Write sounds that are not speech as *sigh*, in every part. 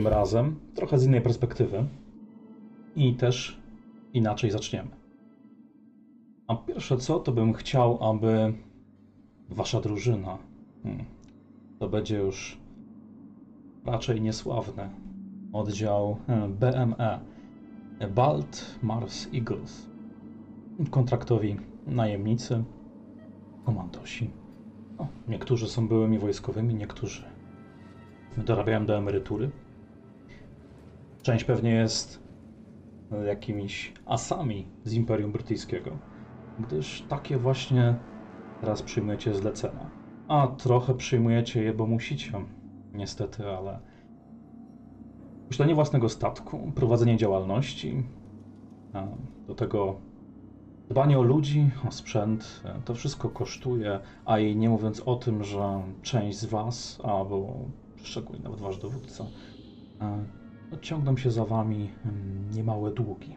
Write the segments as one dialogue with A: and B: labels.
A: tym razem, trochę z innej perspektywy i też inaczej zaczniemy. A pierwsze co, to bym chciał, aby wasza drużyna, hmm, to będzie już raczej niesławny oddział e, BME, Balt Mars Eagles, kontraktowi najemnicy, komandosi. O, niektórzy są byłymi wojskowymi, niektórzy dorabiają do emerytury. Część pewnie jest jakimiś asami z Imperium Brytyjskiego, gdyż takie właśnie teraz przyjmujecie zlecenia. A trochę przyjmujecie je, bo musicie, niestety, ale posiadanie własnego statku, prowadzenie działalności, do tego dbanie o ludzi, o sprzęt, to wszystko kosztuje, a i nie mówiąc o tym, że część z Was, albo szczególnie nawet Wasz dowódca, no, ciągną się za Wami niemałe długi.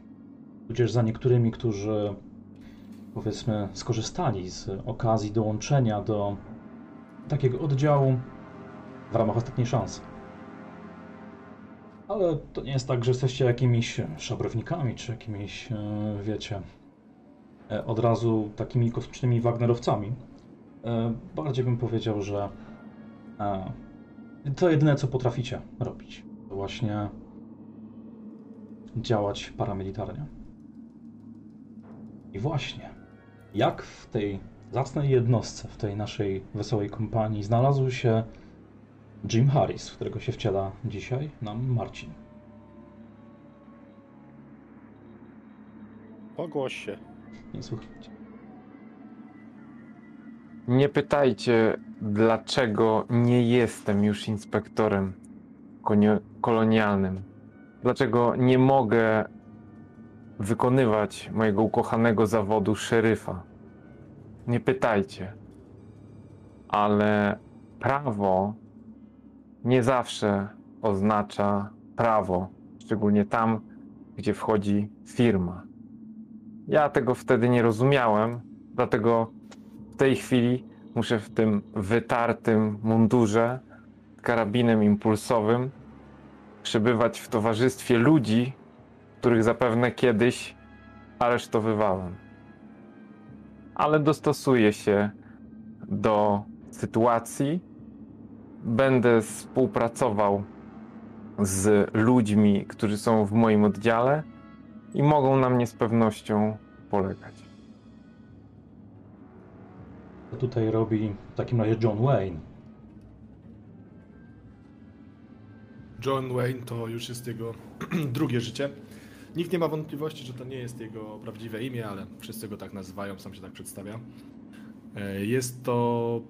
A: Tudzież za niektórymi, którzy powiedzmy skorzystali z okazji dołączenia do takiego oddziału w ramach ostatniej szansy. Ale to nie jest tak, że jesteście jakimiś szabrownikami, czy jakimiś, e, wiecie, e, od razu takimi kosmicznymi Wagnerowcami. E, bardziej bym powiedział, że to jedyne, co potraficie robić, to właśnie działać paramilitarnie. I właśnie, jak w tej zacnej jednostce, w tej naszej wesołej kompanii znalazł się Jim Harris, w którego się wciela dzisiaj nam Marcin.
B: Pogłoś się.
A: Nie słuchajcie.
C: Nie pytajcie, dlaczego nie jestem już inspektorem kolonialnym. Dlaczego nie mogę wykonywać mojego ukochanego zawodu szeryfa. Nie pytajcie. Ale prawo nie zawsze oznacza prawo, szczególnie tam, gdzie wchodzi firma. Ja tego wtedy nie rozumiałem, dlatego w tej chwili muszę w tym wytartym mundurze, karabinem impulsowym, przebywać w towarzystwie ludzi, których zapewne kiedyś aresztowywałem. Ale dostosuję się do sytuacji, będę współpracował z ludźmi, którzy są w moim oddziale i mogą na mnie z pewnością polegać.
A: Tutaj robi w takim razie John Wayne?
D: John Wayne to już jest jego *clears throat* drugie życie. Nikt nie ma wątpliwości, że to nie jest jego prawdziwe imię, ale wszyscy go tak nazywają, sam się tak przedstawia. E, jest to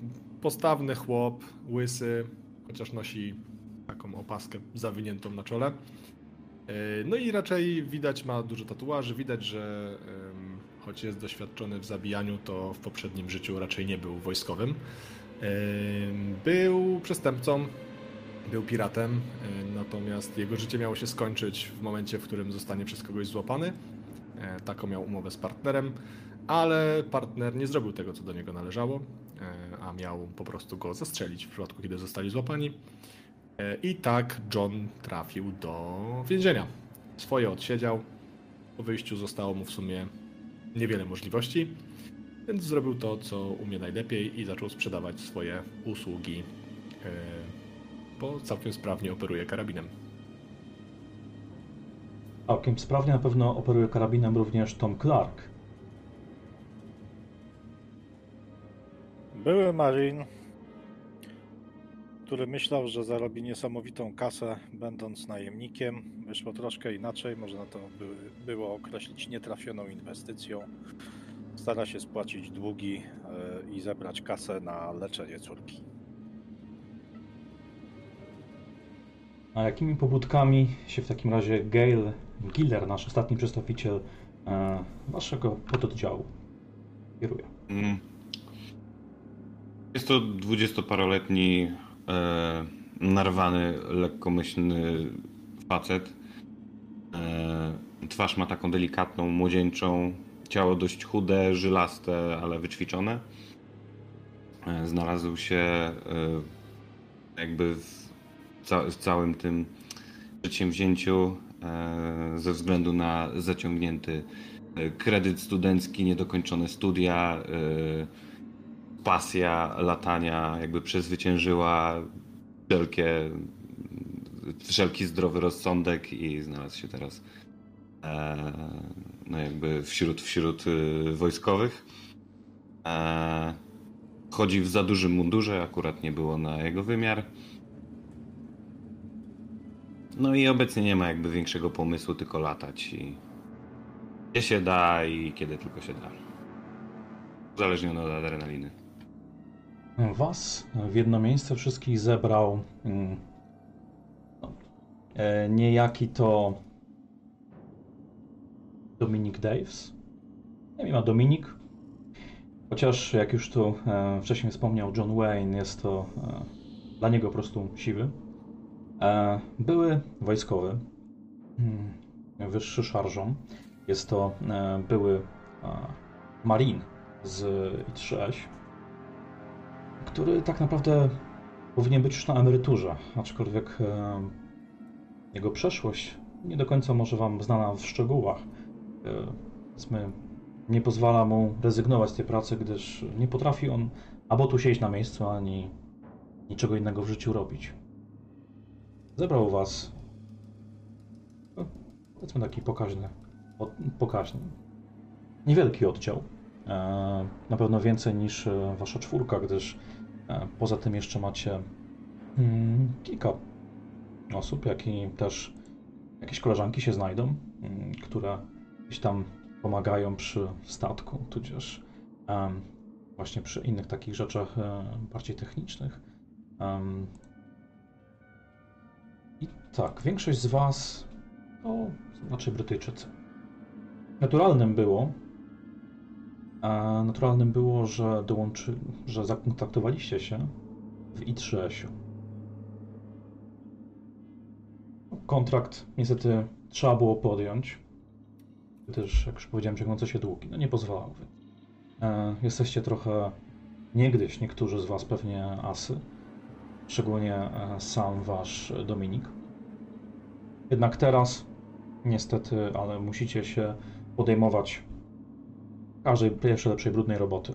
D: postawny chłop, łysy, chociaż nosi taką opaskę zawiniętą na czole. E, no i raczej widać, ma dużo tatuaży, widać, że choć jest doświadczony w zabijaniu, to w poprzednim życiu raczej nie był wojskowym. Był przestępcą, był piratem, e, natomiast jego życie miało się skończyć w momencie, w którym zostanie przez kogoś złapany. E, taką miał umowę z partnerem, ale partner nie zrobił tego, co do niego należało, e, a miał po prostu go zastrzelić w przypadku, kiedy zostali złapani. I tak John trafił do więzienia. Swoje odsiedział. Po wyjściu zostało mu w sumie niewiele możliwości, więc zrobił to, co umie najlepiej i zaczął sprzedawać swoje usługi bo całkiem sprawnie operuje karabinem.
A: Całkiem sprawnie na pewno operuje karabinem również Tom Clark.
B: Były Marin, który myślał, że zarobi niesamowitą kasę będąc najemnikiem. Wyszło troszkę inaczej, można to by, było określić nietrafioną inwestycją. Stara się spłacić długi yy, i zebrać kasę na leczenie córki.
A: A jakimi pobudkami się w takim razie Gail Giller, nasz ostatni przedstawiciel e, waszego pododdziału, kieruje? Mm.
E: Jest to dwudziestoparoletni, e, narwany, lekkomyślny facet. E, twarz ma taką delikatną, młodzieńczą, ciało dość chude, żylaste, ale wyćwiczone. E, znalazł się e, jakby w ca całym tym przedsięwzięciu e, ze względu na zaciągnięty e, kredyt studencki, niedokończone studia, e, pasja latania jakby przezwyciężyła wszelkie, wszelki zdrowy rozsądek i znalazł się teraz no jakby wśród, wśród wojskowych. Chodzi w za dużym mundurze, akurat nie było na jego wymiar. No i obecnie nie ma jakby większego pomysłu, tylko latać i gdzie się da i kiedy tylko się da. Uzależniony od adrenaliny.
A: Was w jedno miejsce wszystkich zebrał mm, no, e, niejaki to Dominik Daves. Nie wiem, a Dominik. Chociaż, jak już tu e, wcześniej wspomniał John Wayne, jest to e, dla niego po prostu siwy. E, były wojskowy, mm, wyższy szarżą. Jest to e, były e, Marin z I3S, który tak naprawdę powinien być już na emeryturze, aczkolwiek jego przeszłość nie do końca może Wam znana w szczegółach. Powiedzmy, nie pozwala mu rezygnować z tej pracy, gdyż nie potrafi on albo tu siedzieć na miejscu, ani niczego innego w życiu robić. Zebrał Was, no, powiedzmy taki pokaźny, pokaźny, niewielki oddział. E, Na pewno więcej niż e, Wasza czwórka, gdyż e, poza tym jeszcze macie mm, kilka osób, jak i też jakieś koleżanki się znajdą, mm, które gdzieś tam pomagają przy statku, tudzież właśnie przy innych takich rzeczach bardziej technicznych. I tak, większość z Was to raczej Brytyjczycy. Naturalnym było, naturalnym było, że dołączy, że zakontaktowaliście się w I3S-u. Kontrakt niestety trzeba było podjąć, gdyż, jak już powiedziałem, ciągnący się długi, no nie pozwalał. więc, E, jesteście trochę, niegdyś niektórzy z Was pewnie asy, szczególnie e, sam Wasz Dominik. Jednak teraz, niestety, ale musicie się podejmować każdej pierwszej, lepszej, brudnej roboty.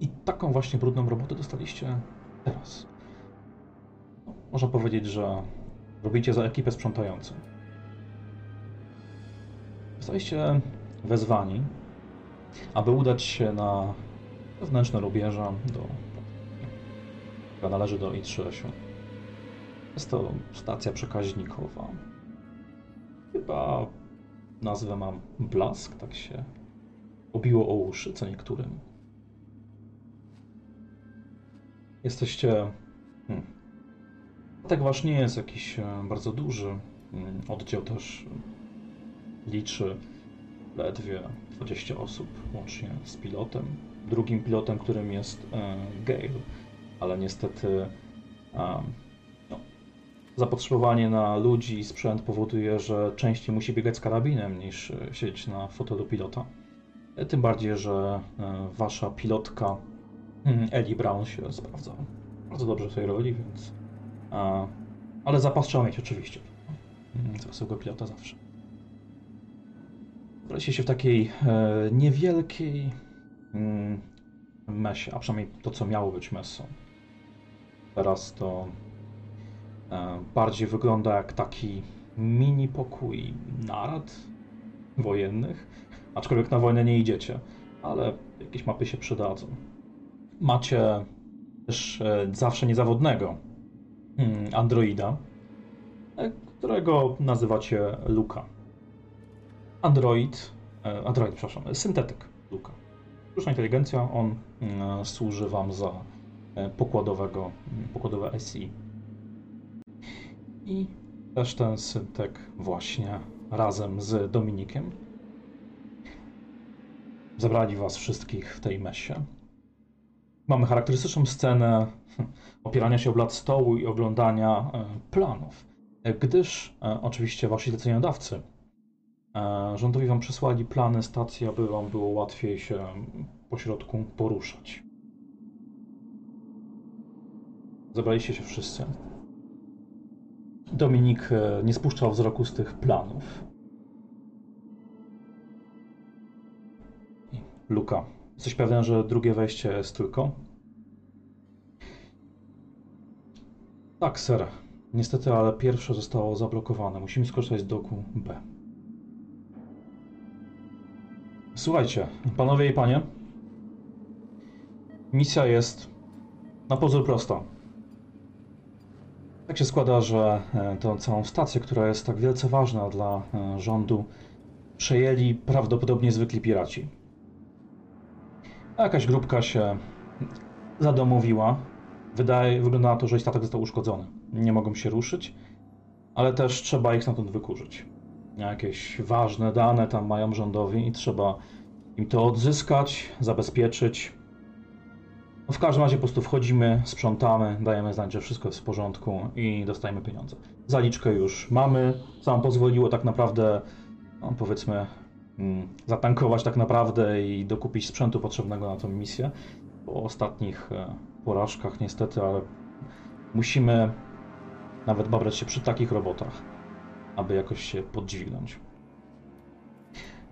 A: I taką właśnie brudną robotę dostaliście teraz. No, można powiedzieć, że robicie za ekipę sprzątającą. Zostaliście wezwani, aby udać się na wewnętrzne rubieża, do, która należy do I3. Jest to stacja przekaźnikowa. Chyba nazwę mam Blask, tak się obiło o uszy co niektórym. Jesteście. Hmm. Tak wasz nie jest jakiś e, bardzo duży. Mm, Oddział też liczy ledwie 20 osób, łącznie z pilotem. Drugim pilotem, którym jest e, Gale, ale niestety e, no, zapotrzebowanie na ludzi i sprzęt powoduje, że częściej musi biegać z karabinem niż e, siedzieć na fotelu pilota. E, Tym bardziej, że e, wasza pilotka mm, Ellie Brown się sprawdza bardzo dobrze w tej roli, więc. A, ale zapas trzeba mieć oczywiście. Mm, Zasobego pilota zawsze. Znaleźliście się w takiej e, niewielkiej mm, mesie, a przynajmniej to, co miało być mesą. Teraz to e, bardziej wygląda jak taki mini pokój narad wojennych. Aczkolwiek na wojnę nie idziecie, ale jakieś mapy się przydadzą. Macie też e, zawsze niezawodnego mm, androida, e, którego nazywacie Luka. Android, android, przepraszam, syntetyk Luka. Sztuczna inteligencja, on mm, służy wam za pokładowego, mm, pokładowe SI. I też ten syntek właśnie razem z Dominikiem zebrali was wszystkich w tej mesie. Mamy charakterystyczną scenę opierania się o blat stołu i oglądania e, planów, E, gdyż e, oczywiście wasi zleceniodawcy e, rządowi wam przysłali plany stacji, aby wam było łatwiej się po środku poruszać. Zebraliście się wszyscy. Dominik e, nie spuszczał wzroku z tych planów. Luka, jesteś pewien, że drugie wejście jest tylko? Tak, ser. Niestety, ale pierwsze zostało zablokowane. Musimy skorzystać z doku B. Słuchajcie, panowie i panie. Misja jest na pozór prosta. Tak się składa, że e, tę całą stację, która jest tak wielce ważna dla e, rządu, przejęli prawdopodobnie zwykli piraci. Jakaś grupka się zadomowiła. Wydaje, wygląda na to, że ich statek został uszkodzony. Nie mogą się ruszyć, ale też trzeba ich stamtąd wykurzyć. Jakieś ważne dane tam mają rządowi i trzeba im to odzyskać, zabezpieczyć. W każdym razie po prostu wchodzimy, sprzątamy, dajemy znać, że wszystko jest w porządku i dostajemy pieniądze. Zaliczkę już mamy, co nam pozwoliło tak naprawdę, no powiedzmy, mm, zatankować tak naprawdę i dokupić sprzętu potrzebnego na tę misję. Po ostatnich e, porażkach niestety, ale musimy nawet babrać się przy takich robotach, aby jakoś się podźwignąć.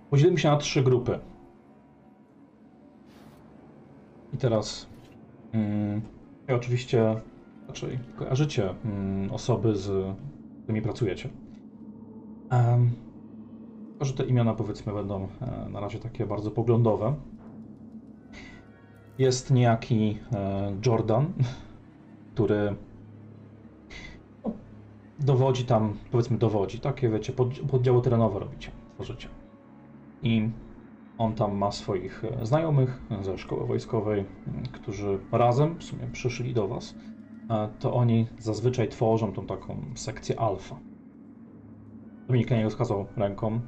A: Podzielimy się na trzy grupy. I teraz mm, i oczywiście raczej kojarzycie mm, osoby, z którymi pracujecie. Um, że te imiona powiedzmy będą e, na razie takie bardzo poglądowe. Jest niejaki e, Jordan, *laughs* który no, dowodzi tam, powiedzmy dowodzi, takie wiecie, pod, poddziały terenowe robicie, tworzycie. I on tam ma swoich e, znajomych ze szkoły wojskowej, którzy razem w sumie przyszli do was. E, To oni zazwyczaj tworzą tą taką sekcję alfa. Dominik na niego wskazał ręką.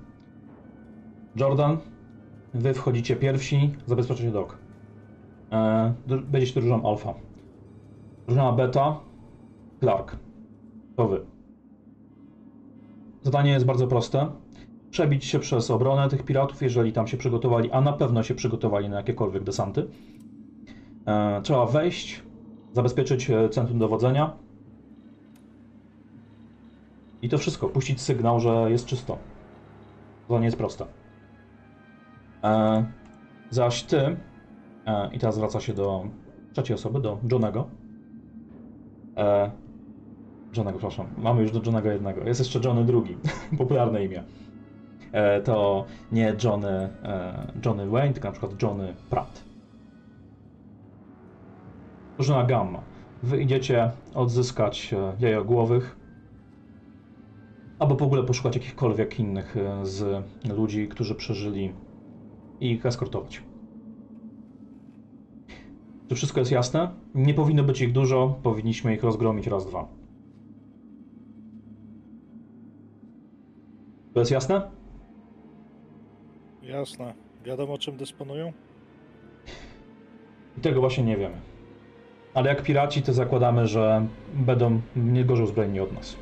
A: Jordan, wy wchodzicie pierwsi, zabezpieczacie dok. E, Będziecie drużyną alfa. Drużyna beta, Clark. To wy. Zadanie jest bardzo proste przebić się przez obronę tych piratów, jeżeli tam się przygotowali, a na pewno się przygotowali na jakiekolwiek desanty. E, trzeba wejść, zabezpieczyć e, centrum dowodzenia. I to wszystko. Puścić sygnał, że jest czysto. To nie jest proste. E, zaś ty, i teraz zwraca się do trzeciej osoby, do Johnego. Johnego, przepraszam. Mamy już do Johnego jednego. Jest jeszcze Johnny drugi. *laughs* Popularne imię. E, to nie Johnny, e, Johnny Wayne, tylko na przykład Johnny Pratt. Drużyna Gamma. Wy idziecie odzyskać e, jajogłowych, albo w ogóle poszukać jakichkolwiek innych z ludzi, którzy przeżyli i ich eskortować. Czy wszystko jest jasne? Nie powinno być ich dużo, powinniśmy ich rozgromić raz, dwa. To jest jasne?
B: Jasne. Wiadomo czym dysponują?
A: I tego właśnie nie wiemy. Ale jak piraci, to zakładamy, że będą nie gorzej uzbrojeni od nas.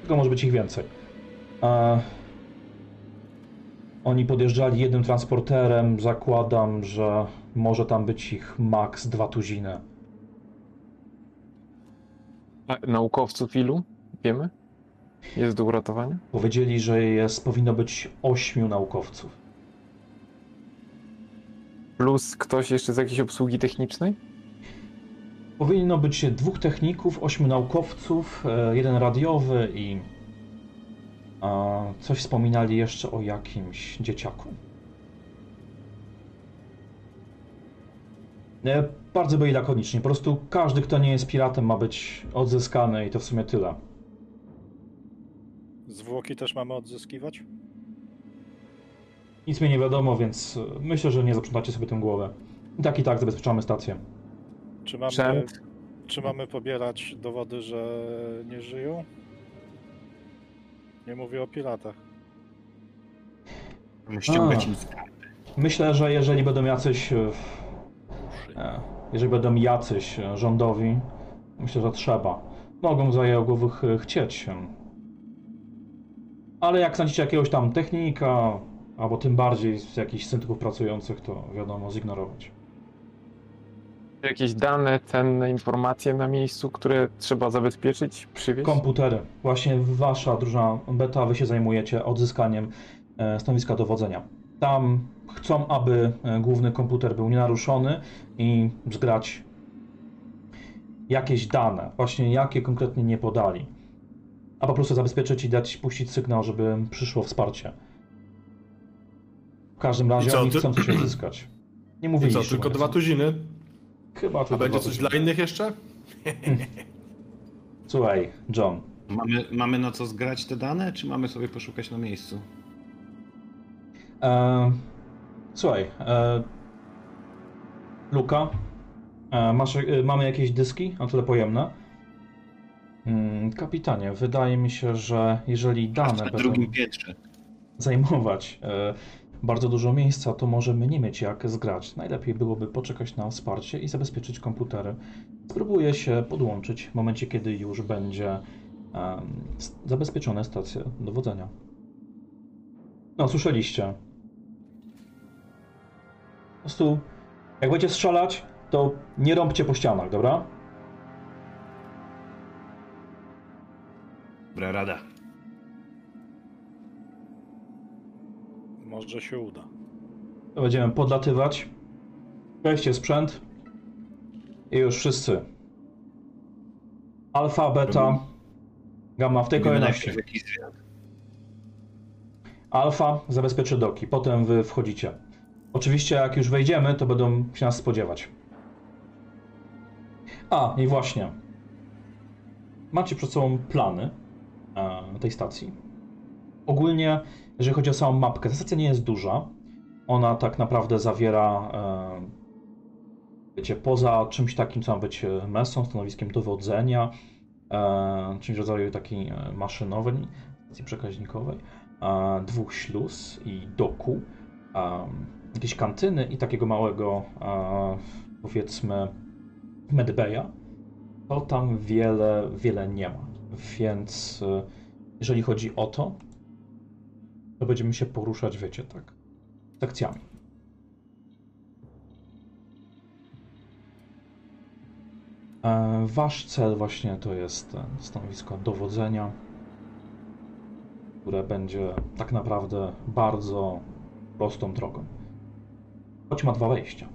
A: Tylko może być ich więcej. E... Oni podjeżdżali jednym transporterem. Zakładam, że może tam być ich maks dwa tuziny.
C: A naukowców ilu? Wiemy? Jest do uratowania?
A: Powiedzieli, że jest, powinno być ośmiu naukowców.
C: Plus ktoś jeszcze z jakiejś obsługi technicznej?
A: Powinno być dwóch techników, ośmiu naukowców, e, jeden radiowy i a, coś wspominali jeszcze o jakimś dzieciaku. E, Bardzo byli lakoniczni. Po prostu każdy, kto nie jest piratem, ma być odzyskany i to w sumie tyle.
B: Zwłoki też mamy odzyskiwać?
A: Nic mi nie wiadomo, więc e, myślę, że nie zaprzątacie sobie tym głowę. I tak i tak zabezpieczamy stację.
B: Czy mamy, czy mamy pobierać dowody, że nie żyją? Nie mówię o piratach.
E: Ściągać im
A: Myślę, że jeżeli będą jacyś. e, e, Jeżeli będą jacyś rządowi, myślę, że trzeba. Mogą zajagowych e, chcieć. Ale jak znajdziecie jakiegoś tam technika, albo tym bardziej z jakichś syntyków pracujących, to wiadomo, zignorować.
C: Jakieś dane, cenne informacje na miejscu, które trzeba zabezpieczyć, przywieźć?
A: Komputery. Właśnie wasza drużyna beta, wy się zajmujecie odzyskaniem e, stanowiska dowodzenia. Tam chcą, aby e, główny komputer był nienaruszony i zgrać jakieś dane. Właśnie jakie konkretnie nie podali. A po prostu zabezpieczyć i dać, puścić sygnał, żeby przyszło wsparcie. W każdym razie
D: co,
A: oni
D: ty-
A: chcą coś odzyskać. Nie mówili
D: co,
A: jeszcze,
D: tylko dwa tuziny?
A: Chyba
D: A
A: tylko
D: będzie
A: dwa
D: coś
A: tuziny.
D: dla innych jeszcze? *laughs*
A: Słuchaj, John,
E: Mamy, mamy na co zgrać te dane, czy mamy sobie poszukać na miejscu?
A: E, słuchaj, e, Luka, e, masz, e, mamy jakieś dyski na tyle pojemne? Mm, kapitanie, wydaje mi się, że jeżeli dane
E: na
A: będą
E: drugim piętrze.
A: zajmować e, bardzo dużo miejsca, to możemy nie mieć jak zgrać. Najlepiej byłoby poczekać na wsparcie i zabezpieczyć komputery. Spróbuję się podłączyć w momencie, kiedy już będzie s- zabezpieczone stacje dowodzenia. No, słyszeliście. Po prostu, jak będziecie strzelać, to nie rąbcie po ścianach, dobra?
E: Dobra rada.
B: Może się uda.
A: To będziemy podlatywać. Weźcie sprzęt. I już wszyscy. Alfa, beta, gamma w tej kolejności. Alfa zabezpieczy doki, potem wy wchodzicie. Oczywiście jak już wejdziemy, to będą się nas spodziewać. A, i właśnie. Macie przed sobą plany e, tej stacji. Ogólnie, jeżeli chodzi o samą mapkę, ta stacja nie jest duża. Ona tak naprawdę zawiera, e, wiecie, poza czymś takim, co ma być e, mesą, stanowiskiem dowodzenia, e, czymś rodzaju takiej maszynowej, stacji przekaźnikowej, dwóch śluz i doku, jakieś kantyny i takiego małego, powiedzmy, medbaya, to tam wiele, wiele nie ma. Więc jeżeli chodzi o to, to będziemy się poruszać, wiecie, tak, sekcjami. E, Wasz cel właśnie to jest e, stanowisko dowodzenia, które będzie tak naprawdę bardzo prostą drogą. Choć ma dwa wejścia.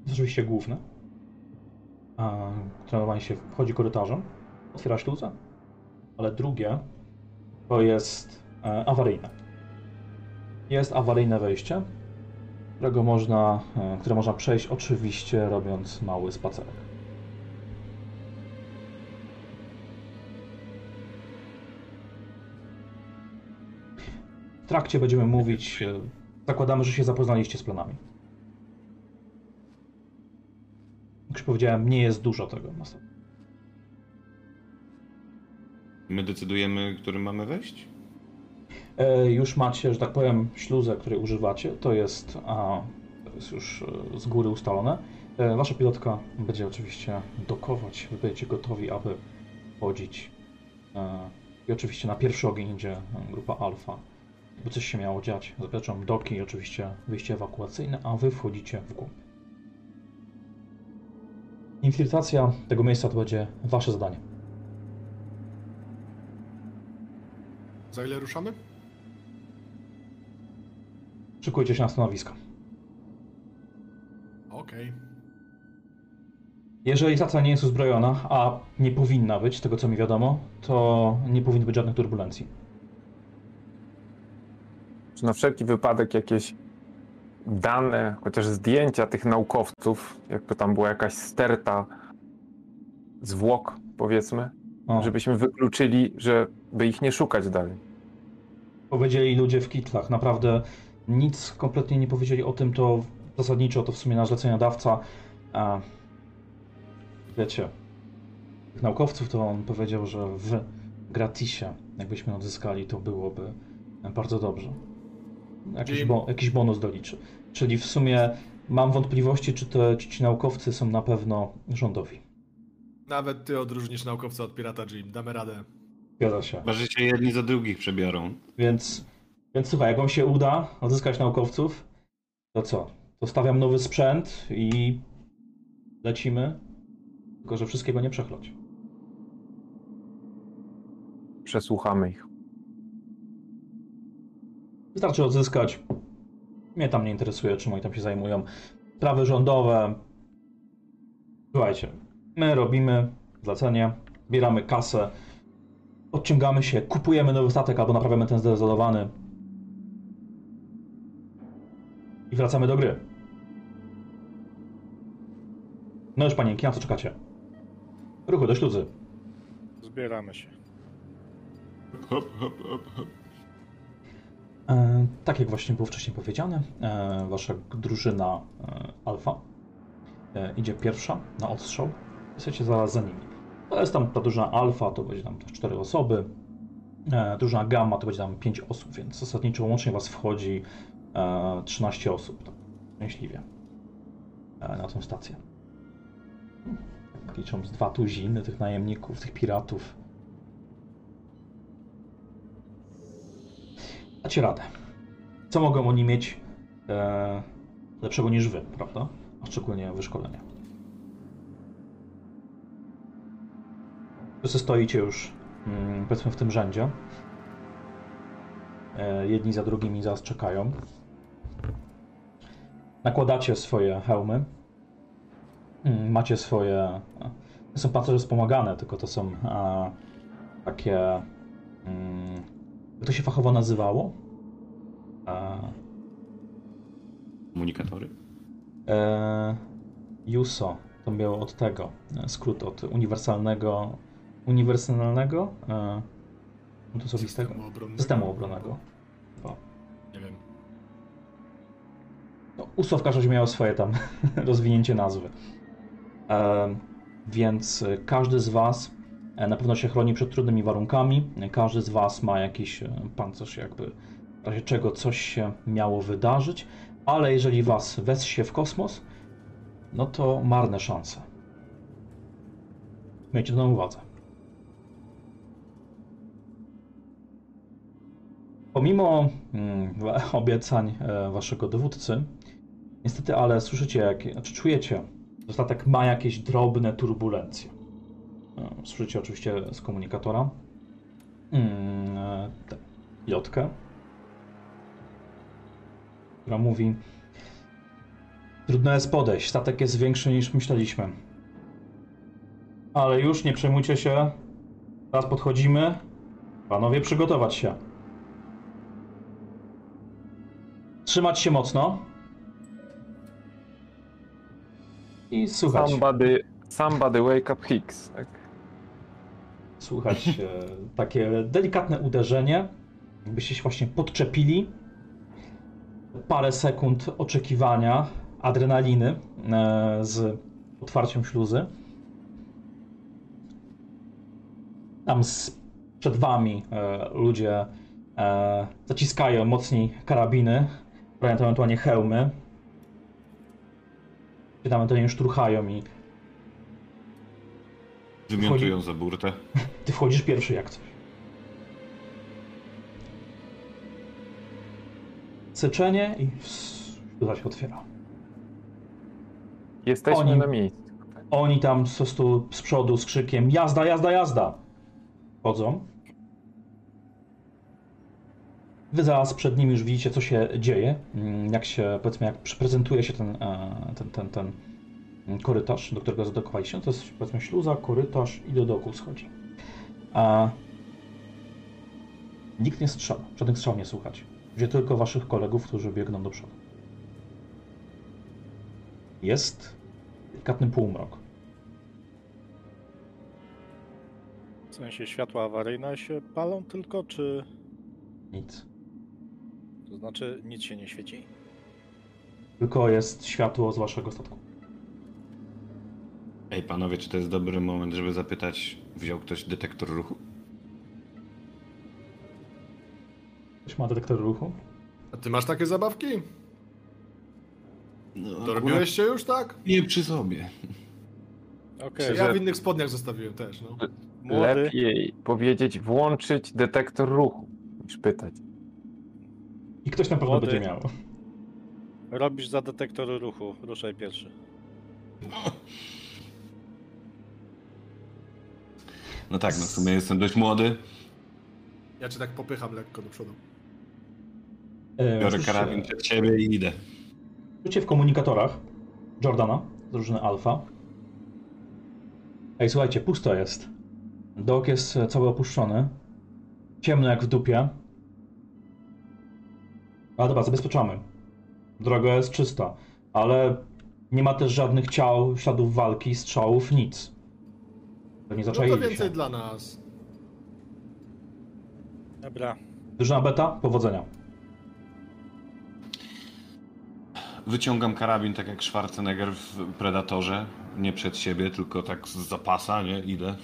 A: Jest oczywiście główne, e, które normalnie się wchodzi korytarzem, otwiera śluzę, ale drugie to jest awaryjne. Jest awaryjne wejście, którego można, e, które można przejść oczywiście robiąc mały spacerek. W trakcie będziemy mówić, e, zakładamy, że się zapoznaliście z planami. Jak już powiedziałem, nie jest dużo tego.
E: My decydujemy, którym mamy wejść?
A: E, Już macie, że tak powiem, śluzę, której używacie. To jest, a, to jest już e, z góry ustalone. E, Wasza pilotka będzie oczywiście dokować. Wy będziecie gotowi, aby wchodzić. E, I oczywiście na pierwszy ogień idzie grupa Alfa. By coś się miało dziać. Zabezpieczą doki i oczywiście wyjście ewakuacyjne, a wy wchodzicie w głąb. Infiltracja tego miejsca to będzie wasze zadanie.
D: Za ile ruszamy?
A: Szykujcie się na stanowiska.
D: Okej.
A: Jeżeli stacja nie jest uzbrojona, a nie powinna być, z tego co mi wiadomo, to nie powinno być żadnych turbulencji.
C: Czy na wszelki wypadek jakieś dane, chociaż zdjęcia tych naukowców, jakby tam była jakaś sterta zwłok, powiedzmy,
A: O,
C: żebyśmy wykluczyli, żeby ich nie szukać dalej.
A: Powiedzieli ludzie w kitlach, naprawdę nic kompletnie nie powiedzieli o tym, to zasadniczo to w sumie nasz zleceniodawca. A, wiecie, tych naukowców to on powiedział, że w gratisie, jakbyśmy odzyskali, to byłoby bardzo dobrze. Jakiś, bo, jakiś bonus doliczy. Czyli w sumie mam wątpliwości, czy te, ci, ci naukowcy są na pewno rządowi.
D: Nawet ty odróżnisz naukowca od pirata Jim. Damy radę.
A: Zgadza się.
E: Chyba, że się jedni za drugich przebiorą.
A: Więc, więc słuchaj, jak wam się uda odzyskać naukowców, to co? To stawiam nowy sprzęt i lecimy, tylko że wszystkiego nie przechlać.
C: Przesłuchamy ich.
A: Wystarczy odzyskać. Mnie tam nie interesuje, czym oni tam się zajmują. Sprawy rządowe. Słuchajcie, my robimy zlecenie, zbieramy kasę, odciągamy się, kupujemy nowy statek albo naprawiamy ten zdezolowany i wracamy do gry. No już panienki, na co czekacie? Ruchy do śluzy.
B: Zbieramy się.
E: Hop, hop, hop, hop.
A: E, tak jak właśnie było wcześniej powiedziane, e, wasza drużyna e, alfa e, idzie pierwsza na odstrzał. Jesteście zaraz za nimi. To jest tam ta drużyna alfa, to będzie tam też 4 osoby. E, drużyna gamma to będzie tam 5 osób, więc zasadniczo łącznie was wchodzi 13 osób. Tak, szczęśliwie. E, na tą stację. Licząc dwa tuziny tych najemników, tych piratów. Dacie radę. Co mogą oni mieć e, lepszego niż wy, prawda? A szczególnie wyszkolenia. Wszyscy stoicie już, mm, powiedzmy, w tym rzędzie. E, jedni za drugimi zaraz czekają. Nakładacie swoje hełmy. Mm, Macie swoje. To są pancerze wspomagane, tylko to są e, takie. Mm, jak to się fachowo nazywało? E,
E: Komunikatory?
A: e, USO. To miało od tego. e, Skrót od uniwersalnego. Uniwersalnego? E, to osobistego.
D: Systemu obronnego.
A: Systemu obronnego. No, USO w każdym razie miało swoje tam *laughs* rozwinięcie nazwy. E, więc e, każdy z Was e, na pewno się chroni przed trudnymi warunkami. Każdy z Was ma jakiś e, pancerz, jakby w razie czego coś się miało wydarzyć. Ale jeżeli Was wessie w kosmos, no to marne szanse. Miejcie to na uwadze. Pomimo mm, *laughs* obiecań Waszego dowódcy, Niestety, ale słyszycie, jak, znaczy czujecie, statek ma jakieś drobne turbulencje. E, Słyszycie oczywiście z komunikatora mm, e, pilotkę, która mówi Trudno jest podejść, statek jest większy niż myśleliśmy. Ale już nie przejmujcie się, teraz podchodzimy. Panowie, przygotować się. Trzymać się mocno. I słuchać,
C: Somebody, somebody wake up Hicks. Tak?
A: słuchać e, takie delikatne uderzenie, jakbyście się właśnie podczepili. Parę sekund oczekiwania, adrenaliny e, z otwarciem śluzy. Tam z, przed wami e, ludzie zaciskają mocniej karabiny, ewentualnie hełmy. Się tam ewentualnie szturchają i
E: Wymiotują za burtę. *laughs*
A: Ty wchodzisz pierwszy jak coś. Syczenie i śluza się otwiera.
C: Jesteśmy
A: Oni-
C: na miejscu.
A: Oni tam po prostu z przodu z krzykiem jazda, jazda, jazda. Chodzą. Wy zaraz przed nimi już widzicie, co się dzieje. mm, Jak się, powiedzmy, jak prezentuje się ten, e, ten, ten, ten korytarz, do którego zadokowaliście. To jest, powiedzmy, śluza, korytarz i do dołu schodzi. A nikt nie strzela, żadnych strzał nie słuchać. Gdzie tylko waszych kolegów, którzy biegną do przodu. Jest delikatny półmrok.
B: W sensie światła awaryjne się palą tylko, czy
A: Nic.
B: To znaczy nic się nie świeci?
A: Tylko jest światło z waszego statku.
E: Ej, panowie, czy to jest dobry moment, żeby zapytać, wziął ktoś detektor ruchu?
A: Ktoś ma detektor ruchu?
D: A ty masz takie zabawki?
E: No,
D: Dorobiłeś się już, tak?
E: Nie przy sobie.
B: Okej,
D: Ja w innych spodniach zostawiłem też, no.
B: młody,
C: Lepiej powiedzieć włączyć detektor ruchu, niż pytać.
A: I ktoś na pewno
B: Młody.
A: będzie miał.
B: robisz za detektor ruchu, ruszaj pierwszy.
E: No tak, no w sumie jestem dość młody.
D: Ja cię tak popycham lekko do przodu.
A: E,
E: Biorę karabin przed siebie i idę.
A: Słyszycie w komunikatorach Jordana z drużyny Alfa. Ej, słuchajcie, pusto jest. Dok jest cały opuszczony. Ciemno jak w dupie. Ale dobra, zabezpieczamy. Droga jest czysta, ale nie ma też żadnych ciał, śladów walki, strzałów, nic. Pewnie
D: No to
A: zaczaili
D: więcej
A: się.
D: dla nas.
B: Dobra,
A: Drużyna beta, powodzenia.
E: Wyciągam karabin tak jak Schwarzenegger w Predatorze. Nie przed siebie, tylko tak z zapasa, nie? Idę. *laughs*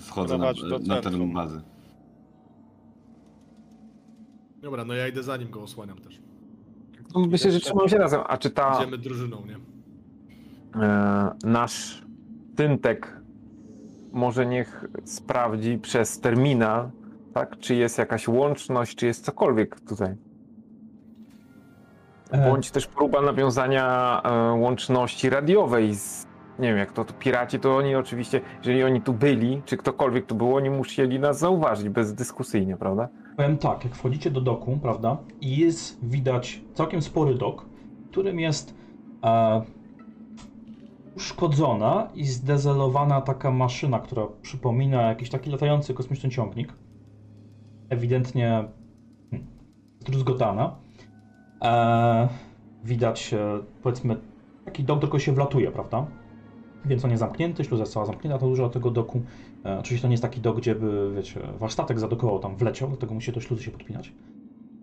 E: Wchodzę na,
B: Prowadź do
E: na teren
B: centrum.
E: bazy.
D: Dobra, no ja idę za nim, go osłaniam też.
C: No, myślę, że trzymam się razem. A czy ta
D: Idziemy drużyną, nie?
C: e, nasz Tyntek może niech sprawdzi przez terminal, tak? Czy jest jakaś łączność, czy jest cokolwiek tutaj.
A: E,
C: Bądź też próba nawiązania e, łączności radiowej z. Nie wiem, jak to, to piraci, to oni oczywiście, jeżeli oni tu byli, czy ktokolwiek tu był, oni musieli nas zauważyć bezdyskusyjnie, prawda?
A: Powiem tak, jak wchodzicie do doku, prawda, i jest widać całkiem spory dok, którym jest e, uszkodzona i zdezelowana taka maszyna, która przypomina jakiś taki latający kosmiczny ciągnik. Ewidentnie hmm, zdruzgotana. E, widać, e, powiedzmy, taki dok tylko się wlatuje, prawda? Więc on jest zamknięty, śluza jest cała zamknięta, to dużo tego doku. E, oczywiście to nie jest taki dok, gdzie by, wiecie, wasz statek zadokował, tam wleciał, dlatego musi do śluzy się podpinać.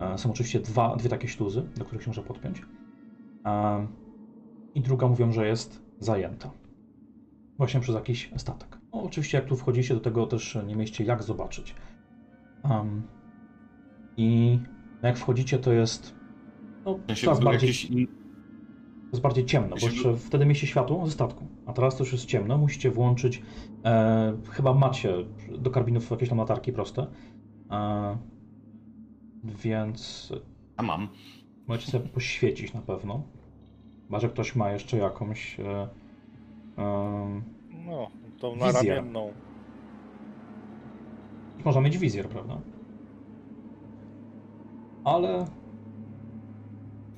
A: E, są oczywiście dwa, dwie takie śluzy, do których się może podpiąć. E, I druga mówią, że jest zajęta. Właśnie przez jakiś statek. No, oczywiście jak tu wchodzicie, do tego też nie mieliście jak zobaczyć. I jak wchodzicie, to jest no, coraz bardziej...
E: jakiś
A: jest bardziej ciemno, bo jeszcze wtedy mieliście światło ze statku, a teraz to już jest ciemno, musicie włączyć, e, chyba macie do karbinów jakieś tam latarki proste, e, więc
E: A mam.
A: możecie sobie poświecić na pewno, chyba że ktoś ma jeszcze jakąś e, e,
B: no, tą naramienną.
A: Można mieć wizjer, prawda? Ale.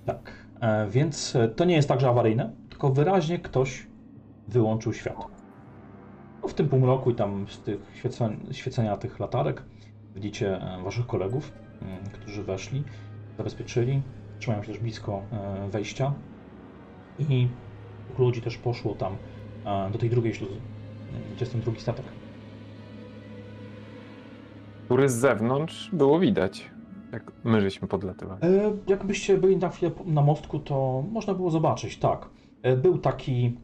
A: Tak. E, więc to nie jest tak, że awaryjne, tylko wyraźnie ktoś wyłączył światło. No, w tym półmroku i tam z tych świeceń, świecenia tych latarek widzicie e, waszych kolegów, mm, którzy weszli, zabezpieczyli, trzymają się też blisko e, wejścia i ludzi też poszło tam e, do tej drugiej śluzy, gdzie jest ten drugi statek.
C: Który z zewnątrz było widać, jak my żeśmy podlatywali.
A: Jakbyście byli na chwilę na mostku, to można było zobaczyć, tak. Był taki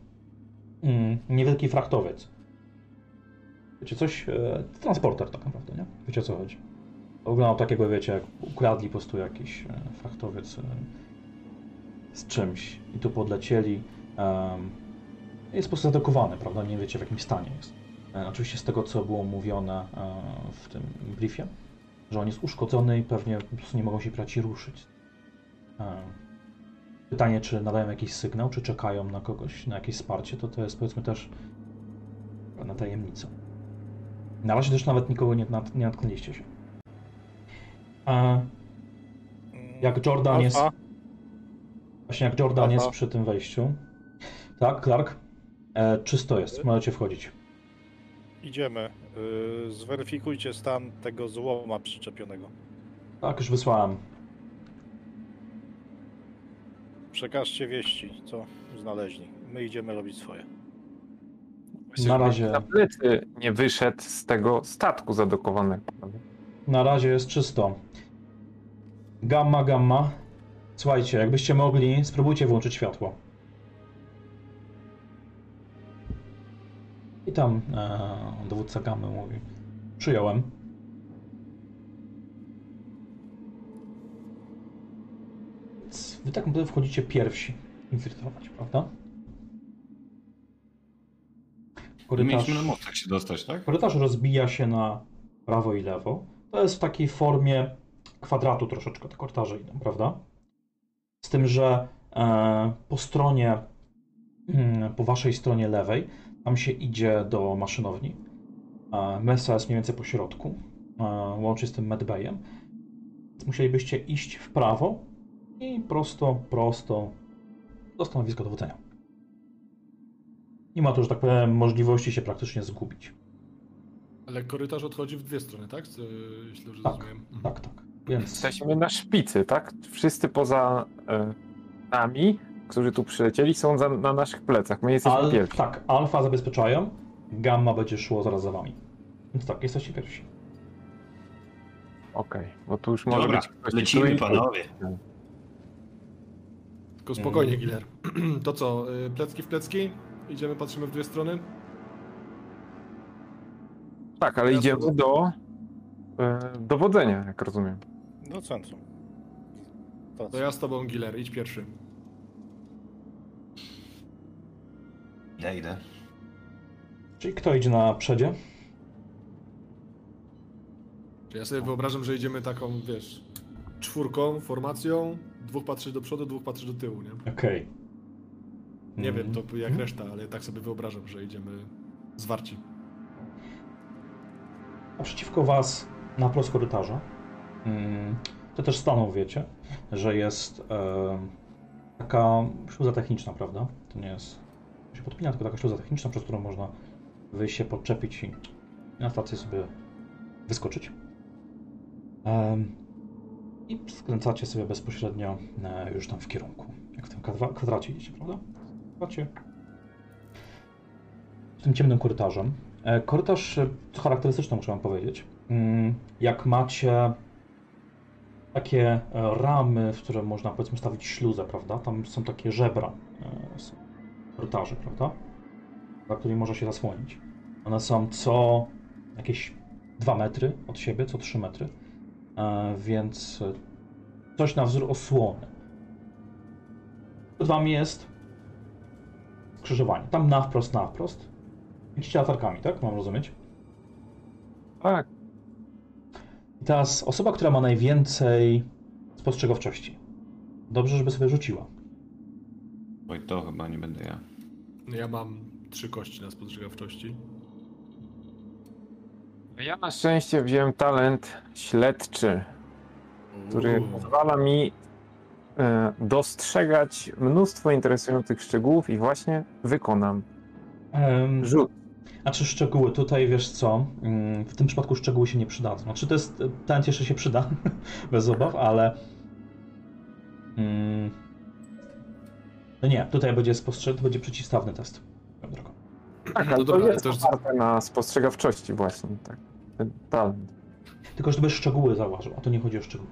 A: mm, niewielki frachtowiec. Wiecie, coś, e, transporter tak naprawdę, nie? Wiecie o co chodzi. Wyglądał tak jakby, wiecie, jak ukradli po prostu jakiś e, frachtowiec e, z czymś i tu podlecieli. jest po prostu zadokowany, prawda? Nie wiecie w jakim stanie jest. E, Oczywiście z tego, co było mówione e, w tym briefie, że on jest uszkodzony i pewnie po prostu nie mogą się piraci ruszyć. Pytanie, czy nadają jakiś sygnał, czy czekają na kogoś, na jakieś wsparcie, to to jest powiedzmy też pewna tajemnica. Na razie też nawet nikogo nie, nad, nie natknęliście się. E, jak Jordan jest,
B: Alfa,
A: właśnie jak Jordan
B: Alfa.
A: jest przy tym wejściu. Tak, Clark? E, czysto jest, możecie wchodzić.
B: idziemy. Yy, zweryfikujcie stan tego złoma przyczepionego.
A: Tak, już wysłałem.
B: Przekażcie wieści, co znaleźli. My idziemy robić swoje.
A: Na razie,
C: Na plecy nie wyszedł z tego statku zadokowanego.
A: na razie jest czysto. Gamma, gamma. Słuchajcie, jakbyście mogli, spróbujcie włączyć światło. I tam e, dowódca gammy mówi. Przyjąłem. Więc Wy tak naprawdę wchodzicie pierwsi infiltrować, prawda?
E: My mieliśmy na mostek się dostać, tak?
A: Korytarz rozbija się na prawo i lewo. To jest w takiej formie kwadratu troszeczkę, te korytarze idą, prawda? Z tym, że E, Po stronie, mm, po waszej stronie lewej, tam się idzie do maszynowni. E, Mesa jest mniej więcej po środku, e, łącznie z tym medbayem. Musielibyście iść w prawo i prosto, prosto do stanowiska dowodzenia. Nie ma tu, że tak powiem, możliwości się praktycznie zgubić.
D: Ale korytarz odchodzi w dwie strony, tak? Co, jeśli dobrze
A: Tak,
D: zrozumiałem. Mhm.
A: Tak, tak. Więc
C: Jesteśmy na szpicy, tak? Wszyscy poza e, nami, którzy tu przylecieli, są za, na naszych plecach. My jesteśmy
A: Al,
C: pierwsi.
A: tak, alfa zabezpieczają, gamma będzie szło zaraz za wami. Więc tak, jesteście pierwsi.
C: Okej, bo tu już może
E: Dobra,
C: być ktoś
E: lecimy
C: tu
E: panowie.
D: Tylko spokojnie,
A: Mm.
D: Giler. *clears throat* To co, y, plecki w plecki? Idziemy, patrzymy w dwie strony?
C: Tak, ale
D: Ja
C: idziemy
D: to-
C: do e, dowodzenia, jak rozumiem.
B: Do centrum. To
D: To ja z tobą, Giler, idź pierwszy.
E: Ja idę.
A: Czyli kto idzie na przedzie?
D: Czy Ja sobie wyobrażam, że idziemy taką, wiesz, czwórką, formacją, dwóch patrzy do przodu, dwóch patrzy do tyłu, nie?
A: Okej.
D: Nie
A: Mm.
D: wiem, to jak
A: Mhm.
D: reszta, ale tak sobie wyobrażam, że idziemy zwarci.
A: Naprzeciwko was, na wprost korytarza, mm, to też staną wiecie, że jest e, taka śluza techniczna, prawda? To nie jest to się podpina, tylko taka śluza techniczna, przez którą można wyjść się, podczepić i na stację sobie wyskoczyć. I skręcacie sobie bezpośrednio e, już tam w kierunku, jak w tym kwadra- kwadracie idziecie, prawda? Kwadracie. Tym ciemnym korytarzem. Korytarz, e, co charakterystyczne muszę wam powiedzieć, mm, jak macie takie e, ramy, w które można powiedzmy stawić śluzę, prawda? Tam są takie żebra, są korytarze, prawda? Za którymi można się zasłonić. One są co jakieś 2 metry od siebie, co 3 metry, więc e, coś na wzór osłony. Przed wami jest skrzyżowanie. Tam na wprost, na wprost. Idziecie latarkami, tak? Mam rozumieć?
C: Tak,
A: I teraz osoba, która ma najwięcej spostrzegawczości. Dobrze, żeby sobie rzuciła.
E: Oj, to chyba nie będę ja.
D: Ja mam trzy kości na spostrzegawczości.
C: Ja na szczęście wziąłem talent śledczy, który
D: Uuu.
C: pozwala mi e, dostrzegać mnóstwo interesujących szczegółów i właśnie wykonam
A: Um,
C: rzut.
A: a czy szczegóły tutaj, wiesz co, mm, w tym przypadku szczegóły się nie przydadzą. Znaczy to jest, talent jeszcze się przyda, *laughs* bez obaw, ale... Mm, no nie, tutaj będzie spostrzeg, to będzie przeciwstawny test.
C: Tak,
D: No
C: ale
D: dobra,
C: to jest
D: to już-
C: na spostrzegawczości właśnie, tak. Talent.
A: Tylko żebyś szczegóły zauważył, a to nie chodzi o szczegóły.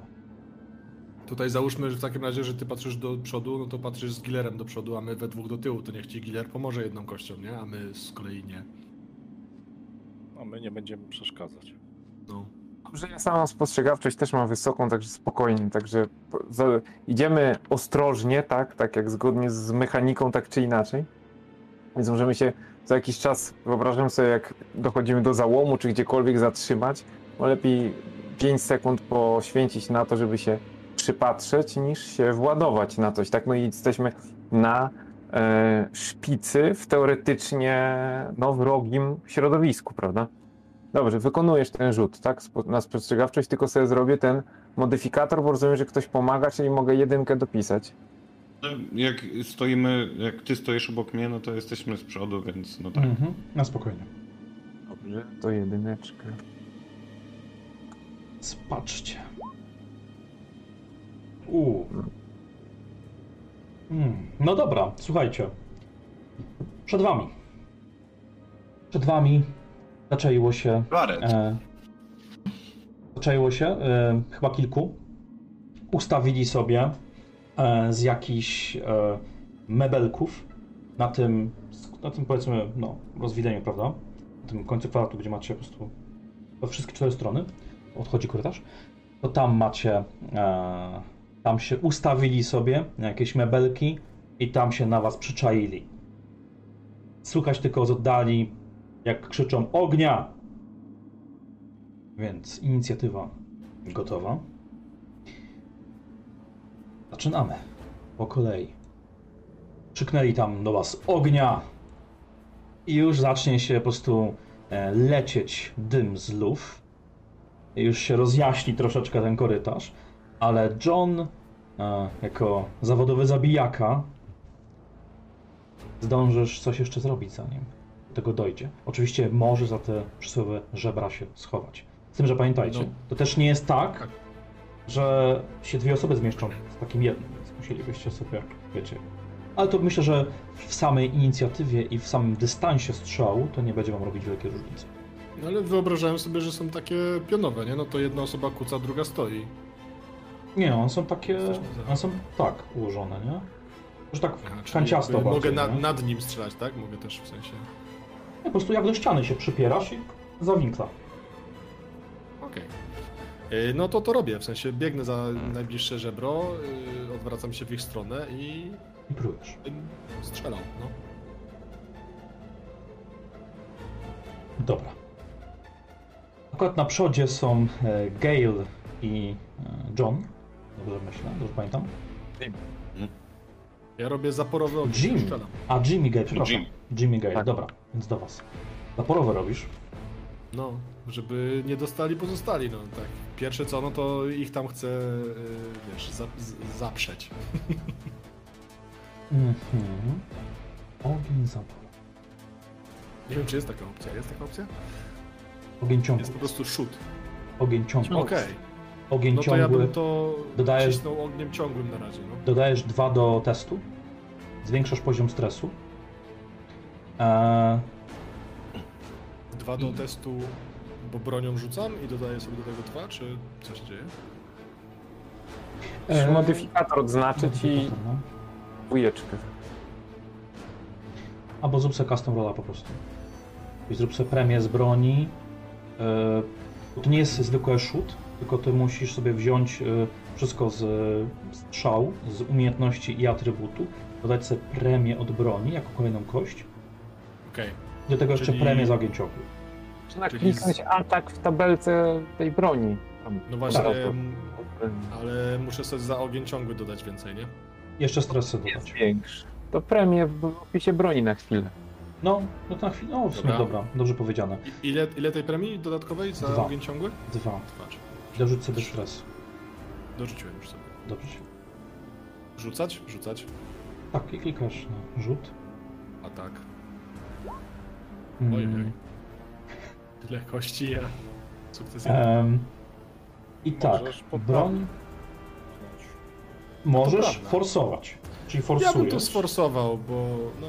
D: Tutaj załóżmy że w takim razie, że ty patrzysz do przodu, no to patrzysz z Gilerem do przodu, a my we dwóch do tyłu. To niech ci Giler pomoże jedną kością, nie? A my z kolei nie.
B: A my nie będziemy przeszkadzać.
D: No.
C: Dobrze, ja samą spostrzegawczość też mam wysoką, także spokojnie, także idziemy ostrożnie, tak, tak jak zgodnie z mechaniką, tak czy inaczej. Więc możemy się za jakiś czas, wyobrażam sobie, jak dochodzimy do załomu, czy gdziekolwiek zatrzymać, lepiej 5 sekund poświęcić na to, żeby się przypatrzeć, niż się władować na coś, tak? No i jesteśmy na e, szpicy w teoretycznie no, wrogim środowisku, prawda? Dobrze, wykonujesz ten rzut, tak? Na spostrzegawczość, tylko sobie zrobię ten modyfikator, bo rozumiem, że ktoś pomaga, czyli mogę jedynkę dopisać.
E: No, Jak stoimy, jak ty stoisz obok mnie, no to jesteśmy z przodu, więc no tak.
A: Mhm, na spokojnie.
C: Dobrze, to jedyneczkę.
A: Spatrzcie. Uuu. Mm, no dobra, słuchajcie. Przed wami. Przed wami zaczęło się.
E: Baret.
A: E, zaczęło się e, chyba kilku. Ustawili sobie z jakichś e, mebelków na tym, na tym powiedzmy, no, rozwidleniu, prawda? Na tym końcu kwadratu, gdzie macie po prostu we wszystkie cztery strony odchodzi korytarz, to tam macie, e, tam się ustawili sobie jakieś mebelki i tam się na was przyczaili. Słychać tylko z oddali, jak krzyczą ognia. Więc inicjatywa gotowa. Zaczynamy po kolei. krzyknęli tam do was ognia i już zacznie się po prostu e, lecieć dym z luf. I już się rozjaśni troszeczkę ten korytarz, ale John e, jako zawodowy zabijaka zdążysz coś jeszcze zrobić zanim do tego dojdzie. Oczywiście może za te przysłowiowe żebra się schować. Z tym, że pamiętajcie,
D: No.
A: to też nie jest tak,
D: Tak.
A: Że się dwie osoby zmieszczą z takim jednym, więc musielibyście sobie, wiecie. Ale to myślę, że w samej inicjatywie i w samym dystansie strzału to nie będzie wam robić wielkiej różnicy.
D: No ale wyobrażałem sobie, że są takie pionowe, nie? No to jedna osoba kuca, druga stoi.
A: Nie, one są takie, one są tak ułożone, nie? Że tak
D: Aha,
A: kanciasto bardziej,
D: Mogę na, nad nim strzelać, tak? Mogę też w sensie.
A: Nie, po prostu jak do ściany się przypierasz i zawinkla.
D: Okej. Yy, No to to robię, w sensie biegnę za najbliższe żebro, yy, odwracam się w ich stronę i
A: I próbujesz.
D: strzelam, no.
A: Dobra. Akurat na przodzie są e, Gale i e, John. Dobrze myślę, dobrze pamiętam.
D: Ja robię zaporowy ogień,
A: Jim. A Jimmy Gale, przepraszam.
E: Jim.
A: Jimmy Gale,
C: Tak.
A: dobra, więc do was. Zaporowe robisz.
D: No, żeby nie dostali pozostali, no tak. Pierwsze co, no to ich tam chcę, yy, wiesz, za, z, zaprzeć. *laughs*
A: Mhm. Ogień zapór.
D: Nie wiem, czy jest taka opcja. Jest taka opcja?
A: Ogień ciągły.
D: Jest po prostu shoot.
A: Ogień ciągły.
D: Okej.
A: Ogień
D: No to ja
A: ciągły.
D: bym to
A: Dodajesz-
D: cisnął ogniem ciągłym na razie, no.
A: Dodajesz dwa do testu. Zwiększasz poziom stresu. Eee,
D: Dwa do
A: I-
D: testu, bo bronią rzucam i dodaję sobie do tego dwa, czy co się dzieje?
A: eee,
C: Modyfikator odznaczyć i
A: no.
C: dwójeczkę.
A: Albo zrób sobie custom rolla po prostu. I zrób sobie premię z broni. Yy, bo to nie jest zwykły shoot, tylko ty musisz sobie wziąć yy, wszystko z e, strzał, z umiejętności i atrybutu, dodać sobie premię od broni jako kolejną kość.
D: Okej.
A: Do tego jeszcze
D: Czyli-
A: premię za ogień ciągły.
C: Można
D: Czyli
C: kliknąć atak w tabelce tej broni. Tam
D: No właśnie, ale muszę sobie za ogień ciągły dodać więcej, nie?
A: Jeszcze stres sobie dodać.
C: większy. To premię w opisie broni na chwilę.
A: No, no to na chwilę. O, w sumie
D: Dobra.
A: dobra, dobrze powiedziane.
D: I ile, ile tej premii dodatkowej za
A: Dwa.
D: ogień ciągły?
A: Dwa.
D: Dwa.
A: Dorzuć sobie stres.
D: Dorzuciłem już sobie.
A: Dobrze.
D: Rzucać? Rzucać.
A: Tak, i klikasz na rzut.
D: A tak.
A: Mm.
D: Ojej. Tyle kości, ja. Sukces.
A: Em, I tak,
B: Możesz poprawić.
A: broń możesz
D: prawda.
A: forsować. Czyli
D: Ja bym to sforsował, bo no...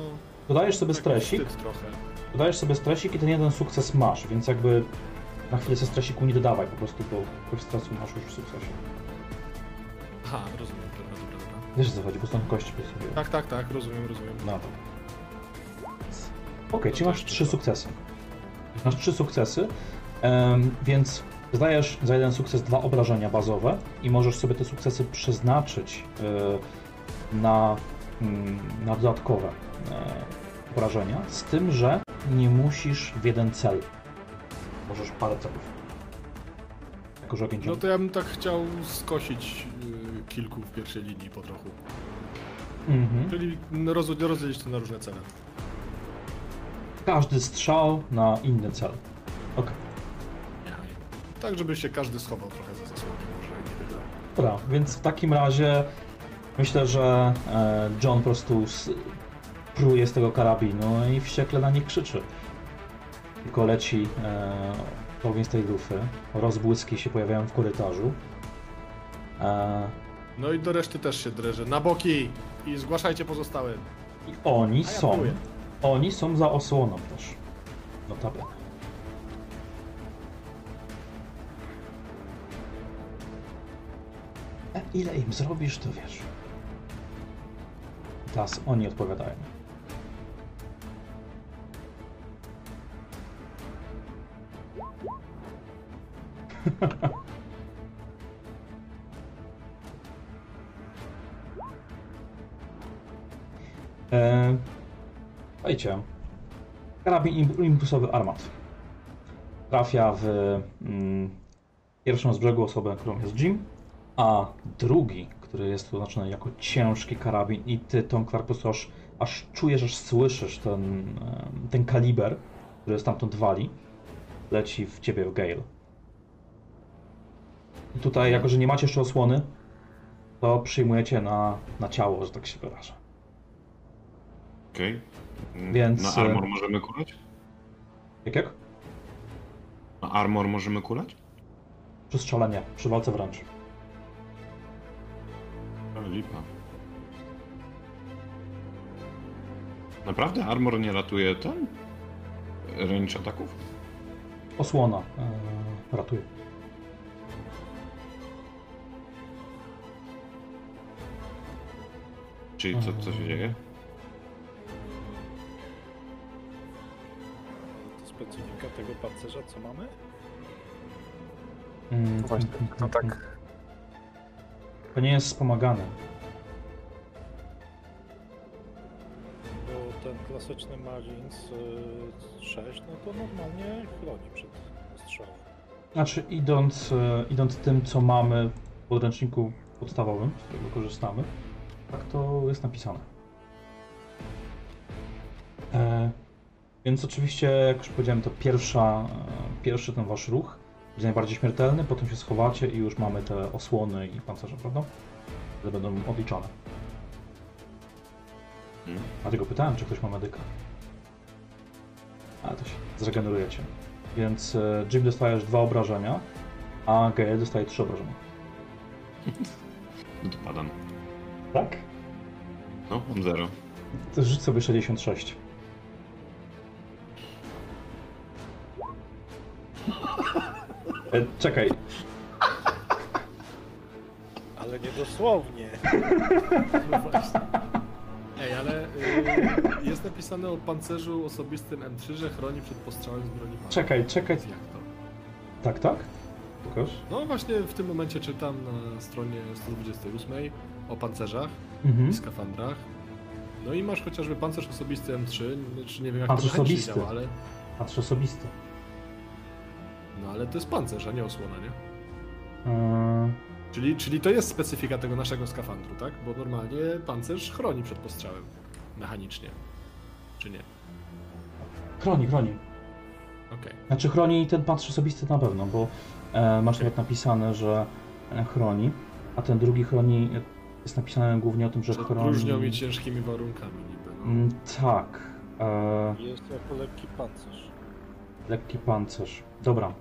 A: Dodajesz sobie
D: taki
A: stresik,
D: wstyd trochę.
A: dodajesz sobie stresik i ten jeden sukces masz, więc jakby na chwilę ze stresiku nie dodawaj po prostu, bo kość stresu masz już w sukcesie.
D: Aha, rozumiem, dobra, dobra, dobra.
A: Wiesz o co chodzi, bo stąd kości by sobie...
D: Tak, tak, tak, rozumiem, rozumiem.
A: No dobra. Okej, czyli masz trzy sukcesy. Masz trzy sukcesy, więc zdajesz za jeden sukces dwa obrażenia bazowe i możesz sobie te sukcesy przeznaczyć e, na, mm, na dodatkowe e, obrażenia, z tym, że nie musisz w jeden cel. Możesz parę celów. Jako, że ogień
D: No to ja bym tak chciał skosić y, kilku w pierwszej linii po trochu.
A: Mhm.
D: Czyli roz, rozdzielić to na różne cele.
A: Każdy strzał na inny cel. Okej.
D: Tak, żeby się każdy schował trochę za może tyle.
A: Dobra, więc w takim razie myślę, że e, John po prostu pruje z tego karabinu i wściekle na nich krzyczy. Tylko leci e, ogień z tej lufy, rozbłyski się pojawiają w korytarzu. E,
D: No i do reszty też się dręże. Na boki! I zgłaszajcie pozostałe.
A: I oni
D: ja
A: są,
D: próbuję.
A: Oni są za osłoną też. Notabene. E, ile im zrobisz, to wiesz. Teraz oni odpowiadają. *laughs* E, Słuchajcie. Karabin im- impulsowy armat. Trafia w mm, pierwszą z brzegu osobę, którą jest Jim, a drugi, który jest oznaczony jako ciężki karabin i ty, po prostu aż, czujesz, aż słyszysz ten, ten kaliber, który stamtąd wali, leci w ciebie w Gale. I tutaj, jako że nie macie jeszcze osłony, to przyjmujecie na, na ciało, że tak się wyrażę.
E: Okej. Mm,
A: Więc,
E: Na
A: e,
E: armor możemy kulać?
A: Jak jak?
E: Na armor możemy kulać?
A: Przy strzelanie, przy walce wręcz.
E: Ale lipa. Naprawdę armor nie ratuje ten? Range ataków?
A: Osłona e, ratuje.
E: Czyli co, co się dzieje?
B: To specyfika tego pancerza, co mamy?
A: Mm,
C: Właśnie,
A: mm,
C: to
A: mm,
C: tak.
A: mm. To nie jest wspomagane.
B: Bo ten klasyczny Marines y, 6, no to normalnie chroni przed strzałem.
A: Znaczy, idąc, e, idąc tym, co mamy w podręczniku podstawowym, z którego korzystamy, tak to jest napisane. E, więc oczywiście, jak już powiedziałem, to pierwsza, pierwszy ten wasz ruch jest najbardziej śmiertelny, potem się schowacie i już mamy te osłony i pancerze, prawda? Które będą odliczane.
E: Hmm?
A: Dlatego pytałem, czy ktoś ma medyka. Ale to się zregenerujecie. Więc e, Jim dostajesz dwa obrażenia, a Gael dostaje trzy obrażenia.
E: No to padam.
A: Tak?
E: No, mam zero.
A: To rzuć sobie 66. E, czekaj,
B: Ale nie dosłownie. *laughs*
D: No właśnie. Ej, ale y, jest napisane o pancerzu osobistym M3, że chroni przed postrzałem z broni palnej.
A: czekaj, czekaj.
D: Jak to?
A: Tak, tak? Pokaż.
D: No właśnie w tym momencie czytam na stronie 128 o pancerzach
A: Mhm.
D: i skafandrach. No i masz chociażby pancerz osobisty M3, czy nie wiem jak
A: Pancerz
D: to
A: osobisty.
D: działa, ale,
A: Patrz osobisty.
D: No, ale to jest pancerz, a nie osłona, nie?
A: Eee,
D: Czyli, czyli to jest specyfika tego naszego skafandru, tak? Bo normalnie pancerz chroni przed postrzałem mechanicznie. Czy nie?
A: chroni, chroni.
D: Okej.
A: Znaczy chroni ten patrz osobisty na pewno, bo e, masz nawet napisane, że e, chroni, a ten drugi chroni, e, jest napisane głównie o tym, że
D: Przed
A: chroni...
D: próżnią i ciężkimi warunkami niby, no.
A: Mm, tak. E,
B: Jest jako lekki pancerz.
A: lekki pancerz. Dobra.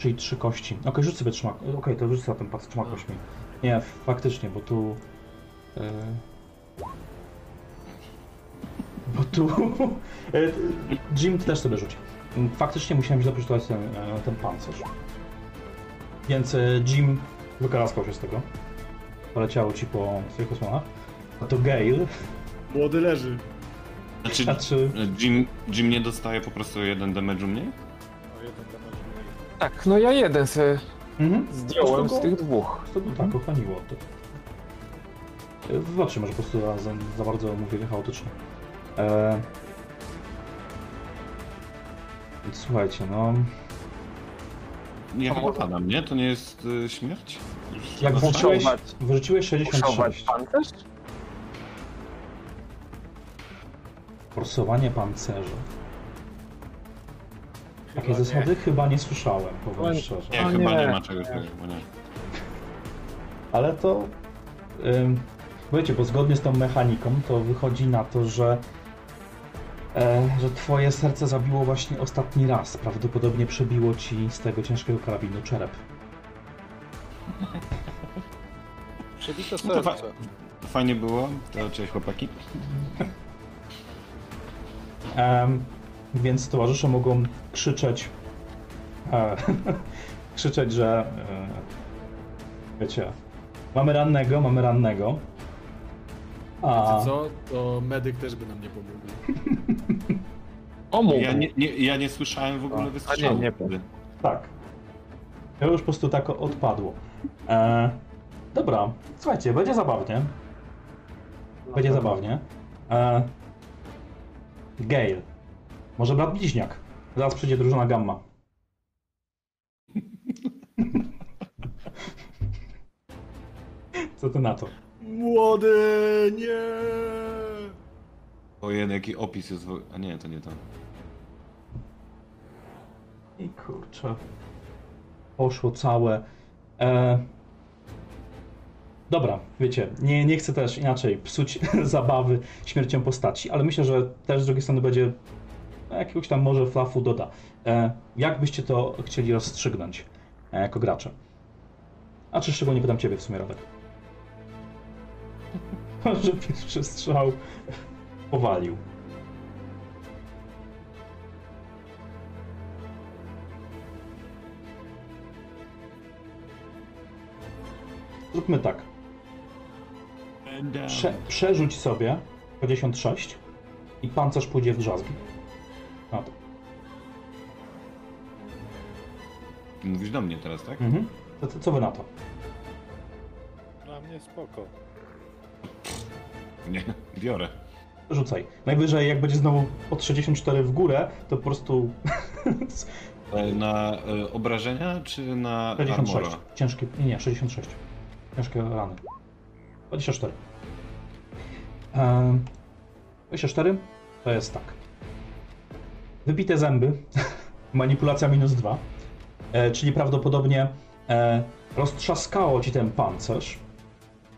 A: Czyli trzy kości. Okej, rzuć sobie trzyma. Okej, to rzuć sobie ten pas trzema
D: No.
A: kośćmi. Nie, faktycznie, bo tu... E, bo tu... *laughs* e, Jim, ty też sobie rzuć. Mm, Faktycznie musiałem źle przeczytać ten, e, ten pancerz. Więc Jim wykaraskał się z tego. Poleciało ci po swoich osłonach. A to Gale,
D: Młody leży.
E: Znaczy,
A: znaczy...
E: Jim, Jim nie dostaje po prostu jeden damage'u mniej?
B: O jeden.
C: Tak, no ja jeden se
A: Mhm.
C: zdjąłem z tych dwóch.
A: To by tak, ochroniło to. Wybaczcie, może po prostu za, za, bardzo mówię chaotycznie. E... Więc słuchajcie, no...
C: A
E: chyba
C: może-
E: padam, nie? To nie jest y, śmierć? Już
A: Jak
E: na
A: włączyłeś,
C: Muszować.
A: wyrzuciłeś
C: Muszować
A: 66.
C: pancerz?
A: Forsowanie pancerzy. Takie
B: Chyba nie.
A: zasady chyba nie słyszałem, powiem szczerze.
E: Nie, chyba nie,
C: nie.
E: ma czegoś takiego, bo nie.
A: Ale to... Ym, wiecie, bo zgodnie z tą mechaniką to wychodzi na to, że e, że twoje serce zabiło właśnie ostatni raz. Prawdopodobnie przebiło ci z tego ciężkiego karabinu czerep.
B: Przebite
E: No to fa-
B: serce.
E: Fajnie było, to cześć chłopaki.
A: Em, więc towarzysze mogą krzyczeć, e, *laughs* krzyczeć, że e, wiecie, mamy rannego, mamy rannego. A,
D: Wiecie co? To medyk też by nam nie pomógł. *laughs*
C: O.
E: Ja nie, nie, ja nie słyszałem w ogóle
C: A,
E: wystrzału.
C: nie, nie.
E: wtedy.
A: tak. To już po prostu tak odpadło. E, dobra, słuchajcie, będzie zabawnie. Będzie zabawnie. E, Gale. Może brat bliźniak. Zaraz przyjdzie drużyna Gamma. Co ty na to?
D: Młody, nie!
E: Ojej, jaki opis jest. w- A nie, to nie to.
A: I kurczę. Poszło całe. E... Dobra, wiecie, nie, nie chcę też inaczej psuć *laughs* zabawy śmiercią postaci, ale myślę, że też z drugiej strony będzie jakiegoś tam może flafu doda. E... Jak byście to chcieli rozstrzygnąć e, jako gracze? A czy szczególnie pytam ciebie w sumie, Radek. *laughs* Może pierwszy strzał powalił. Zróbmy tak. Prze przerzuć sobie 56 i pancerz pójdzie w drzazgi.
E: Mówisz do mnie teraz, tak?
A: Mhm. Co, co, co wy na to?
B: Dla mnie spoko.
E: Nie, biorę.
A: Rzucaj. Najwyżej jak będzie znowu od 64 w górę, to po prostu *laughs*
E: E, Na e, obrażenia czy na
A: 66.
E: armora?
A: Ciężkie. Nie, nie, 66. Ciężkie rany. 24. Ehm, 24 to jest tak. Wybite zęby. *laughs* Manipulacja minus 2. E, czyli prawdopodobnie e, roztrzaskało ci ten pancerz.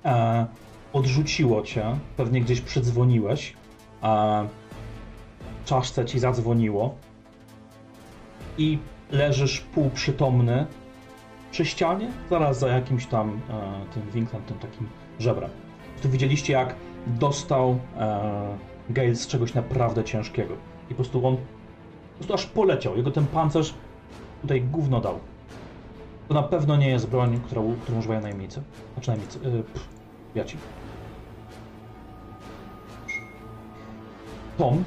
A: E, odrzuciło cię. Pewnie gdzieś przydzwoniłeś. E, czaszce ci zadzwoniło. I leżysz półprzytomny przy ścianie, zaraz za jakimś tam e, tym winklem, tym takim żebrem. Tu widzieliście, jak dostał e, Gale z czegoś naprawdę ciężkiego. I po prostu on po prostu aż poleciał. Jego ten pancerz tutaj gówno dał. To na pewno nie jest broń, którą, którą używają najemnicy. Znaczy najemnicy, yy, pff, jaci. Tom,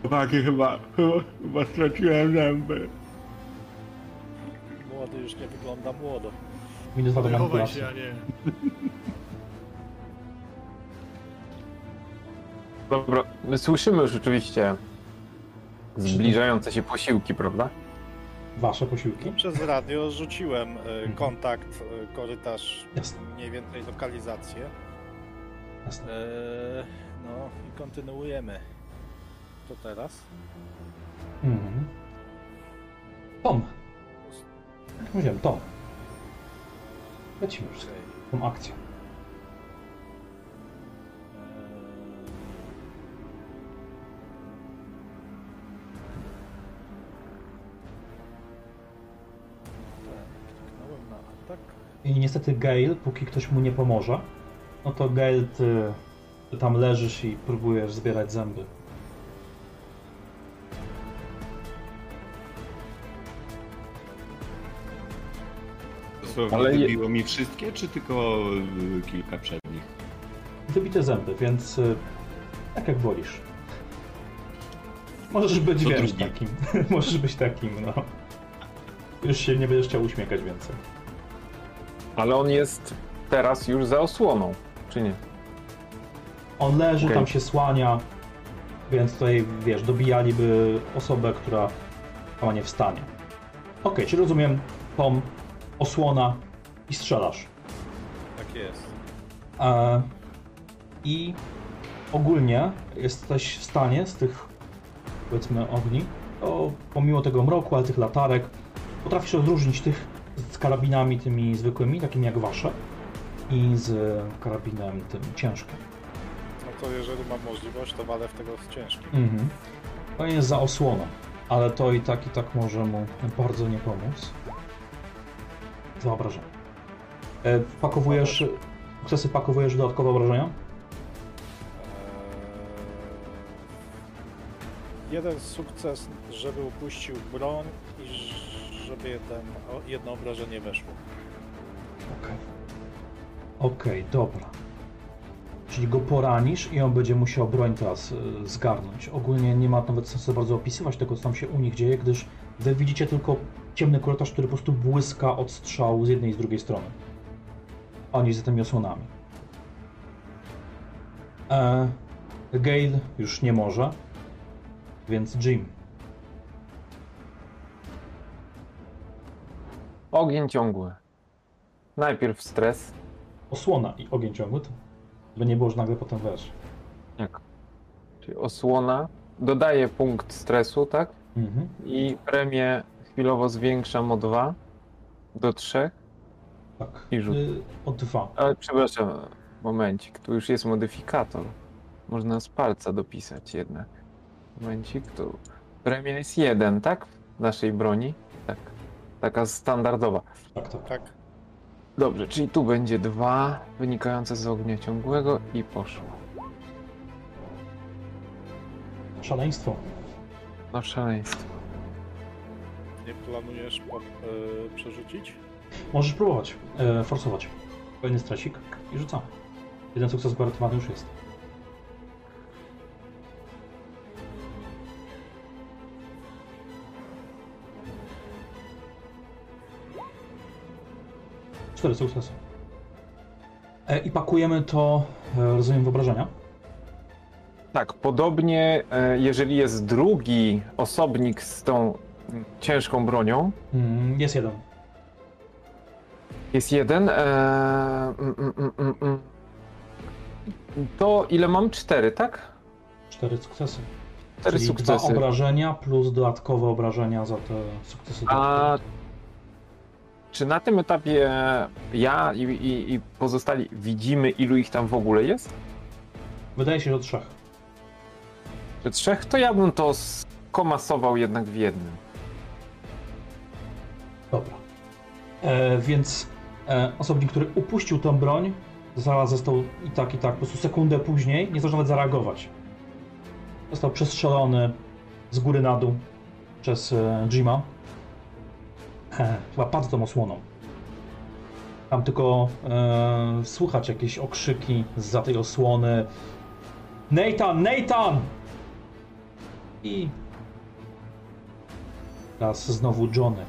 E: Chłopaki, chyba, chyba straciłem zęby.
B: Młody już nie wygląda młodo.
A: minus dwa do
D: Nie chowaj
A: manipulacji.
D: się, a nie.
C: Dobra, my słyszymy już oczywiście zbliżające się posiłki, prawda?
A: Wasze posiłki?
B: Przez radio rzuciłem e,
A: Mhm.
B: kontakt, e, korytarz,
A: Jasne,
B: mniej więcej lokalizację.
A: jasne.
B: E, no i kontynuujemy. To teraz?
A: Mhm. Tom. Jak mówiłem, Tom. Lecimy już z tą akcję. I niestety Gale, póki ktoś mu nie pomoże, no to Gale, ty, ty tam leżysz i próbujesz zbierać zęby.
E: Dosłownie
C: Ale
E: wybiło mi wszystkie, czy tylko y, kilka przednich?
A: Wybite zęby, więc y, tak jak wolisz. Możesz być,
E: Co
A: wiesz,
E: drugi.
A: takim. *laughs* Możesz być takim, no. Już się nie będziesz chciał uśmiechać więcej.
C: Ale on jest teraz już za osłoną, czy nie?
A: On leży,
C: Okej.
A: tam się słania, więc tutaj, wiesz, dobijaliby osobę, która sama nie wstanie. Okej, czyli rozumiem, Tom, osłona i strzelasz.
B: Tak jest.
A: E, I ogólnie jesteś w stanie z tych, powiedzmy, ogni, to pomimo tego mroku, ale tych latarek, potrafisz odróżnić tych karabinami tymi zwykłymi, takimi jak wasze, i z karabinem tym ciężkim.
B: No to jeżeli mam możliwość, to walę w tego z ciężkim.
A: Mhm. To jest za osłoną, ale to i tak i tak może mu bardzo nie pomóc. Dwa obrażenia. E, pakowujesz, sukcesy pakowujesz dodatkowe obrażenia?
B: Eee, jeden sukces, żeby upuścił broń żeby jeden, jedno obrażenie weszło.
A: Okej. Okej, dobra. Czyli go poranisz i on będzie musiał broń teraz y, zgarnąć. Ogólnie nie ma nawet sensu bardzo opisywać tego, co tam się u nich dzieje, gdyż wy widzicie tylko ciemny korytarz, który po prostu błyska od strzału z jednej i z drugiej strony. Oni za tymi osłonami. E, Gale już nie może, więc Jim.
C: Ogień ciągły. Najpierw stres.
A: Osłona i ogień ciągły, to by nie było, że nagle potem wiesz.
C: Jak? czyli osłona, dodaję punkt stresu, tak?
A: Mhm.
C: I premię chwilowo zwiększam o 2 do 3.
A: Tak.
C: I rzut.
A: Y, o dwa.
C: Ale przepraszam, momencik, tu już jest modyfikator. Można z palca dopisać jednak. Momencik, tu premia jest 1, tak? W naszej broni. Tak. Taka standardowa.
A: Tak, tak.
B: Tak.
C: Dobrze, czyli tu będzie 2 wynikające z ognia ciągłego i poszło.
A: Szaleństwo.
C: No szaleństwo.
B: Nie planujesz po, e, przerzucić?
A: Możesz próbować e, forsować. Kolejny stresik i rzucamy. Jeden sukces gwarantowany już jest. Cztery sukcesy. E, I pakujemy to, e, rozumiem, wyobrażenia.
C: Tak, podobnie e, jeżeli jest drugi osobnik z tą mm, ciężką bronią,
A: Mm, jest jeden.
C: jest jeden, e, mm, mm, mm, mm, mm. to ile mam? Cztery, tak?
A: Cztery sukcesy.
C: Cztery
A: Czyli dwa
C: sukcesy.
A: obrażenia plus dodatkowe obrażenia za te sukcesy.
C: A czy na tym etapie ja i, i, i pozostali widzimy, ilu ich tam w ogóle jest?
A: Wydaje się, że trzech.
C: Że trzech? To ja bym to skomasował jednak w jednym.
A: Dobra. E, więc e, osobnik, który upuścił tą broń, zaraz został i tak, i tak, po prostu sekundę później, nie zdążył nawet zareagować. Został przestrzelony z góry na dół przez e, Jima. *laughs* Chyba padł tą osłoną. Tam tylko e, słychać jakieś okrzyki za tej osłony. Nathan! Nathan! I teraz znowu Johnny.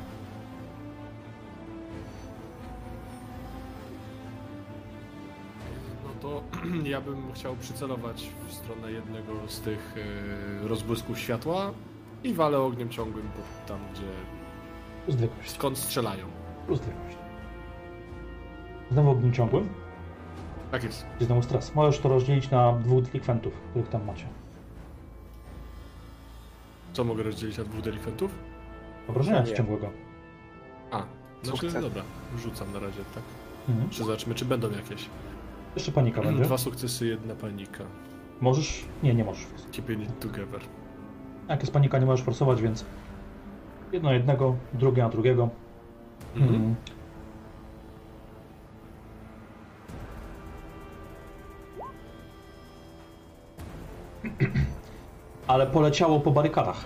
D: No to *clears throat* ja bym chciał przycelować w stronę jednego z tych e, rozbłysków światła i walę ogniem ciągłym tam, gdzie
A: Kości.
D: skąd strzelają.
A: Kości. Znowu ogniem ciągłym.
D: Tak jest.
A: Gdzie znowu stres. Możesz to rozdzielić na dwóch delikwentów, których tam macie.
D: Co mogę rozdzielić na dwóch delikwentów?
A: Obrażenia ciągłego.
D: A, znaczy
C: Sukces.
D: dobra, rzucam na razie, tak?
A: Mhm.
D: Czy zobaczymy, czy będą jakieś.
A: Jeszcze panika *clears throat* będzie.
D: Dwa sukcesy, jedna panika.
A: Możesz... Nie, nie możesz.
D: Keep it together.
A: Jak jest panika, nie możesz forsować, więc... Jedno na jednego, drugie na drugiego.
D: Mhm.
A: Mhm. *clears throat* Ale poleciało po barykadach.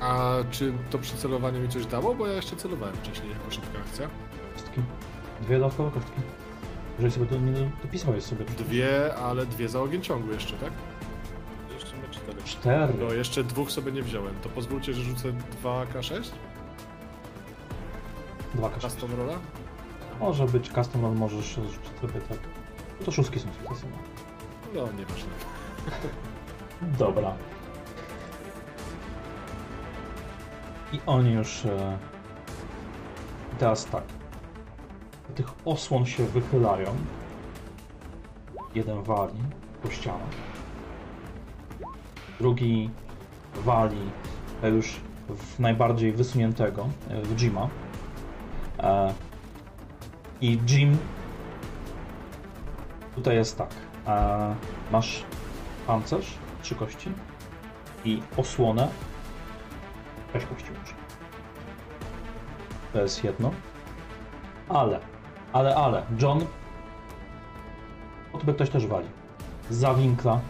D: A czy to przycelowanie mi coś dało? Bo ja jeszcze celowałem wcześniej jako szybka akcja.
A: Kostki. Dwie dodatkowe kostki. Jeżeli sobie to nie dopisałeś sobie.
D: Dwie, ale dwie za ogień ciągły jeszcze, tak?
B: Cztery.
D: No jeszcze dwóch sobie nie wziąłem. To pozwólcie, że rzucę 2K6?
A: Dwa kaszki.
D: Custom rola?
A: Może być custom roll, możesz rzucić sobie tak. To szóstki są sukcesy.
D: No, nieważne.
A: Dobra. I oni już. E... Teraz tak. Tych osłon się wychylają. Jeden wali po ścianach. Drugi wali już w najbardziej wysuniętego, e, w Jima. E... I Jim. Tutaj jest tak. E... Masz pancerz, trzy kości i osłonę, sześć kości już. To jest jedno. Ale, ale, ale, John, o tobie ktoś też wali. Za winkla.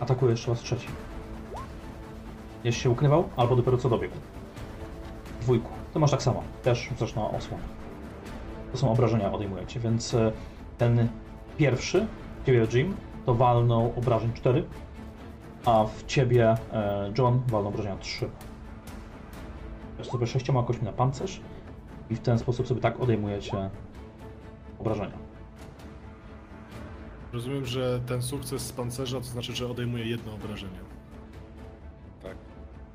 A: Atakuje jeszcze raz trzeci. Jest się ukrywał, albo dopiero co dobiegł. Dwójku. To masz tak samo. Też rzucasz na osłonę. To są obrażenia odejmujecie, więc e, ten pierwszy, ciebie Jim, to walnął obrażeń 4, a w ciebie e, John walnął obrażenia 3. Też sobie sześcioma kośćmi na pancerz i w ten sposób sobie tak odejmujecie obrażenia.
D: Rozumiem, że ten sukces z pancerza to znaczy, że odejmuje jedno obrażenie.
B: Tak.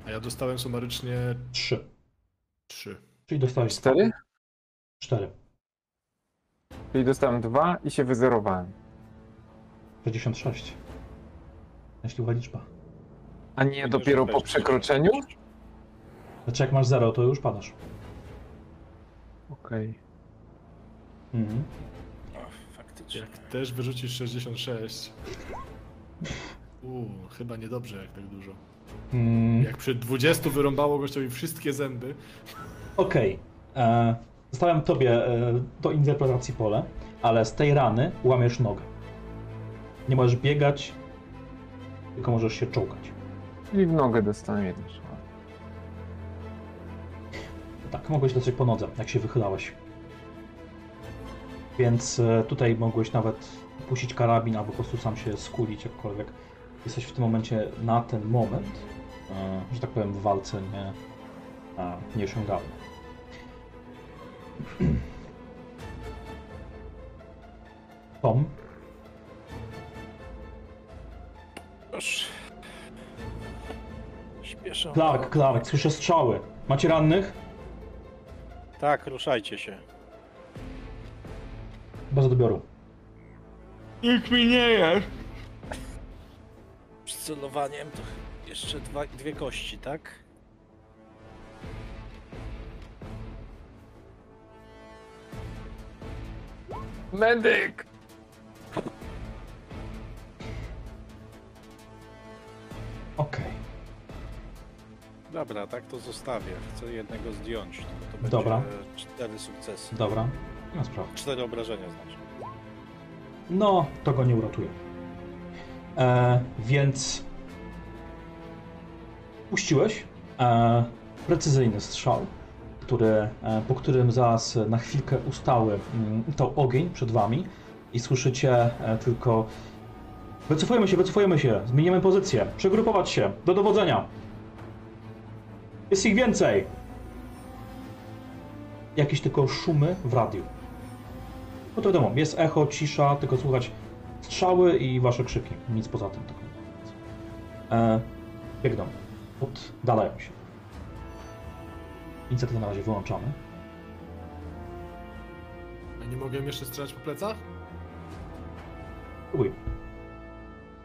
D: A ja dostałem sumarycznie
A: 3.
D: trzy.
A: Czyli dostałeś
C: Cztery?
A: 4.
C: Czyli dostałem dwa i się wyzerowałem.
A: 66. Szczęśliwa liczba.
C: A nie dopiero po przekroczeniu?
A: Znaczy jak masz 0, to już padasz.
C: Okej.
A: Mhm.
D: Jak też wyrzucisz 66. Uuu, chyba niedobrze jak tak dużo.
A: Mm,
D: Jak przy 20 wyrąbało gościowi wszystkie zęby.
A: Okej. E, Zostawiam tobie e, do interpretacji pole, ale z tej rany łamiesz nogę. Nie możesz biegać, tylko możesz się czołgać.
C: I w nogę dostanę jeden szlak.
A: Tak, mogłeś dostać po nodze, jak się wychylałeś. Więc e, tutaj mogłeś nawet puścić karabin, albo po prostu sam się skulić, jakkolwiek. Jesteś w tym momencie na ten moment, e, że tak powiem, w walce nie, e, nieosiągalny. *clears throat* Tom,
B: Już. Śpieszę.
A: Clark, Clark, słyszę strzały. Macie rannych?
B: Tak, ruszajcie się.
A: Bez odbioru.
E: Nikt mi nie jest.
B: Z celowaniem to jeszcze dwa, dwie kości, tak?
C: Medyk!
A: Okej,
B: Dobra, tak to zostawię. Chcę jednego zdjąć. To, to będzie
A: Dobra.
B: cztery sukcesy.
A: dobra. Sprawy.
B: Cztery obrażenia znaczy.
A: No, to go nie uratuje. E, więc puściłeś e, precyzyjny strzał, który, e, po którym zaraz na chwilkę ustały mm, to ogień przed wami i słyszycie e, tylko wycofujemy się, wycofujemy się, zmienimy pozycję, przegrupować się, do dowodzenia. Jest ich więcej. Jakieś tylko szumy w radiu. No to wiadomo, jest echo, cisza, tylko słuchać strzały i wasze krzyki. Nic poza tym. Tak e, biegną. Oddalają się. Inicjatywę na razie wyłączamy.
D: A nie mogłem jeszcze strzelać po plecach?
A: Próbuj.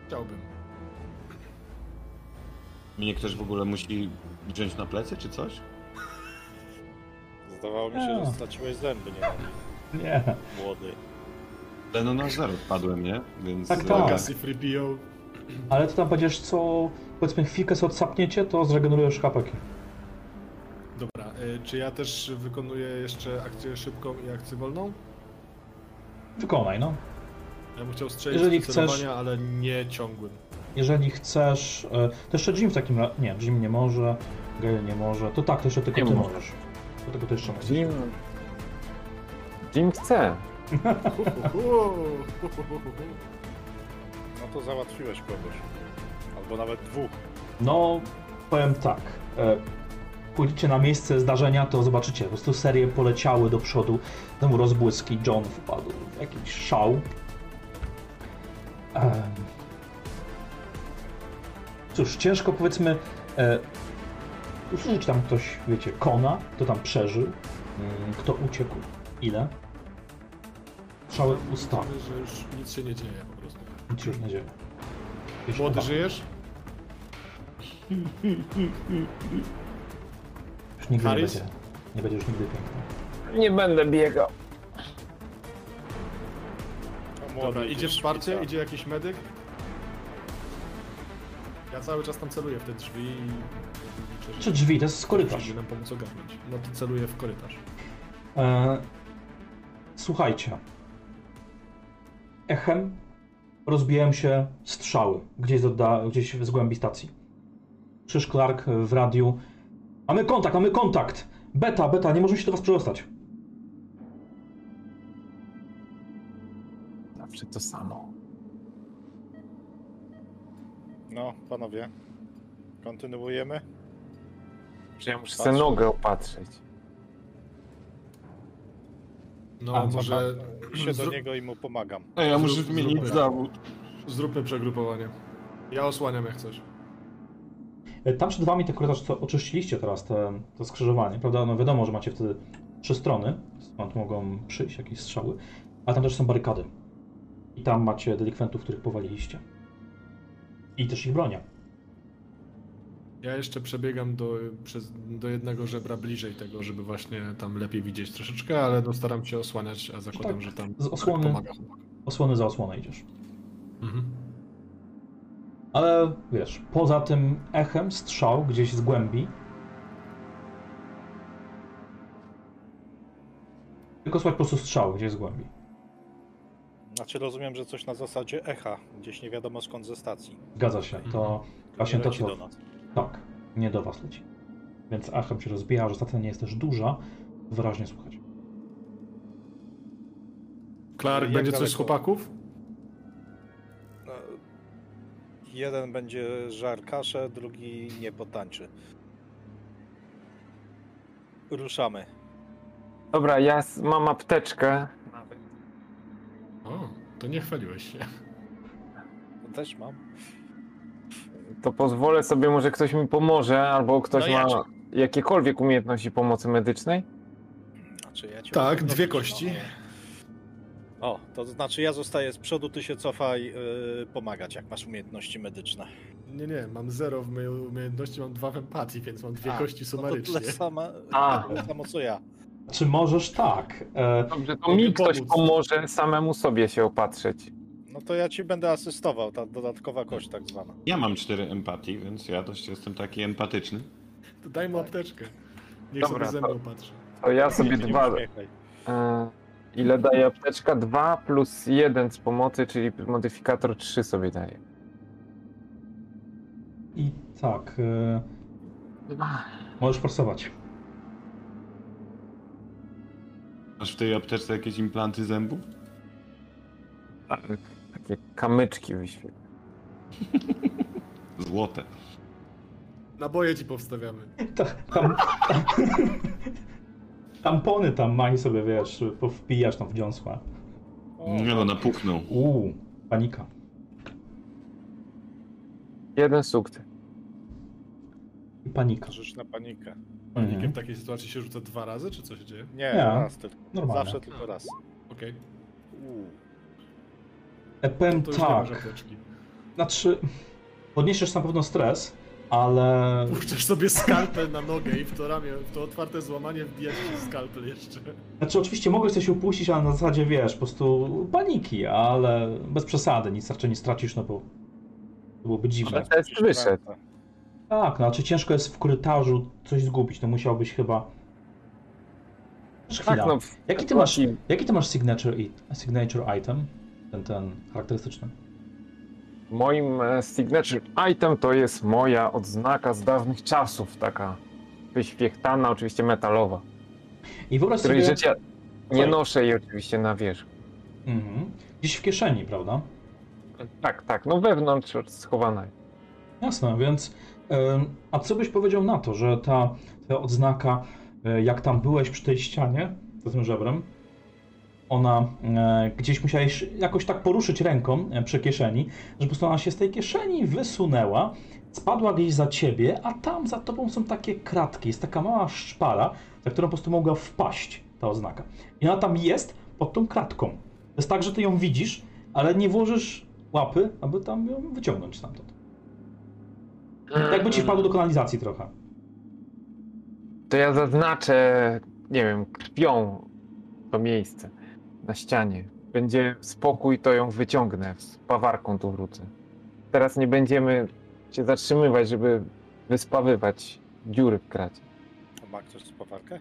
D: Chciałbym.
E: Mnie ktoś w ogóle musi wziąć na plecy, czy coś?
B: Zdawało mi się, że straciłeś zęby, nie
A: Nie.
B: młody.
E: Ale no na zero wpadłem, nie? Więc...
A: Tak,
E: e,
A: tak. Ale to tam będziesz co, powiedzmy chwilkę sobie odsapniecie, to zregenerujesz hapeki.
D: Dobra, y, czy ja też wykonuję jeszcze akcję szybką i akcję wolną?
A: Wykonaj, no.
D: Ja bym chciał strzelić
A: Jeżeli chcesz-
D: ale nie ciągłym.
A: Jeżeli chcesz... e, To jeszcze Jim w takim razie... Nie, Jim nie może, Gail nie może. To tak, to jeszcze tylko
C: Nie
A: ty
C: może.
A: możesz. To tylko ty jeszcze możesz.
C: Jim... Jim chce.
B: No to załatwiłeś kogoś. Albo nawet dwóch.
A: No, powiem tak. E, pójdziecie na miejsce zdarzenia, to zobaczycie. Po prostu serie poleciały do przodu. Znowu rozbłyski. John wpadł w jakiś szał. Em. Cóż, ciężko powiedzmy e, usłyszeć tam ktoś, wiecie, Kona, kto tam przeżył, mm, kto uciekł, ile. Strzały ustały.
D: Wiemy, że już nic się nie dzieje po prostu.
A: Nic już nie dzieje. Jakieś
D: Młody, żyjesz?
A: Już nigdy nie
D: Harris?
A: będzie. Nie będzie już nigdy piękny.
C: Nie będę biegał.
D: Dobra,
B: idzie
D: wsparcie, idzie jakiś medyk. Ja cały czas tam celuję w te drzwi i liczę, że
A: Czy drzwi, to jest korytarz.
D: nam pomóc ogarnąć. No to celuję w korytarz.
A: E, słuchajcie. Echem rozbijają się strzały gdzieś, z odda- gdzieś z głębi stacji. Krzyż Clark w radiu. Mamy kontakt, mamy kontakt! Beta, beta, nie możemy się do was przedostać.
C: Zawsze to samo.
B: No, panowie. Kontynuujemy?
C: Że ja muszę
B: Patrz.
C: sobie nogę opatrzyć.
D: No
A: A,
D: może
B: Idę do niego i mu pomagam.
E: A ja muszę
D: Zrób-
E: zmienić
D: zróbmy.
E: zawód.
D: zróbmy przegrupowanie. Ja osłaniam jak coś.
A: E, Tam przed wami ten korytarz, co oczyściliście teraz, te, to skrzyżowanie, prawda? No wiadomo, że macie wtedy trzy strony, skąd mogą przyjść jakieś strzały, ale tam też są barykady. I tam macie delikwentów, których powaliliście. I też ich bronię.
D: Ja jeszcze przebiegam do, przez, do jednego żebra bliżej tego, żeby właśnie tam lepiej widzieć troszeczkę, ale no staram się osłaniać, a zakładam,
A: Tak,
D: że tam
A: z osłony.
D: pomaga chłopak.
A: Osłony za osłonę idziesz.
D: Mhm.
A: Ale wiesz, poza tym echem strzał gdzieś z głębi. Tylko słychać po prostu strzał gdzieś z głębi.
B: Znaczy rozumiem, że coś na zasadzie echa, gdzieś nie wiadomo skąd ze stacji.
A: Zgadza się. To właśnie to, co. Tak, nie do was leci. Więc echem się rozbija, że stacja nie jest też duża. Wyraźnie słychać.
D: Clark,
B: Jak
D: będzie coś z chłopaków?
B: No, jeden będzie żar kaszę, drugi nie potańczy. Ruszamy.
C: Dobra, ja mam apteczkę.
D: O, to nie chwaliłeś się.
B: Też mam.
C: To pozwolę sobie, może ktoś mi pomoże, albo ktoś
B: No ja
C: ma jakiekolwiek umiejętności pomocy medycznej.
B: Znaczy ja ci
D: Tak,
B: mogę
D: dwie kości.
B: No. O, to znaczy ja zostaję z przodu, ty się cofaj yy, pomagać, jak masz umiejętności medyczne.
D: Nie, nie, mam zero w mojej umiejętności, mam dwa w empatii, więc mam dwie
B: A,
D: kości
B: No to
D: sumarycznie.
B: tyle, sama, *laughs*
C: A.
B: tyle samo co ja.
A: Czy możesz tak? E,
C: Dobrze, to
D: Mogę
C: mi ktoś
D: pomóc.
C: pomoże samemu sobie się opatrzyć.
B: No to ja ci będę asystował, ta dodatkowa kość tak zwana.
E: Ja mam cztery empatii, więc ja dość jestem taki empatyczny.
D: To daj mu apteczkę. Niech
C: Dobra,
D: sobie ze
C: to-
D: mną patrzy.
C: To ja sobie
B: Nie, nie
C: dwa.
B: uśmiechaj.
C: E, ile daje apteczka? 2 plus 1 z pomocy, czyli modyfikator 3 sobie daje.
A: I tak. E, możesz forsować.
E: Masz w tej apteczce jakieś implanty zębów?
C: Tak, Takie kamyczki wyświetla. *laughs*
E: Złote.
D: Naboje ci powstawiamy.
A: Ta, tam, tampony tam maj sobie, wiesz, powpijasz tam w dziąsła.
B: O,
E: Nie no, napuknął.
A: Uuu, panika.
C: Jeden sukces.
A: I panika.
B: Rzuć na panikę.
D: Panikiem
A: Mhm.
D: w takiej sytuacji się rzuca dwa razy, czy co się dzieje?
B: Nie,
A: Nie.
B: raz tylko.
A: Normalnie.
B: Zawsze tylko raz.
D: Okej,
B: Uuu.
A: E, powiem
D: to już nie masz
A: tak, znaczy, podniesiesz na pewno stres, ale
D: Puszczasz sobie skalpel na nogę i w to ramię, w to otwarte złamanie wbijasz skalpel jeszcze.
A: Znaczy, oczywiście mogłeś coś upuścić, ale na zasadzie wiesz, po prostu paniki, ale bez przesady, nic raczej nie stracisz, no bo to byłoby dziwne.
C: Ale test wyszedł.
A: Tak, no, znaczy ciężko jest w korytarzu coś zgubić, no musiałbyś chyba. Chwila.
C: Tak, no.
A: Jaki ty masz, jaki ty masz signature, signature item? Ten, ten charakterystyczny.
C: Moim e, signature item to jest moja odznaka z dawnych czasów, taka wyświechtana, oczywiście metalowa,
A: I wyobraź sobie.
C: ja nie noszę jej oczywiście na wierzch.
A: Mhm. Gdzieś w kieszeni, prawda?
C: Tak, tak, no wewnątrz schowana.
A: Jasne, więc a co byś powiedział na to, że ta, ta odznaka, e, jak tam byłeś przy tej ścianie, za tym żebrem, ona e, gdzieś musiałeś jakoś tak poruszyć ręką e, przy kieszeni, że po prostu ona się z tej kieszeni wysunęła, spadła gdzieś za ciebie, a tam za tobą są takie kratki, jest taka mała szpara, za którą po prostu mogła wpaść ta oznaka. I ona tam jest pod tą kratką. To jest tak, że ty ją widzisz, ale nie włożysz łapy, aby tam ją wyciągnąć stamtąd. Jakby ci wpadł do kanalizacji trochę.
C: To ja zaznaczę, nie wiem, krwią to miejsce na ścianie. Będzie spokój, to ją wyciągnę, z pawarką tu wrócę. Teraz nie będziemy się zatrzymywać, żeby wyspawywać dziury w kracie.
B: A Ma ktoś spawarkę?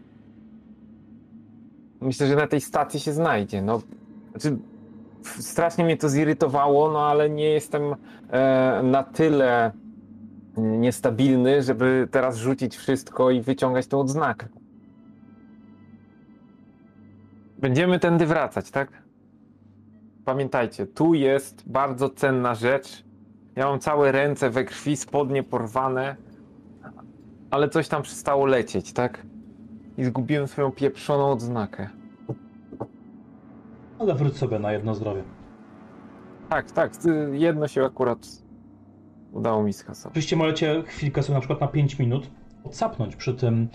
C: Myślę, że na tej stacji się znajdzie. No, znaczy, strasznie mnie to zirytowało, no ale nie jestem e, na tyle niestabilny, żeby teraz rzucić wszystko i wyciągać tą odznakę. Będziemy tędy wracać, tak? Pamiętajcie, tu jest bardzo cenna rzecz. Ja mam całe ręce we krwi, spodnie porwane, ale coś tam przestało lecieć, tak? I zgubiłem swoją pieprzoną odznakę.
A: Ale wróć sobie na jedno zdrowie.
C: Tak, tak, jedno się akurat udało mi skasować.
A: Oczywiście możecie chwilkę sobie na przykład na 5 minut odsapnąć przy tym,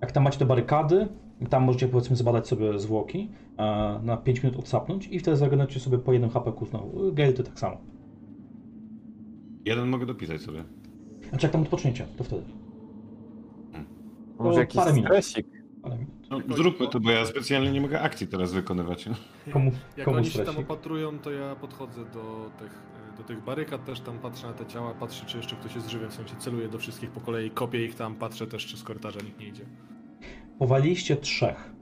A: jak tam macie te barykady, tam możecie powiedzmy zbadać sobie zwłoki, e, na 5 minut odsapnąć i wtedy zagadnącie sobie po jednym HP znowu. Gale to tak samo.
E: Jeden mogę dopisać sobie.
A: Znaczy jak tam odpoczniecie, to wtedy.
C: Może jakiś
A: parę minut.
C: stresik.
A: Ale
E: No, zróbmy to, bo ja specjalnie nie mogę akcji teraz wykonywać.
A: komu,
D: Jak
A: komu
D: oni się tam
A: stresik?
D: opatrują, to ja podchodzę do tych, do tych barykad, też tam patrzę na te ciała, patrzę czy jeszcze ktoś jest żywy, w sensie celuję do wszystkich po kolei, kopię ich tam, patrzę też czy z korytarza nikt nie idzie.
A: Powaliliście trzech.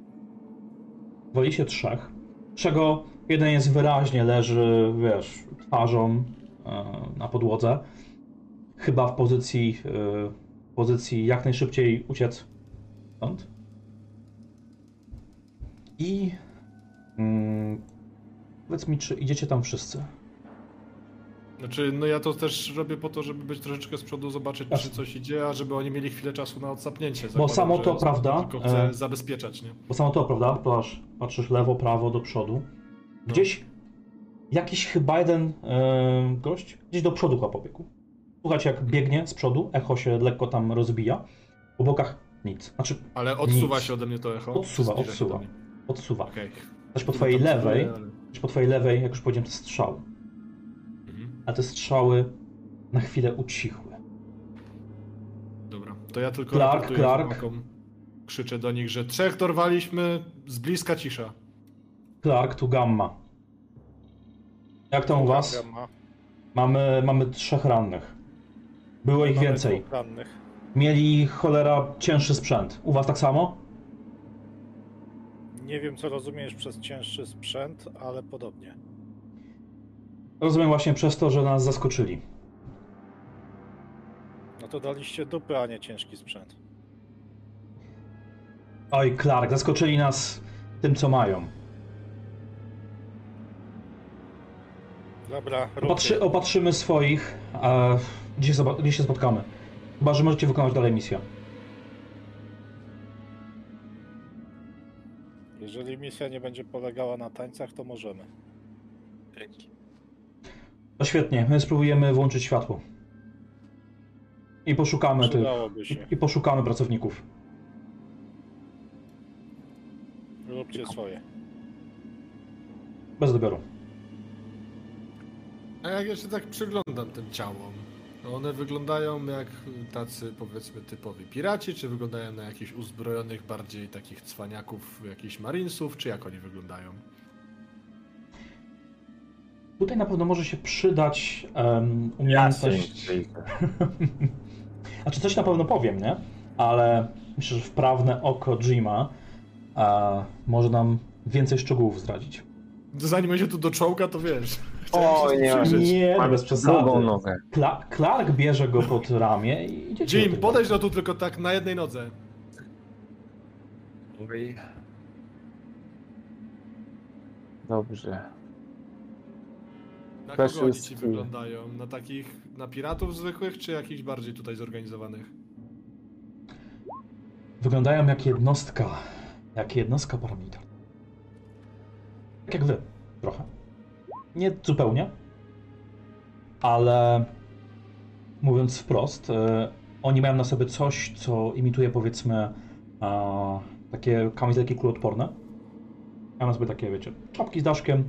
A: Powaliliście trzech, czego jeden jest wyraźnie, leży, wiesz, twarzą e, na podłodze. Chyba w pozycji, e, pozycji jak najszybciej uciec stąd. I mm, powiedz mi, czy idziecie tam wszyscy?
D: Znaczy, no ja to też robię po to, żeby być troszeczkę z przodu, zobaczyć czy coś idzie, a żeby oni mieli chwilę czasu na odsapnięcie.
A: Bo samo to, prawda,
D: Tylko chcę
A: e,
D: zabezpieczać, nie?
A: Bo samo to, prawda? Patrz, patrzysz lewo, prawo, do przodu. Gdzieś jakiś chyba jeden e, gość gdzieś do przodu chyba pobiegł. Słuchać jak biegnie z przodu, echo się lekko tam rozbija. Po bokach nic. Znaczy
D: Ale odsuwa
A: Nic.
D: się ode mnie to echo.
A: Odsuwa, odsuwa. odsuwa. Też po twojej lewej,
D: ale-
A: też po twojej lewej, jak już powiedziałem.
D: Mhm.
A: A te strzały na chwilę ucichły.
D: Dobra, to ja tylko
A: Clark, Clark.
D: chłopakom. Krzyczę do nich, że trzech dorwaliśmy, z bliska cisza.
A: Clark, tu Gamma. Jak tam u was?
B: Gamma.
A: Mamy, mamy trzech rannych. Było ich
B: Mamy
A: więcej.
B: dwóch rannych.
A: Mieli cholera cięższy sprzęt. U was tak samo?
B: Nie wiem, co rozumiesz przez cięższy sprzęt, ale podobnie.
A: Rozumiem właśnie przez to, że nas zaskoczyli.
B: No to daliście dupy, a nie ciężki sprzęt.
A: Oj, Clark, zaskoczyli nas tym, co mają.
B: Dobra,
A: Opatrzy, opatrzymy swoich, a gdzie, gdzie się spotkamy. Chyba, że możecie wykonać dalej misję.
B: Jeżeli misja nie będzie polegała na tańcach, to możemy.
A: To świetnie, my spróbujemy włączyć światło. I poszukamy tych.
B: Przydałoby się.
A: I poszukamy pracowników.
B: Róbcie swoje.
A: Bez doboru.
D: A jak ja się tak przyglądam tym ciałom, to one wyglądają jak tacy powiedzmy typowi piraci, czy wyglądają na jakichś uzbrojonych bardziej takich cwaniaków, jakichś marinesów, czy jak oni wyglądają?
A: Tutaj na pewno może się przydać um, umiejętność. *laughs* Znaczy coś na pewno powiem, nie? Ale myślę, że wprawne oko Jima a, może nam więcej szczegółów zdradzić.
D: Zanim się tu doczołga, to wiesz.
C: O nie.
A: Nie, bez przesady.
C: nogę.
A: Cla- Clark bierze go pod ramię i idziecie. do
D: Jim, podejdź no tu tylko tak na jednej nodze.
C: Dobrze.
D: Na
C: Też
D: kogo oni
C: jest-
D: ci wyglądają? Na takich, na piratów zwykłych, czy jakichś bardziej tutaj zorganizowanych?
A: Wyglądają jak jednostka. Jak jednostka paramilitarna. Tak jak wy. Trochę. Nie zupełnie. Ale mówiąc wprost, e, oni mają na sobie coś, co imituje powiedzmy e, takie kamizelki kuloodporne. Mają na sobie takie, wiecie, czapki z daszkiem.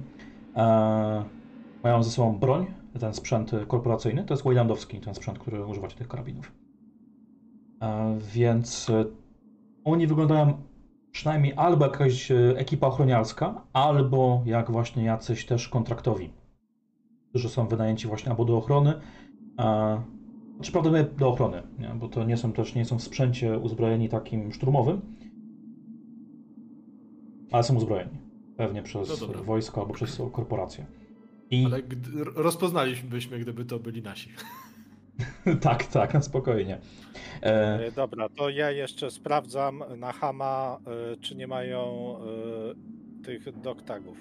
A: E, mają ze sobą broń, ten sprzęt korporacyjny. To jest Waylandowski, ten sprzęt, który używacie tych karabinów. E, więc e, oni wyglądają przynajmniej albo jakaś e, ekipa ochroniarska, albo jak właśnie jacyś też kontraktowi, którzy są wynajęci właśnie albo do ochrony, czy prawdopodobnie do ochrony, nie? bo to nie są też nie są w sprzęcie uzbrojeni takim szturmowym, ale są uzbrojeni. Pewnie przez
D: No
A: wojsko albo przez korporację. I
D: Ale gdy, rozpoznalibyśmy, gdyby to byli nasi. *laughs*
A: tak, tak, na spokojnie. E,
B: E, Dobra, to ja jeszcze sprawdzam na Hama, e, czy nie mają e, tych doktagów.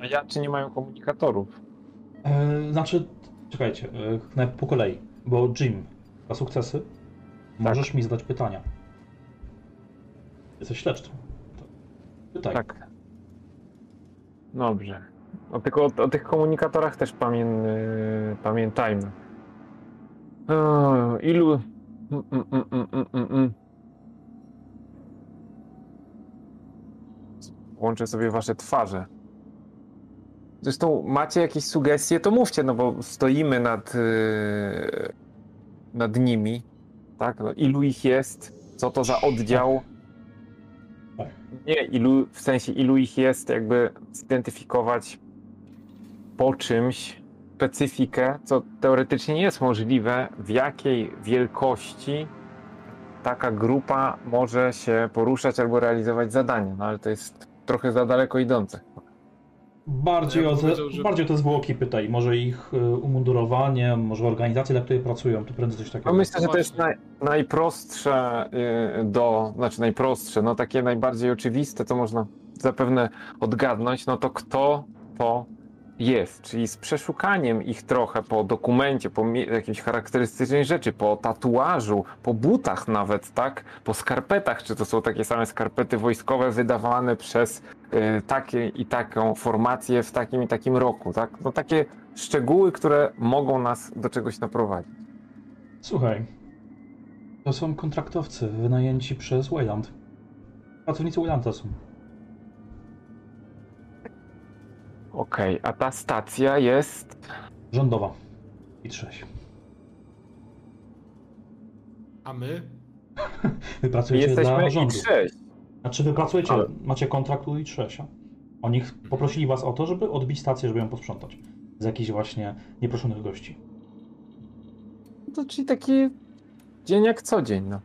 C: A ja czy nie mają komunikatorów?
A: E, znaczy, czekajcie, e, najpierw po kolei, bo Jim, za sukcesy możesz mi zadać pytania. Jesteś śledczym. Pytaj.
C: Tak. Dobrze. O, tylko o, o tych komunikatorach też pamię, y, pamiętajmy. O, ilu. Mm, mm, mm. Łączę sobie wasze twarze. Zresztą macie jakieś sugestie, to mówcie, no bo stoimy nad, yy, nad nimi, tak? No, ilu ich jest? Co to za oddział? Nie, ilu, w sensie ilu ich jest, jakby zidentyfikować po czymś specyfikę, co teoretycznie nie jest możliwe, w jakiej wielkości taka grupa może się poruszać albo realizować zadania, no ale to jest trochę za daleko idące.
A: Bardziej,
D: Ja
A: o te,
D: że-
A: bardziej o te zwłoki pytaj. Może ich y, umundurowanie, może organizacje, dla której pracują, to prędzej coś takiego.
C: No myślę, że to jest naj, najprostsze y, do, znaczy najprostsze, no takie najbardziej oczywiste, co można zapewne odgadnąć, no to kto to jest, czyli z przeszukaniem ich trochę po dokumencie, po jakiejś charakterystycznej rzeczy, po tatuażu, po butach nawet, tak, po skarpetach, czy to są takie same skarpety wojskowe wydawane przez y, takie i taką formację w takim i takim roku, tak, no takie szczegóły, które mogą nas do czegoś naprowadzić.
A: Słuchaj, to są kontraktowcy wynajęci przez Wayland. Pracownicy Waylanda są.
C: Okej, a ta stacja jest.
A: Rządowa. I trzeź.
D: A my? *laughs*
A: Wy pracujecie dla
C: Jesteśmy i
A: rządu.
C: sześć.
A: Znaczy wy pracujecie,
C: Ale-
A: macie kontrakt u Trzesia. Oni ch- poprosili was o to, żeby odbić stację, żeby ją posprzątać. Z jakichś właśnie nieproszonych gości.
C: To czyli taki dzień jak co dzień, no.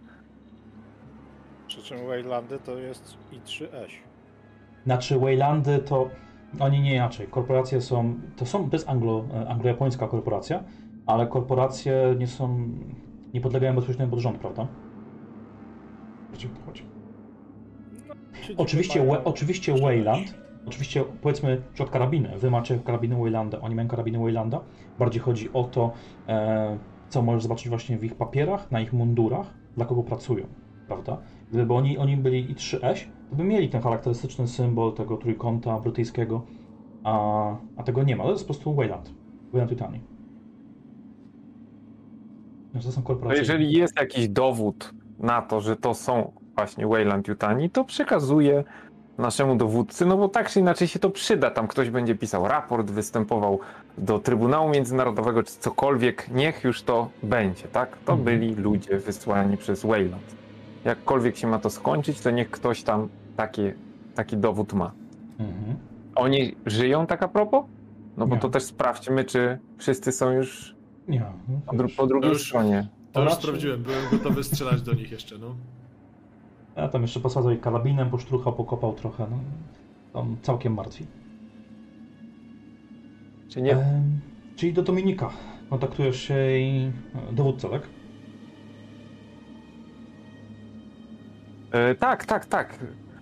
B: Przy czym Waylandy to jest i3S.
A: Znaczy Waylandy to oni nie inaczej. Korporacje są, to są, to jest anglo, e, anglo-japońska korporacja, ale korporacje nie są, nie podlegają bezpośrednio pod rząd, prawda? O co chodzi.
B: Czyli
A: Oczywiście, we, oczywiście. Wayland, oczywiście powiedzmy przykład karabiny, wy macie karabiny Waylanda, oni mają karabiny Waylanda, bardziej chodzi o to, e, co możesz zobaczyć właśnie w ich papierach, na ich mundurach, dla kogo pracują, prawda? Gdyby oni, oni byli i 3S, to by mieli ten charakterystyczny symbol tego trójkąta brytyjskiego, a, a tego nie ma, to jest po prostu Wayland, Wayland Yutani. Więc To są
C: To
A: korporacje.
C: jeżeli jest jakiś dowód na to, że to są właśnie Wayland Yutani, to przekazuję naszemu dowódcy, no bo tak czy inaczej się to przyda. Tam ktoś będzie pisał raport, występował do Trybunału Międzynarodowego, czy cokolwiek, niech już to będzie, tak? To
A: Mhm.
C: byli ludzie wysłani przez Wayland. Jakkolwiek się ma to skończyć, to niech ktoś tam taki, taki dowód ma.
A: Mhm.
C: Oni żyją tak a propos? No bo
A: Nie.
C: to też sprawdźmy, czy wszyscy są już
A: Nie, no,
C: po, dru- po drugiej
D: już-
C: stronie.
D: To już sprawdziłem, byłem gotowy strzelać do nich jeszcze, no.
A: Ja tam jeszcze posadzał i karabinem, posztruchał, pokopał trochę, no. Tam całkiem martwi.
C: Czy nie?
A: Em, czyli do Dominika. Kontaktujesz się i... e, Dowódca, tak?
C: E, tak, tak, tak.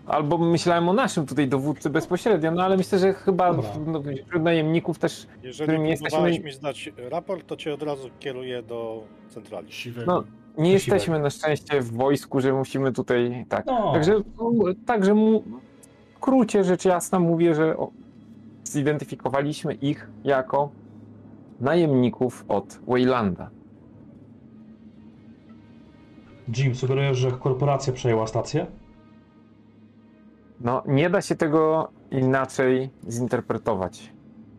C: Albo myślałem o naszym tutaj dowódcy bezpośrednio, no ale myślę, że chyba
A: Dobra.
C: no, wśród najemników też.
B: Jeżeli
C: którym jesteśmy-
B: mi zdać raport, to cię od razu kieruję do centrali.
D: Siwego.
C: No, nie jesteśmy na szczęście w wojsku, że musimy tutaj. Tak.
A: No.
C: Także, także mu, w skrócie rzecz jasna mówię, że o, zidentyfikowaliśmy ich jako najemników od Waylanda.
A: Jim, sugerujesz, że korporacja przejęła stację?
C: No, nie da się tego inaczej zinterpretować.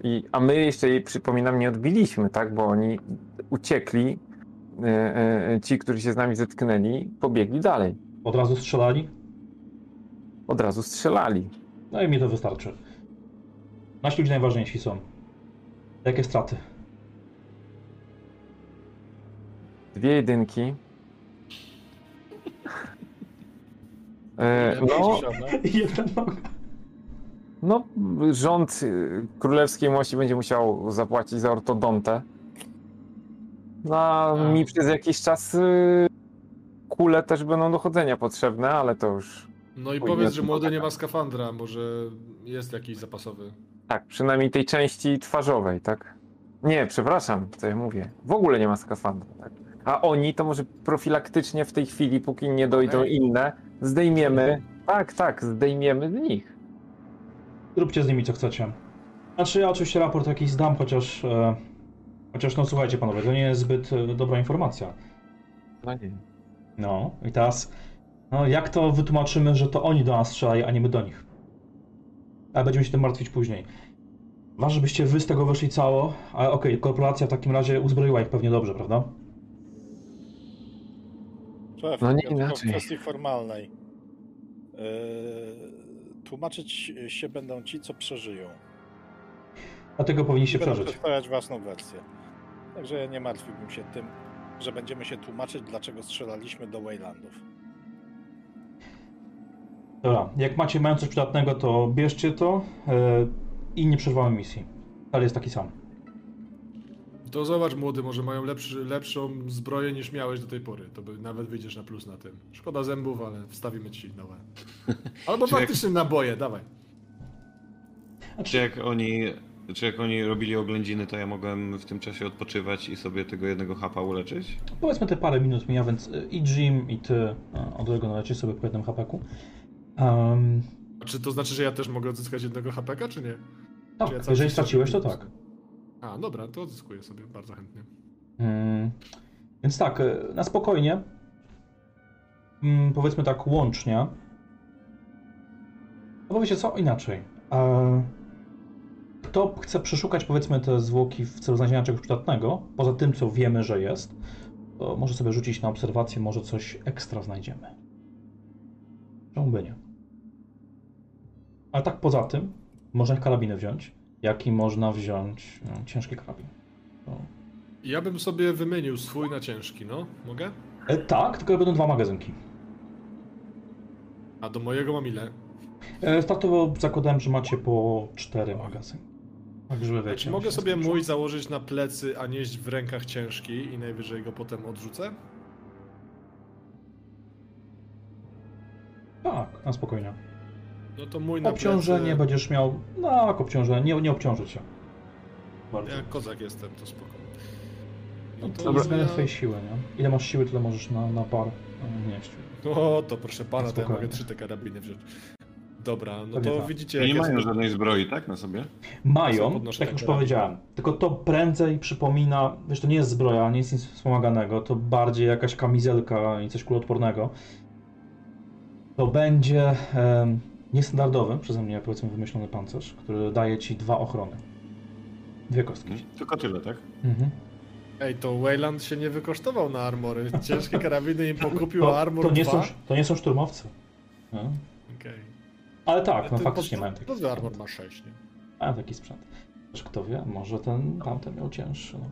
C: I, a my jeszcze jej, przypominam, nie odbiliśmy, tak? Bo oni uciekli, e, e, ci, którzy się z nami zetknęli, pobiegli dalej.
A: Od razu strzelali?
C: Od razu strzelali.
A: No i mi to wystarczy. Nasi ludzie najważniejsi są. Jakie straty?
C: Dwie jedynki. E, no,
A: Jedna noga. *laughs*
C: no, rząd y, królewskiej mości będzie musiał zapłacić za ortodontę. No, a mi przez jakiś czas y, kule też będą dochodzenia potrzebne, ale to już
D: No i powiedz, że młody nie ma skafandra, może jest jakiś zapasowy.
C: tak, przynajmniej tej części twarzowej, tak? Nie, przepraszam, co ja mówię. W ogóle nie ma skafandra, tak? A oni to może profilaktycznie w tej chwili, póki nie dojdą inne, zdejmiemy. Tak, tak, zdejmiemy z nich.
A: Róbcie z nimi co chcecie. Znaczy ja oczywiście raport jakiś zdam, chociaż... E, chociaż no słuchajcie panowie, to nie jest zbyt e, dobra informacja.
C: No nie.
A: No i teraz... No jak to wytłumaczymy, że to oni do nas strzelają, a nie my do nich? Ale będziemy się tym martwić później. Was, żebyście wy z tego wyszli cało, ale okej, korporacja w takim razie uzbroiła ich pewnie dobrze, prawda?
B: Szef,
C: No nie
B: ja tylko
C: inaczej.
B: w kwestii formalnej. Yy, tłumaczyć się będą ci, co przeżyją.
A: Dlatego powinniście
B: będą
A: przeżyć.
B: przedstawiać własną wersję. Także ja nie martwiłbym się tym, że będziemy się tłumaczyć, dlaczego strzelaliśmy do Waylandów.
A: Dobra, jak macie mają coś przydatnego, to bierzcie to e, i nie przerwamy misji. Ale jest taki sam.
D: To zobacz, młody, może mają lepszy, lepszą zbroję niż miałeś do tej pory. To by nawet wyjdziesz na plus na tym. Szkoda zębów, ale wstawimy ci nowe. *laughs* Albo
E: Czy jak-
D: faktycznie naboje, dawaj.
E: Czy jak oni, czy jak oni robili oględziny, to ja mogłem w tym czasie odpoczywać i sobie tego jednego hapa uleczyć?
A: Powiedzmy te parę minut mija, więc e, i Jim, i ty e, od tego nalecisz sobie po jednym hapeku. Um,
D: A Czy to znaczy, że ja też mogę odzyskać jednego HPK, czy nie?
A: tak,
D: Czy ja cały
A: jeżeli straciłeś, to tak.
D: A, dobra, to odzyskuję sobie bardzo chętnie.
A: Mm, więc tak, e, na spokojnie. Mm, powiedzmy tak łącznie. No bo wiecie co, inaczej. E, Kto chce przeszukać powiedzmy te zwłoki w celu znalezienia czegoś przydatnego, poza tym co wiemy, że jest, to może sobie rzucić na obserwację, może coś ekstra znajdziemy. Czemu by nie? Ale tak poza tym, można ich karabiny wziąć, jak i można wziąć no, ciężki karabin. To...
D: Ja bym sobie wymienił swój na ciężki, no? Mogę?
A: E, tak, tylko będą dwa magazynki.
D: A do mojego mam ile?
A: E, startowo zakładałem, że macie po cztery magazynki. Tak, żeby wiecie.
D: Mogę sobie mój założyć na plecy, a nieść w rękach ciężki i najwyżej go potem odrzucę?
A: Tak, na spokojnie.
D: No to mój na
A: Obciążenie
D: plecy...
A: będziesz miał. Tak, obciążenie, nie, nie obciąży cię. Bardzo.
D: Ja kozak jestem, to spoko. No
A: No
D: to
A: to jest
D: ja...
A: twojej siły, nie? Ile masz siły, tyle możesz na, na par e, nieść.
D: O, to proszę pana, to ja
A: Spokojnie.
D: mogę trzy te karabiny wziąć. Dobra, no
A: Pewnie
D: to
A: tak.
D: widzicie,
E: Nie mają
D: jest...
E: żadnej zbroi, tak, na sobie?
A: Mają, tak już
D: karabin.
A: powiedziałem. Tylko to prędzej przypomina, wiesz, to nie jest zbroja, nie jest nic wspomaganego, to bardziej jakaś kamizelka i coś kuloodpornego. To będzie em, niestandardowy, przeze mnie powiedzmy wymyślony pancerz, który daje ci dwa ochrony. Dwie kostki.
E: Tylko tyle, tak?
A: Mhm.
D: Ej, to Wayland się nie wykosztował na armory. Ciężkie karabiny im pokupił, a
A: To,
D: armor
A: to, nie
D: 2?
A: są, to nie są szturmowcy. No.
D: Okej.
A: Ale tak, no
D: Ty
A: faktycznie
D: pod-
A: mają taki
D: Podwy armor ma 6, nie?
A: Mają taki sprzęt. Kto wie, może ten tamten miał cięższy. No.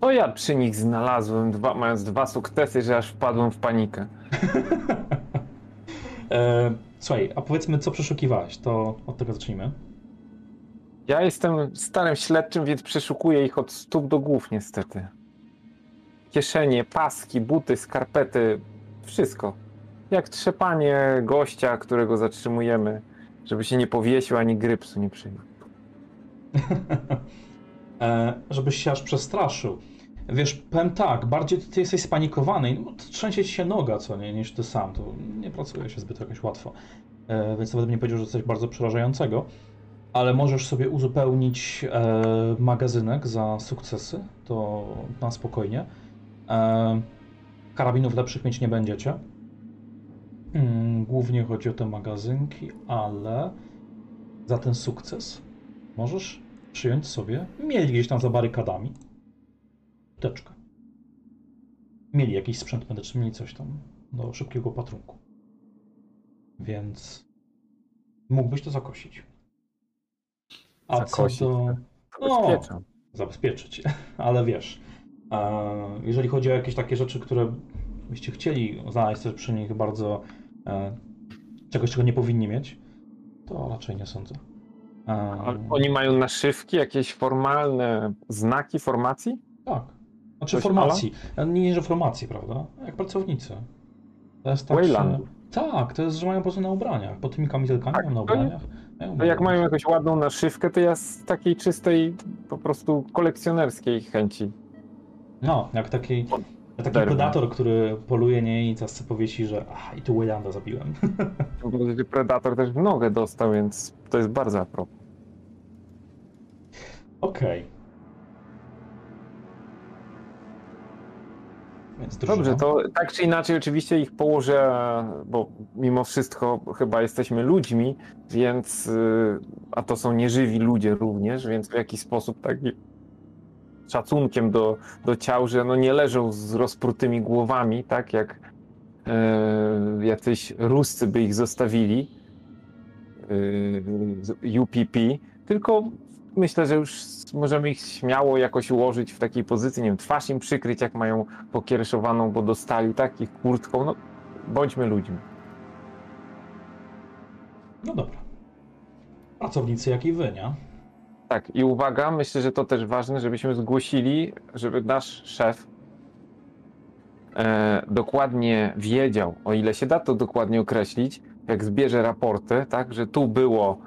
C: To ja przy nich znalazłem, dwa, mając dwa sukcesy, że aż wpadłem w panikę. *laughs*
A: e, słuchaj, a powiedzmy, co przeszukiwałeś, to od tego zacznijmy.
C: Ja jestem starym śledczym, więc przeszukuję ich od stóp do głów niestety. Kieszenie, paski, buty, skarpety, wszystko. Jak trzepanie gościa, którego zatrzymujemy, żeby się nie powiesił ani grypsu nie przyjął. *laughs*
A: e, żebyś się aż przestraszył. Wiesz, powiem tak, bardziej ty jesteś spanikowany, no, trzęsie ci się noga, co nie, niż ty sam, to nie pracuje się zbyt jakoś łatwo. E, więc nawet nie powiedział, że coś bardzo przerażającego, ale możesz sobie uzupełnić e, magazynek za sukcesy, to na spokojnie. E, karabinów lepszych mieć nie będziecie. Mm, Głównie chodzi o te magazynki, ale za ten sukces możesz przyjąć sobie. Mieli gdzieś tam za barykadami. Teczkę. Mieli jakiś sprzęt medyczny, mieli coś tam do szybkiego patrunku. Więc mógłbyś to zakosić. A
C: Zakosić,
A: co do. No,
C: Zabezpieczam.
A: zabezpieczyć, *laughs* ale wiesz, jeżeli chodzi o jakieś takie rzeczy, które byście chcieli znaleźć też przy nich bardzo e, czegoś, czego nie powinni mieć, to raczej nie sądzę. E,
C: Ale Oni mają naszywki, jakieś formalne znaki formacji?
A: tak. Znaczy
C: Coś
A: formacji. Nie, nie, że formacji, prawda? Jak pracownicy. To jest tak, że...
C: Waylandu.
A: Tak, to jest, że mają po prostu na ubraniach. Pod tymi kamizelkami
C: Tak,
A: na ubraniach.
C: To jak mają jakąś ładną naszywkę, to ja z takiej czystej, po prostu kolekcjonerskiej chęci.
A: No, jak taki, jak taki predator, który poluje nie i sobie powiesi, że ach, i tu Waylanda zabiłem. *laughs*
C: Predator też w nogę dostał, więc to jest bardzo apropos.
A: Okej. Więc
C: Dobrze, to tak czy inaczej oczywiście ich położę, bo mimo wszystko chyba jesteśmy ludźmi, więc y, a to są nieżywi ludzie również, więc w jakiś sposób taki szacunkiem do, do ciał, że no nie leżą z rozprutymi głowami, tak jak e, jacyś Ruscy by ich zostawili y, z UPP, tylko myślę, że już możemy ich śmiało jakoś ułożyć w takiej pozycji, nie wiem, twarz im przykryć, jak mają pokiereszowaną, bo dostali tak, ich kurtką, no bądźmy ludźmi.
A: No dobra. Pracownicy jak i wy, nie?
C: Tak, i uwaga, myślę, że to też ważne, żebyśmy zgłosili, żeby nasz szef e, dokładnie wiedział, o ile się da to dokładnie określić, jak zbierze raporty, tak, że tu było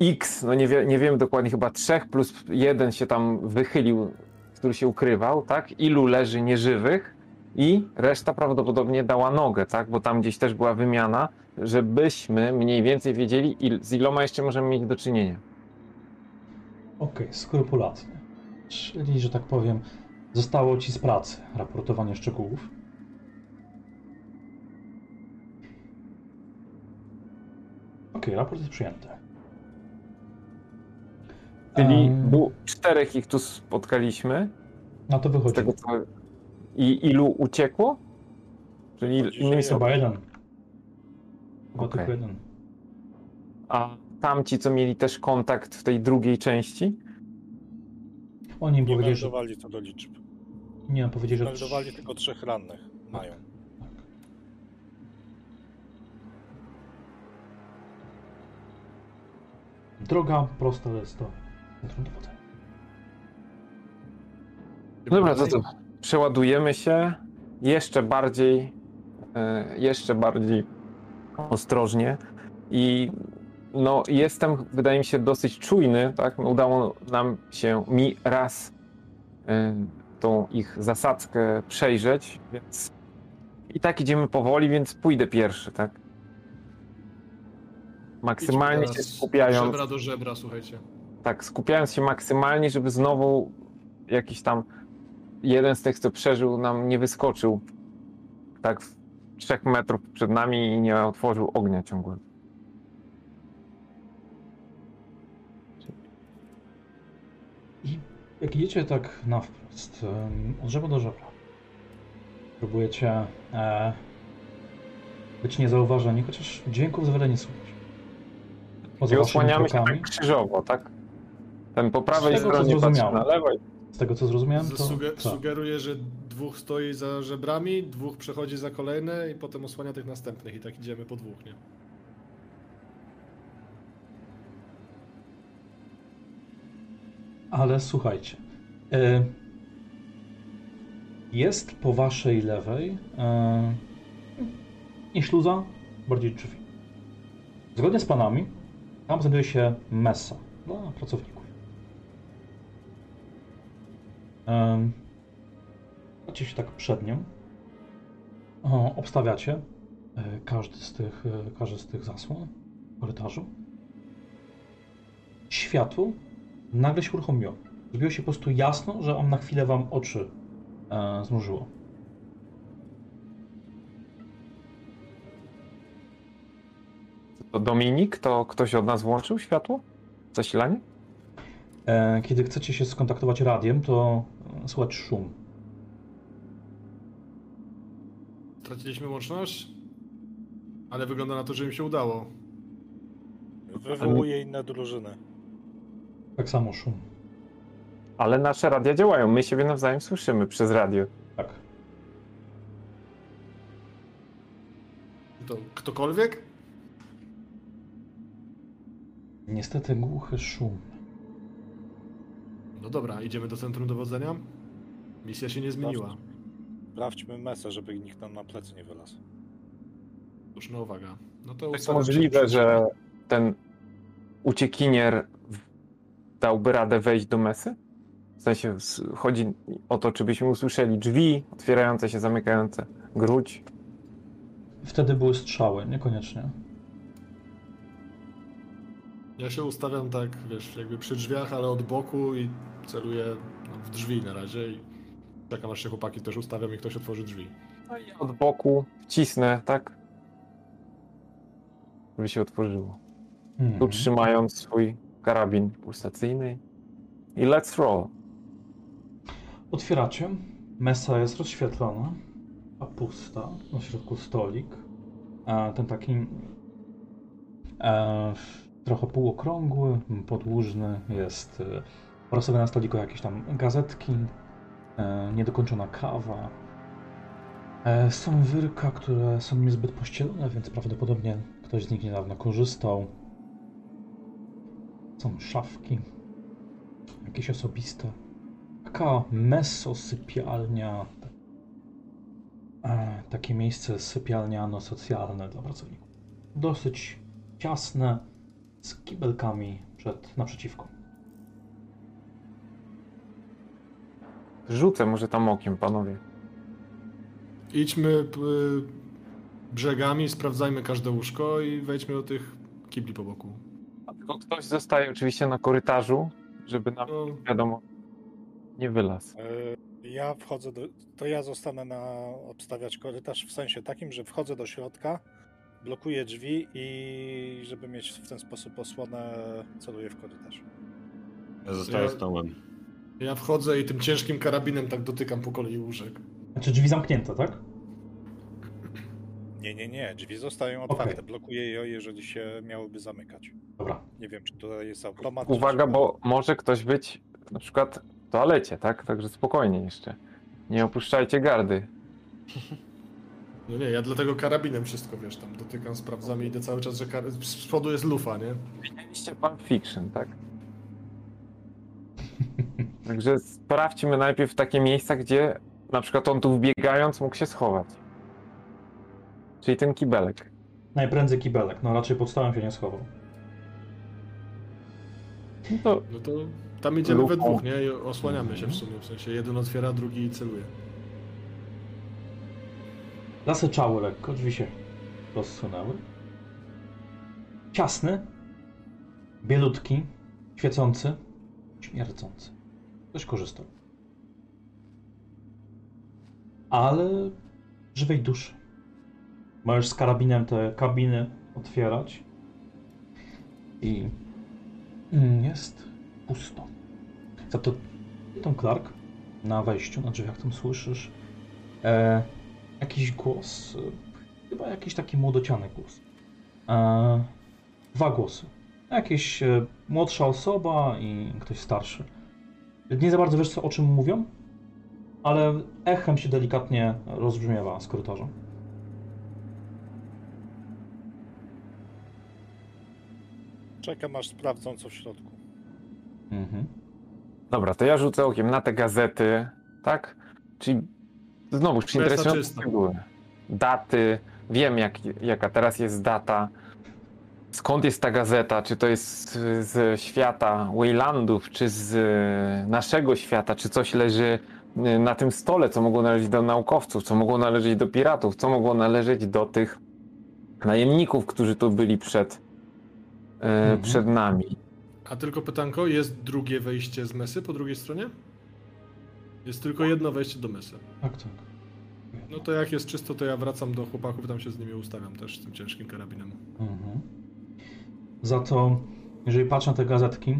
C: X, no nie, wie, nie wiem dokładnie, chyba trzech plus jeden się tam wychylił, który się ukrywał, tak, ilu leży nieżywych i reszta prawdopodobnie dała nogę, tak, bo tam gdzieś też była wymiana, żebyśmy mniej więcej wiedzieli, il, z iloma jeszcze możemy mieć do czynienia.
A: Okej, skrupulatnie. Czyli, że tak powiem, zostało ci z pracy raportowanie szczegółów. Okej, raport jest przyjęty.
C: Czyli było czterech ich tu spotkaliśmy,
A: No to wychodzi.
C: tego co... I ilu uciekło? Czyli innymi słowy,
A: Chyba jeden. Chyba
C: Okej.
A: tylko jeden.
C: a tamci, co mieli też kontakt w tej drugiej części?
A: Oni
B: Nie
A: powiedzieli, że...
B: co do liczb.
A: Nie, powiedzieli, że...
B: Meldowali tylko trzech rannych mają.
A: Droga prosta jest to centrum dowodzenia.
C: Dobra, to co? Przeładujemy się jeszcze bardziej, e, jeszcze bardziej ostrożnie i no jestem, wydaje mi się, dosyć czujny, tak? Udało nam się mi raz e, tą ich zasadzkę przejrzeć, więc i tak idziemy powoli, więc pójdę pierwszy, tak? Maksymalnie się skupiając
D: Żebra do żebra, słuchajcie.
C: Tak, skupiając się maksymalnie, żeby znowu jakiś tam jeden z tych, co przeżył, nam nie wyskoczył tak w trzech metrów przed nami i nie otworzył ognia ciągłego.
A: I jak idziecie tak na wprost, od żebra do żebra, próbujecie e, być niezauważeni, chociaż dźwięków z nie słychać.
C: I osłaniamy się tak krzyżowo, tak? Ten po prawej
A: tego, co
C: stronie patrzy
A: zrozumiałem.
C: na lewo i
A: z tego co zrozumiałem, to...
D: Suge-
A: tak.
D: sugeruję, że dwóch stoi za żebrami, dwóch przechodzi za kolejne i potem osłania tych następnych i tak idziemy po dwóch, nie?
A: Ale słuchajcie. e, Jest po waszej lewej e, nie śluza, bardziej drzwi. Zgodnie z planami, tam znajduje się mesa dla pracowników. Macie się tak przed nią. O, Obstawiacie e, każdy z tych, e, każdy z tych zasłon w korytarzu. Światło nagle się uruchomiło. Zrobiło się po prostu jasno, że on na chwilę wam oczy e, zmrużyło.
C: to Dominik, to ktoś od nas włączył światło? Zasilanie?
A: E, kiedy chcecie się skontaktować radiem, to słychać szum.
D: Traciliśmy łączność, ale wygląda na to, że im się udało.
B: Wywołuje inne drużyny.
A: Tak samo szum.
C: Ale nasze radia działają, my siebie nawzajem słyszymy przez radio.
A: Tak.
D: To ktokolwiek?
A: Niestety głuchy szum.
D: No dobra, idziemy do centrum dowodzenia. Misja się nie zmieniła.
B: Sprawdźmy mesę, żeby nikt nam na plecy nie wylazł.
D: Słuszna uwaga. No to
C: Jest
D: się
C: możliwe, że ten uciekinier w- dałby radę wejść do mesy? W sensie s- chodzi o to, czy byśmy usłyszeli drzwi otwierające się, zamykające, gruć.
A: Wtedy były strzały, niekoniecznie.
D: Ja się ustawiam tak, wiesz, jakby przy drzwiach, ale od boku i celuję no, w drzwi na razie i Czekam aż się chłopaki też ustawią i ktoś otworzy drzwi.
C: No i od boku wcisnę, tak? Żeby się otworzyło.
A: Mhm.
C: Tu trzymając swój karabin pulsacyjny. I let's roll.
A: Otwieracie. Mesa jest rozświetlona, a pusta. Na środku stolik. A ten taki e, trochę półokrągły, podłużny jest e, sobie na stoliku jakieś tam gazetki, e, niedokończona kawa. E, są wyrka, które są niezbyt pościelone, więc prawdopodobnie ktoś z nich niedawno korzystał. Są szafki, jakieś osobiste. Taka mesosypialnia. E, takie miejsce sypialniano-socjalne dla pracowników. Dosyć ciasne, z kibelkami przed, naprzeciwko.
C: Rzucę może tam okiem, panowie.
D: Idźmy p- brzegami, sprawdzajmy każde łóżko i wejdźmy do tych kibli po boku.
C: A Tylko ktoś zostaje oczywiście na korytarzu, żeby nam,
D: No,
C: wiadomo, nie wylazł.
B: E, Ja wchodzę do. To ja zostanę na obstawiać korytarz w sensie takim, że wchodzę do środka, blokuję drzwi i żeby mieć w ten sposób osłonę, celuję w korytarz.
E: Ja zostaję
D: Ja-
E: z Tomem.
D: ja wchodzę i tym ciężkim karabinem tak dotykam po kolei łóżek.
A: Znaczy drzwi zamknięte, tak?
B: Nie, nie, nie. Drzwi zostają otwarte. Blokuję je, jeżeli się miałyby zamykać.
A: Dobra.
B: Nie wiem, czy tutaj jest automat.
C: Uwaga,
B: czy-
C: bo może ktoś być na przykład w toalecie, tak? Także spokojnie jeszcze. Nie opuszczajcie gardy.
D: No nie, ja dlatego karabinem wszystko, wiesz, tam dotykam, sprawdzam i idę cały czas, że kar... z przodu jest lufa, nie?
C: Widzieliście Pulp Fiction, tak? *laughs* Także sprawdźmy najpierw takie miejsca, gdzie na przykład on tu wbiegając mógł się schować. Czyli ten kibelek.
A: Najprędzej kibelek. No raczej pod stołem się nie schował.
C: No to
D: No to tam idziemy we
C: Lufą.
D: dwóch, nie? I osłaniamy się w sumie, w sensie jeden otwiera, drugi celuje.
A: Zasyczały lekko, drzwi się rozsunęły. Ciasny, bielutki, świecący, śmierdzący. Ktoś korzystał. Ale żywej duszy. Możesz z karabinem te kabiny otwierać i mm, jest pusto. Za to Tom Clark na wejściu, na drzwiach tam słyszysz e, jakiś głos, e, chyba jakiś taki młodociany głos. E, dwa głosy. Jakieś e, młodsza osoba i ktoś starszy. Nie za bardzo wiesz, co, o czym mówią, ale echem się delikatnie rozbrzmiewa z korytarza.
B: Czekam, aż sprawdzą, co w środku.
A: Mhm.
C: dobra, to ja rzucę okiem na te gazety, tak? Czyli znowu
D: czysta.
C: interesujące były. Daty, wiem jak, jaka teraz jest data. Skąd jest ta gazeta? Czy to jest z, świata Waylandów, czy z naszego świata? Czy coś leży e, na tym stole, co mogło należeć do naukowców, co mogło należeć do piratów, co mogło należeć do tych najemników, którzy tu byli przed, e,
A: Mhm.
C: przed nami?
D: A tylko pytanko, jest drugie wejście z mesy po drugiej stronie? Jest tylko jedno wejście do mesy.
A: Tak, tak.
D: No to jak jest czysto, to ja wracam do chłopaków, tam się z nimi ustawiam też z tym ciężkim karabinem.
A: Mhm. Za to, jeżeli patrzę na te gazetki,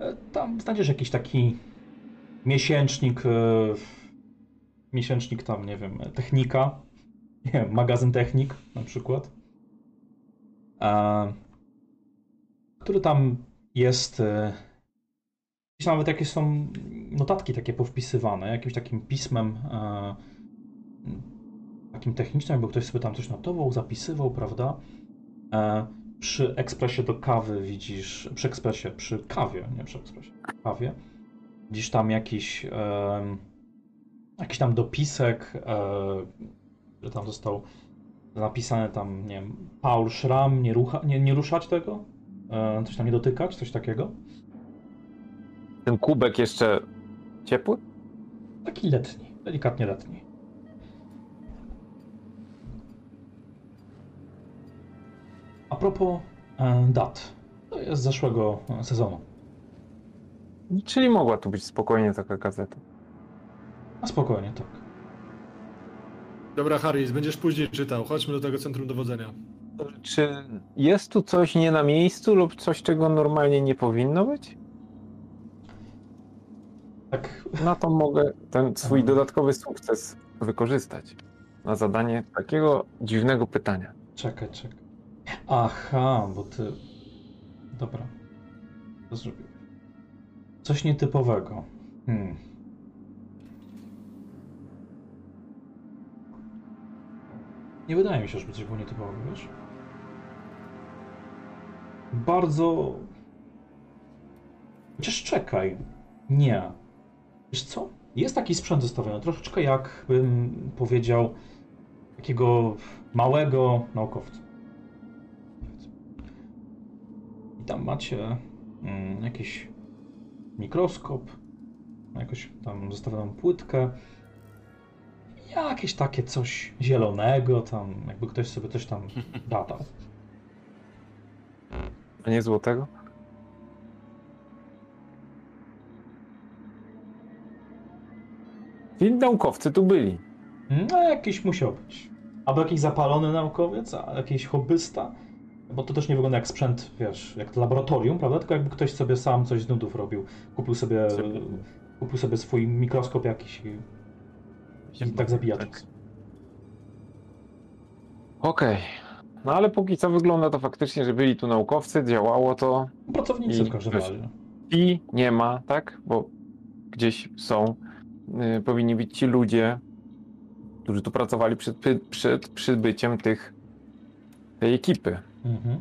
A: e, tam znajdziesz jakiś taki miesięcznik, e, miesięcznik tam, nie wiem, technika, *laughs* nie wiem, magazyn technik na przykład, e, który tam jest, e, nawet jakieś są notatki takie powpisywane, jakimś takim pismem e, takim technicznym, jakby ktoś sobie tam coś notował, zapisywał, prawda? E, przy ekspresie do kawy widzisz, przy ekspresie, przy kawie, nie przy ekspresie, kawie, widzisz tam jakiś, em, jakiś tam dopisek, e, który tam został napisany tam, nie wiem, Paul Schramm, nie, rucha, nie, nie ruszać tego, e, coś tam nie dotykać, coś takiego.
C: Ten kubek jeszcze ciepły?
A: Taki letni, delikatnie letni. A propos e, dat, to jest z zeszłego e, sezonu.
C: Czyli mogła tu być spokojnie taka gazeta.
A: A spokojnie, tak.
D: Dobra, Harris, będziesz później czytał. Chodźmy do tego centrum dowodzenia.
C: Czy jest tu coś nie na miejscu lub coś, czego normalnie nie powinno być?
A: Tak,
C: Na to mogę ten swój
A: Mhm.
C: dodatkowy sukces wykorzystać. Na zadanie takiego dziwnego pytania.
A: czekaj, czekaj. Aha, bo ty... Dobra. Zrobiłeś? Coś nietypowego. Hmm. Nie wydaje mi się, żeby coś było nietypowego, wiesz? Bardzo... Chociaż czekaj. Nie. Wiesz co? Jest taki sprzęt zostawiony, troszeczkę jak bym powiedział takiego małego naukowca. I tam macie mm, jakiś mikroskop, jakąś tam zostawioną płytkę, jakieś takie coś zielonego, tam jakby ktoś sobie coś tam *laughs* badał.
C: A nie złotego? Czyli naukowcy tu byli.
A: No jakiś musiał być. Albo jakiś zapalony naukowiec, a jakiś hobbysta. Bo to też nie wygląda jak sprzęt, wiesz, jak to laboratorium, prawda? Tylko jakby ktoś sobie sam coś z nudów robił. Kupił sobie, kupił sobie swój mikroskop jakiś i, i tak zabijaczek.
C: Okej. No ale póki co wygląda to faktycznie, że byli tu naukowcy, działało to.
A: Pracownicy
C: I
A: w każdym razie.
C: I nie ma, tak? Bo gdzieś są. Y, powinni być ci ludzie, którzy tu pracowali przed, przed przybyciem tych, tej ekipy.
A: Mhm.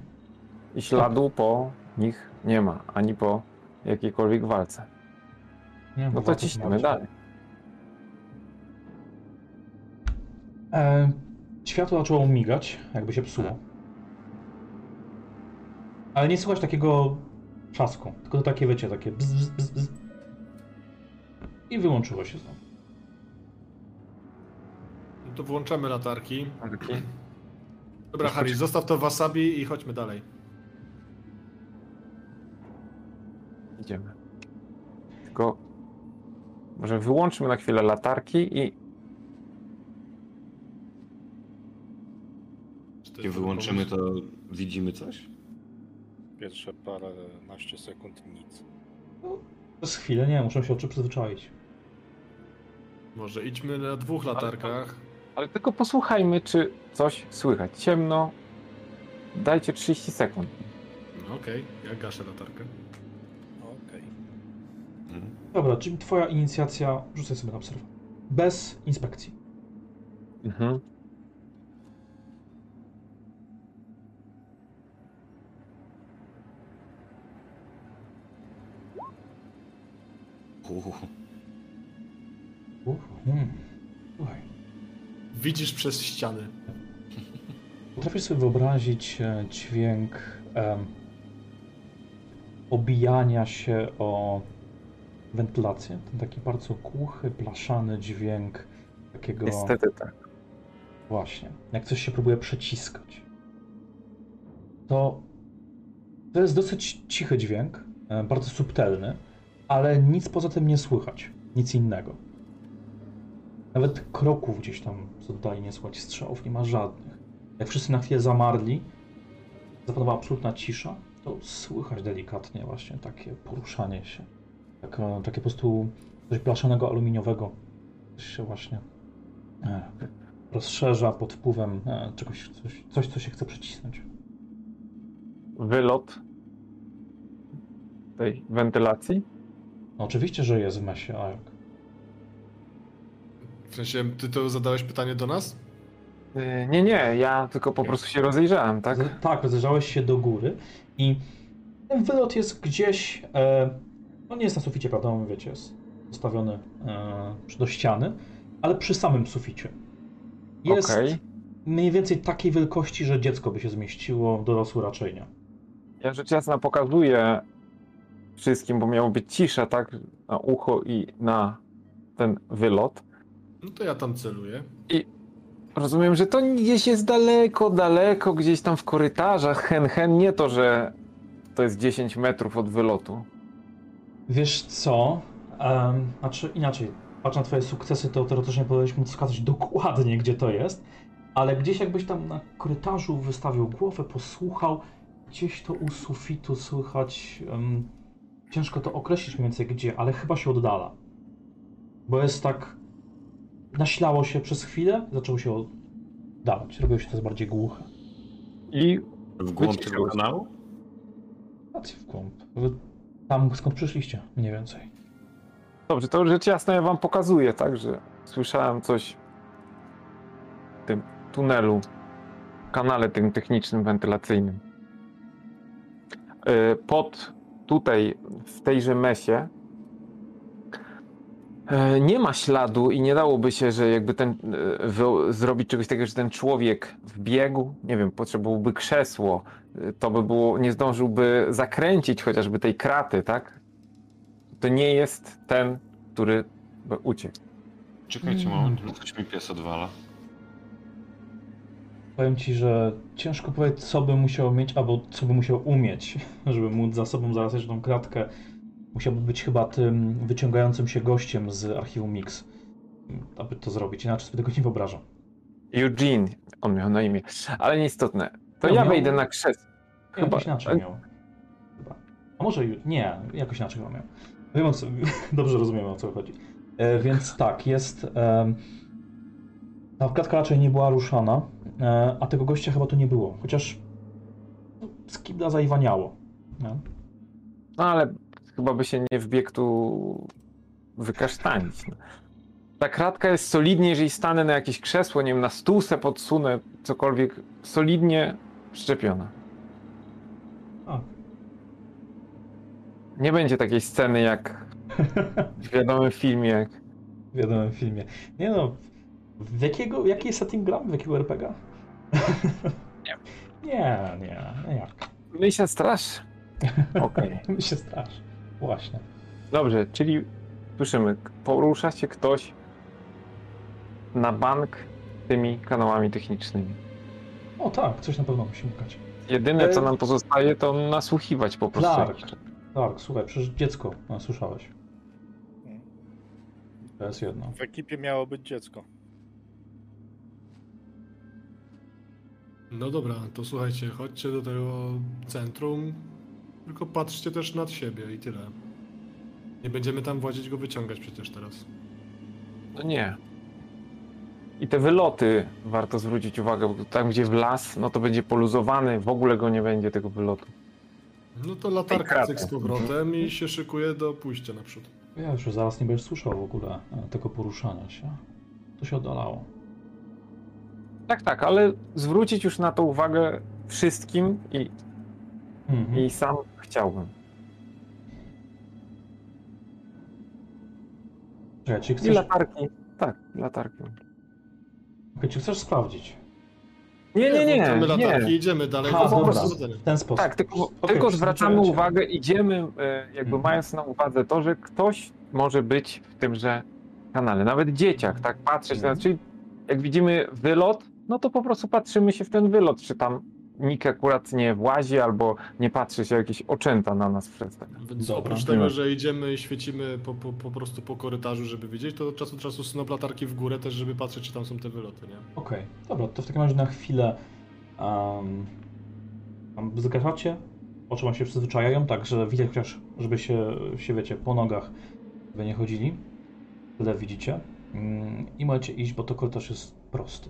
C: I śladu po nich nie ma, ani po jakiejkolwiek walce.
A: Nie,
C: No to ciśniemy dalej.
A: E, światło zaczęło migać, jakby się psuło. Ale nie słychać takiego trzasku, tylko to takie, wiecie, takie bzz, bzz, bzz, bzz. I wyłączyło się znowu.
D: No to włączamy latarki.
C: Marki.
D: Dobra, Harris, zostaw to wasabi i chodźmy dalej.
C: Idziemy. Tylko może wyłączmy na chwilę latarki i
D: jest
E: wyłączymy, to widzimy coś?
B: Pierwsze paręnaście sekund nic.
A: Przez chwilę, nie, muszę się oczy przyzwyczaić.
D: Może idźmy na dwóch latarkach.
C: Ale tylko posłuchajmy, czy coś słychać. Ciemno. Dajcie 30 sekund.
D: No okej, ja gaszę latarkę.
B: Okej.
E: Mhm.
A: Dobra, czyli twoja inicjacja, rzucaj sobie na obserwację. Bez inspekcji.
C: Mhm.
E: Uhu.
A: Hmm. Słuchaj.
D: Widzisz przez ściany.
A: Potrafisz sobie wyobrazić e, dźwięk em, obijania się o wentylację? Ten taki bardzo głuchy, blaszany dźwięk takiego...
C: Niestety tak.
A: Właśnie. Jak coś się próbuje przeciskać. To, to jest dosyć cichy dźwięk, e, bardzo subtelny, ale nic poza tym nie słychać. Nic innego. Nawet kroków gdzieś tam z oddali nie słychać strzałów, nie ma żadnych. Jak wszyscy na chwilę zamarli, zapanowała absolutna cisza, to słychać delikatnie właśnie takie poruszanie się. Tak, e, takie po prostu coś blaszanego aluminiowego. Coś się właśnie e, rozszerza pod wpływem e, czegoś, coś, coś, co się chce przycisnąć.
C: Wylot tej wentylacji.
A: No oczywiście, że jest w mesie, a jak?
D: W sensie, ty to zadałeś pytanie do nas?
C: Yy, Nie, nie, ja tylko po prostu się rozejrzałem, tak?
A: Z- tak, rozejrzałeś się do góry i ten wylot jest gdzieś, e, no nie jest na suficie, prawda, wiecie, jest postawiony e, przy- do ściany, ale przy samym suficie. Jest
C: Okej.
A: mniej więcej takiej wielkości, że dziecko by się zmieściło, dorosły raczej nie.
C: Ja rzecz jasna pokazuję wszystkim, bo miało być cisza, tak? Na ucho i na ten wylot.
D: No to ja tam celuję.
C: Rozumiem, że to gdzieś jest daleko, daleko, gdzieś tam w korytarzach, hen, hen, nie to, że to jest 10 metrów od wylotu.
A: Wiesz co? Em, znaczy inaczej. patrz na twoje sukcesy, to teoretycznie powinieneś móc wskazać dokładnie, gdzie to jest, ale gdzieś jakbyś tam na korytarzu wystawił głowę, posłuchał, gdzieś to u sufitu słychać, em, ciężko to określić mniej więcej gdzie, ale chyba się oddala. Bo jest tak, naślało się przez chwilę, zaczęło się oddalać, robiło się coraz bardziej głuche.
C: I
E: W głąb tego
C: się.
E: kanału?
A: W głąb. Tam skąd przyszliście, mniej więcej.
C: dobrze, to rzecz jasna ja wam pokazuję, tak, że słyszałem coś w tym tunelu, kanale tym technicznym, wentylacyjnym. E, Pod tutaj, w tejże mesie, nie ma śladu i nie dałoby się, że jakby ten, e, zrobić czegoś takiego, że ten człowiek wbiegł, nie wiem, potrzebowałby krzesło, e, to by było, nie zdążyłby zakręcić chociażby tej kraty, tak? To nie jest ten, który by uciekł.
E: Czekajcie
A: Mm.
E: moment, coś mi pies odwala.
A: Powiem ci, że ciężko powiedzieć, co by musiał mieć, albo co by musiał umieć, *laughs* żeby móc za sobą zarazać tą kratkę. Musiałby być chyba tym wyciągającym się gościem z archiwum Mix, aby to zrobić. Inaczej sobie tego nie wyobrażam.
C: Eugene, on miał na imię, ale nieistotne. To
A: No,
C: ja
A: miał-
C: wejdę na krzesło. Chyba-
A: Jakoś inaczej miał. Chyba. A może nie, jakoś inaczej miał. Wiem, co, *laughs* dobrze rozumiem o co chodzi. E, więc tak, jest. E, ta klatka raczej nie była ruszana, e, a tego gościa chyba tu nie było. Chociaż no, skibla zaiwaniało. Nie?
C: No ale chyba by się nie wbiegł tu wykasztanić. No. Ta kratka jest solidnie, jeżeli stanę na jakieś krzesło, nie wiem, na stół se podsunę, cokolwiek, solidnie przyczepiona. Nie będzie takiej sceny jak *laughs* w wiadomym filmie, jak
A: W wiadomym filmie. Nie no, w jakiego, jaki jest setting gram? W jakiego RPG? *laughs*
C: Nie.
A: Nie, nie, nie jak.
C: Myślę straż. *laughs* Okej.
A: My się strasz. Właśnie.
C: Dobrze, czyli słyszymy, porusza się ktoś na bank tymi kanałami technicznymi.
A: O tak, coś na pewno musi mukać.
C: Jedyne, co
A: E,
C: nam pozostaje, to nasłuchiwać po prostu.
A: Clark. Tak, słuchaj, przecież dziecko, no, słyszałeś. To jest jedno.
B: W ekipie miało być dziecko.
D: No dobra, to słuchajcie, chodźcie do tego centrum, tylko patrzcie też nad siebie i tyle. Nie będziemy tam włazić go wyciągać przecież teraz.
C: No nie. I te wyloty warto zwrócić uwagę, bo tam gdzie w las, no to będzie poluzowany, w ogóle go nie będzie tego wylotu.
D: No to latarka cyk z powrotem i się szykuje do pójścia naprzód.
A: Wiesz, że zaraz nie będziesz słyszał w ogóle e, tego poruszania się. To się oddalało.
C: Tak, tak, ale zwrócić już na to uwagę wszystkim i,
A: Mhm.
C: i sam chciałbym.
A: Czekaj, czy
C: I
A: chcesz,
C: latarki. Tak, latarki.
A: okej, czy chcesz sprawdzić?
C: Nie, nie, nie.
D: Włączamy latarki i
C: nie.
D: idziemy dalej. Do
A: dobra. W ten sposób.
C: Tak, tylko,
A: Okej,
C: tylko zwracamy uwagę, idziemy e, jakby
A: Mhm.
C: mając na uwadze to, że ktoś może być w tymże kanale, nawet dzieciak, tak, patrzeć na,
A: Mhm.
C: czyli jak widzimy wylot, no to po prostu patrzymy się w ten wylot, czy tam nikt akurat nie włazi, albo nie patrzy się jakieś oczęta na nas przez ten.
D: Więc
A: Dobra.
D: oprócz
C: Nie
D: tego, że idziemy i świecimy po, po, po prostu po korytarzu, żeby widzieć, to od czasu do czasu latarki w górę też, żeby patrzeć, czy tam są te wyloty, nie?
A: Okej, dobra, to w takim razie na chwilę um, zgaszacie, oczy wam się przyzwyczajają, tak, że widać chociaż, żeby się, się wiecie, po nogach by nie chodzili. Tyle widzicie. Mm, I możecie iść, bo to korytarz jest prosty.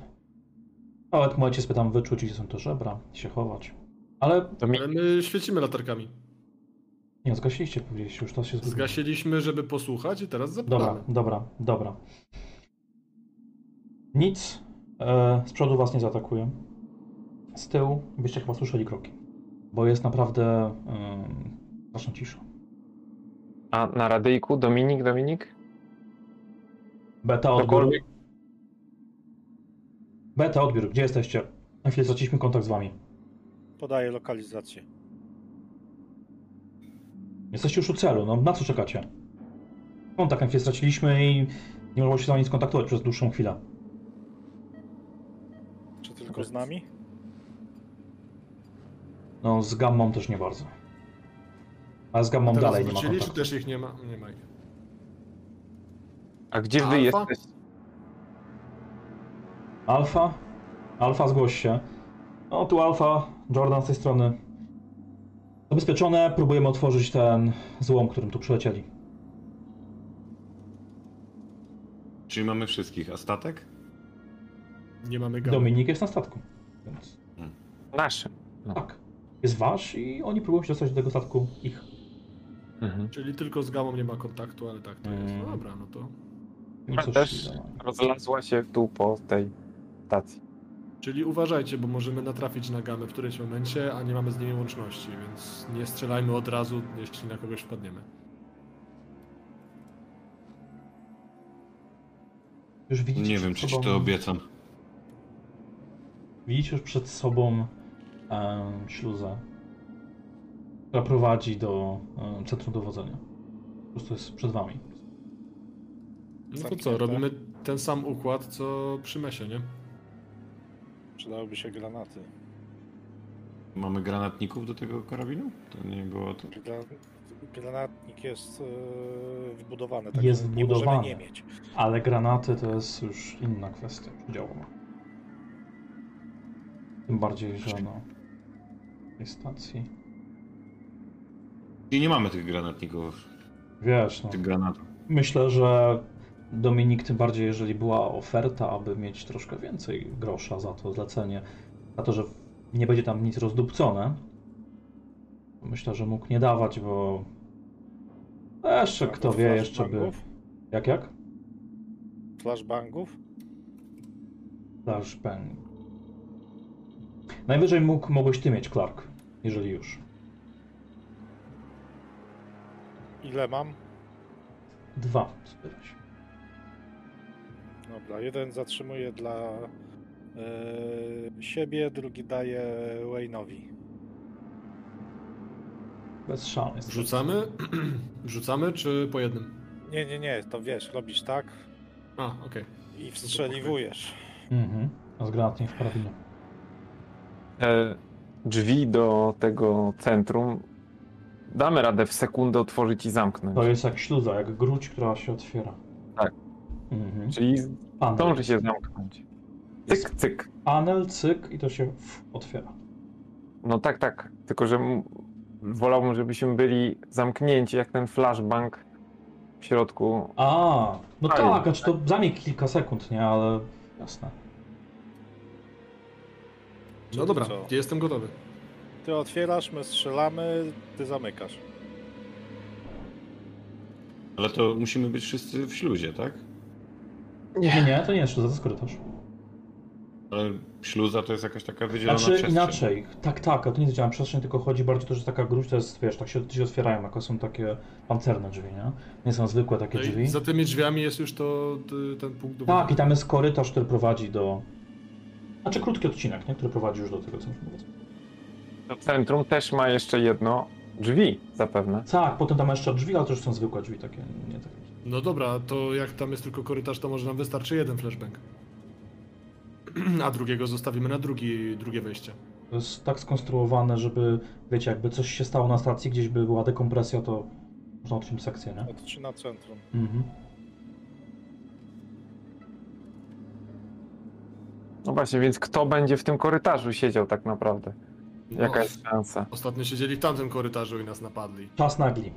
A: Nawet możecie sobie tam wyczuć, gdzie są te żebra, się chować. Ale
C: To.
D: Ale my świecimy latarkami.
A: nie, zgasiliście, powiedzieliście, już to się zgubiło.
D: Zgasiliśmy, żeby posłuchać i teraz zapalamy.
A: Dobra, dobra, dobra. Nic e, z przodu was nie zaatakuje. Z tyłu byście chyba słyszeli kroki. Bo jest naprawdę e, straszna cisza.
C: A na radyjku Dominik, Dominik?
A: Beta odbiór.
C: Cokolwiek?
A: Beta odbiór, gdzie jesteście? Na chwilę straciliśmy kontakt z wami.
B: Podaję lokalizację.
A: Jesteście już u celu, no na co czekacie? Kontakt na chwilę straciliśmy i nie można się z wami skontaktować przez dłuższą chwilę.
B: Czy tylko z nami?
A: No z gammą też nie bardzo. A z gammą dalej nie ma
D: wrócili, czy
A: kontaktu.
D: też ich nie ma? Nie ma ich.
C: A gdzie wy
D: Alfa?
C: jesteście?
A: Alfa? Alfa, zgłoś się. No tu Alfa, Jordan z tej strony. Zabezpieczone, próbujemy otworzyć ten złom, którym tu przylecieli.
E: Czyli mamy wszystkich, a statek?
D: Nie mamy gamy.
A: Dominik jest na statku, więc
C: Nasze.
A: tak. Jest wasz i oni próbują się dostać do tego statku ich.
C: Mhm.
D: Czyli tylko z gamą nie ma kontaktu, ale tak to jest. No
A: Mm.
D: dobra, no to.
C: Też
A: no.
C: rozlazła się tu po tej
D: Czyli uważajcie, bo możemy natrafić na gamę w którymś momencie, a nie mamy z nimi łączności, więc nie strzelajmy od razu, jeśli na kogoś wpadniemy.
A: Już widzicie
E: Nie wiem, czy ci
A: sobą-
E: to obiecam.
A: Widzicie już przed sobą em, śluzę, która prowadzi do em, centrum dowodzenia. Po prostu jest przed wami.
D: No to co, robimy ten sam układ, co przy mesie, nie?
B: Przydałyby się granaty.
E: Mamy granatników do tego karabinu? To nie było to.
B: Gra- Granatnik jest e, wbudowany, tak
A: Jest
B: nie możemy
A: wbudowany.
B: nie mieć.
A: Ale granaty to jest już inna kwestia działowa. Tym bardziej, że no. tej stacji.
E: I nie mamy tych granatników,
A: Wiesz, no.
E: tych granatów.
A: Myślę, że Dominik, tym bardziej jeżeli była oferta, aby mieć troszkę więcej grosza za to zlecenie, za to, że nie będzie tam nic rozdupcone, myślę, że mógł nie dawać, bo jeszcze kto wie, jeszcze by... Jak, jak?
B: Flashbangów?
A: Flashbang. Najwyżej mógł, mogłeś ty mieć, Clark, jeżeli już.
B: Ile mam?
A: Dwa zbierać.
B: Dobra, jeden zatrzymuję dla e, siebie, drugi daję Wayne'owi.
A: Bez szans. jest.
D: Wrzucamy? Wrzucamy, *clears throat* czy po jednym?
B: Nie, nie, nie, to wiesz, robisz tak
D: A, okej.
B: i wstrzeliwujesz.
A: Mhm. A z granatnie w karabinie.
C: Te drzwi do tego centrum damy radę w sekundę otworzyć i zamknąć.
A: To jest jak śluza, jak gruć, która się otwiera.
C: Tak.
A: Mhm.
C: Czyli
A: Panel.
C: zdąży się zamknąć. Cyk, cyk.
A: Panel, cyk i to się otwiera.
C: No tak, tak. Tylko, że wolałbym, żebyśmy byli zamknięci jak ten flashbang w środku.
A: A, no
C: Fajnie.
A: tak, znaczy to zajmie kilka sekund, nie? Ale jasne.
D: No dobra,
B: Co?
D: jestem gotowy.
B: Ty otwierasz, my strzelamy, ty zamykasz.
E: Ale to musimy być wszyscy w śluzie, tak?
A: Nie, nie, to nie jest śluza, to jest korytarz.
E: Ale śluza to jest jakaś taka wydzielona
A: Znaczy
E: przestrzeń.
A: inaczej, tak, tak, ale to nie jest działa przestrzeń, tylko chodzi bardziej o to, że taka gruź to jest, wiesz, tak się, się otwierają, jako są takie pancerne drzwi, nie? Nie są zwykłe takie
D: No
A: drzwi.
D: za tymi drzwiami jest już to ten punkt do
A: Tak, i tam jest korytarz, który prowadzi do... Znaczy krótki odcinek, nie? Który prowadzi już do tego centrum. dowodzenia.
C: To centrum też ma jeszcze jedno drzwi zapewne.
A: Tak, potem tam jeszcze drzwi, ale to już są zwykłe drzwi, takie, nie takie.
D: No dobra, to jak tam jest tylko korytarz, to może nam wystarczy jeden flashbang. *clears throat* A drugiego zostawimy na drugi, drugie wejście.
A: To jest tak skonstruowane, żeby, wiecie, jakby coś się stało na stacji, gdzieś by była dekompresja, to można odciąć sekcję, nie?
B: Od 3 na centrum.
A: Mhm.
C: No właśnie, więc kto będzie w tym korytarzu siedział tak naprawdę?
D: No,
C: Jaka jest szansa?
D: Ostatnio siedzieli w tamtym korytarzu i nas napadli.
A: Czas nagli.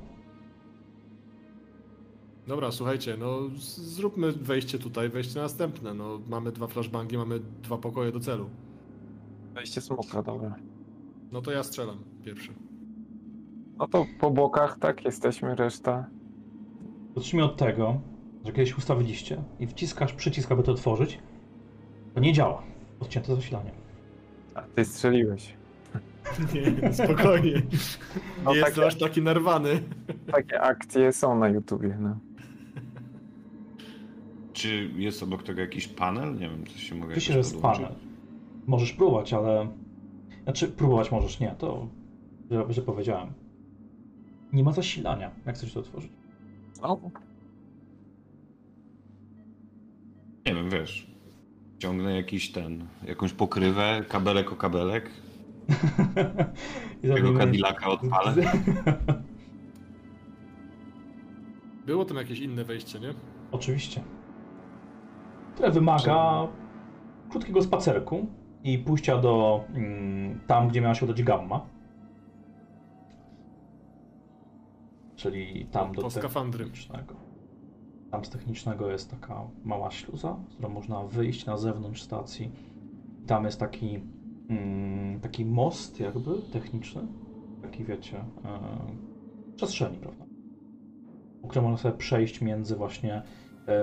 D: Dobra, słuchajcie, no zróbmy wejście tutaj, wejście następne. No mamy dwa flashbangi, mamy dwa pokoje do celu.
C: Wejście smoka, dobra.
D: No to ja strzelam pierwszy.
C: No to po bokach, tak, jesteśmy, reszta.
A: Zacznijmy od tego, że kiedyś ustawiliście i wciskasz przycisk, aby to otworzyć, to nie działa. Odcięte zasilanie.
C: A ty strzeliłeś. *laughs*
D: Nie, spokojnie.
C: No
D: Nie
C: tak
D: jestem aż taki narwany.
C: Takie akcje są na YouTubie, no.
E: Czy jest obok tego jakiś panel? Nie wiem, coś się mogę
A: Oczywiście, że jest panel. Możesz próbować, ale... Znaczy, próbować możesz, nie, to... Że, że powiedziałem. Nie ma zasilania, jak chcesz to otworzyć.
C: no.
E: Nie wiem, wiesz. Ciągnę jakiś ten, jakąś pokrywę, kabelek o kabelek, *laughs*
A: I
E: tego Cadillaca odpalę. *laughs*
D: Było tam jakieś inne wejście, nie?
A: Oczywiście. Które wymaga krótkiego spacerku i pójścia do mm, tam, gdzie miała się udać gamma. Czyli tam do
D: skafandry.
A: technicznego. Tam z technicznego jest taka mała śluza, z którą można wyjść na zewnątrz stacji. Tam jest taki, mm, taki most jakby techniczny. Taki wiecie, e, przestrzeni, prawda? Po którym można sobie przejść między właśnie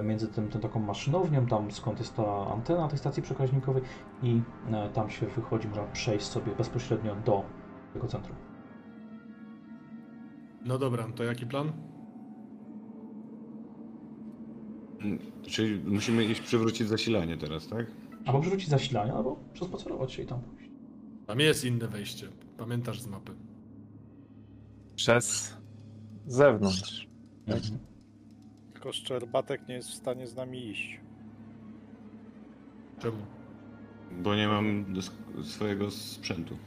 A: między tym, tym taką maszynownią, tam skąd jest ta antena tej stacji przekaźnikowej i e, tam się wychodzi, można przejść sobie bezpośrednio do tego centrum.
D: No dobra, to jaki plan?
E: Mm, Czyli musimy iść przywrócić zasilanie teraz, tak?
A: Albo przerzucić zasilanie, albo przespacerować się i tam pójść.
D: Tam jest inne wejście. Pamiętasz z mapy.
C: Przez zewnątrz.
A: Mhm.
B: Tylko Szczerbatek nie jest w stanie z nami iść.
D: Czemu?
E: Bo nie mam swojego sprzętu.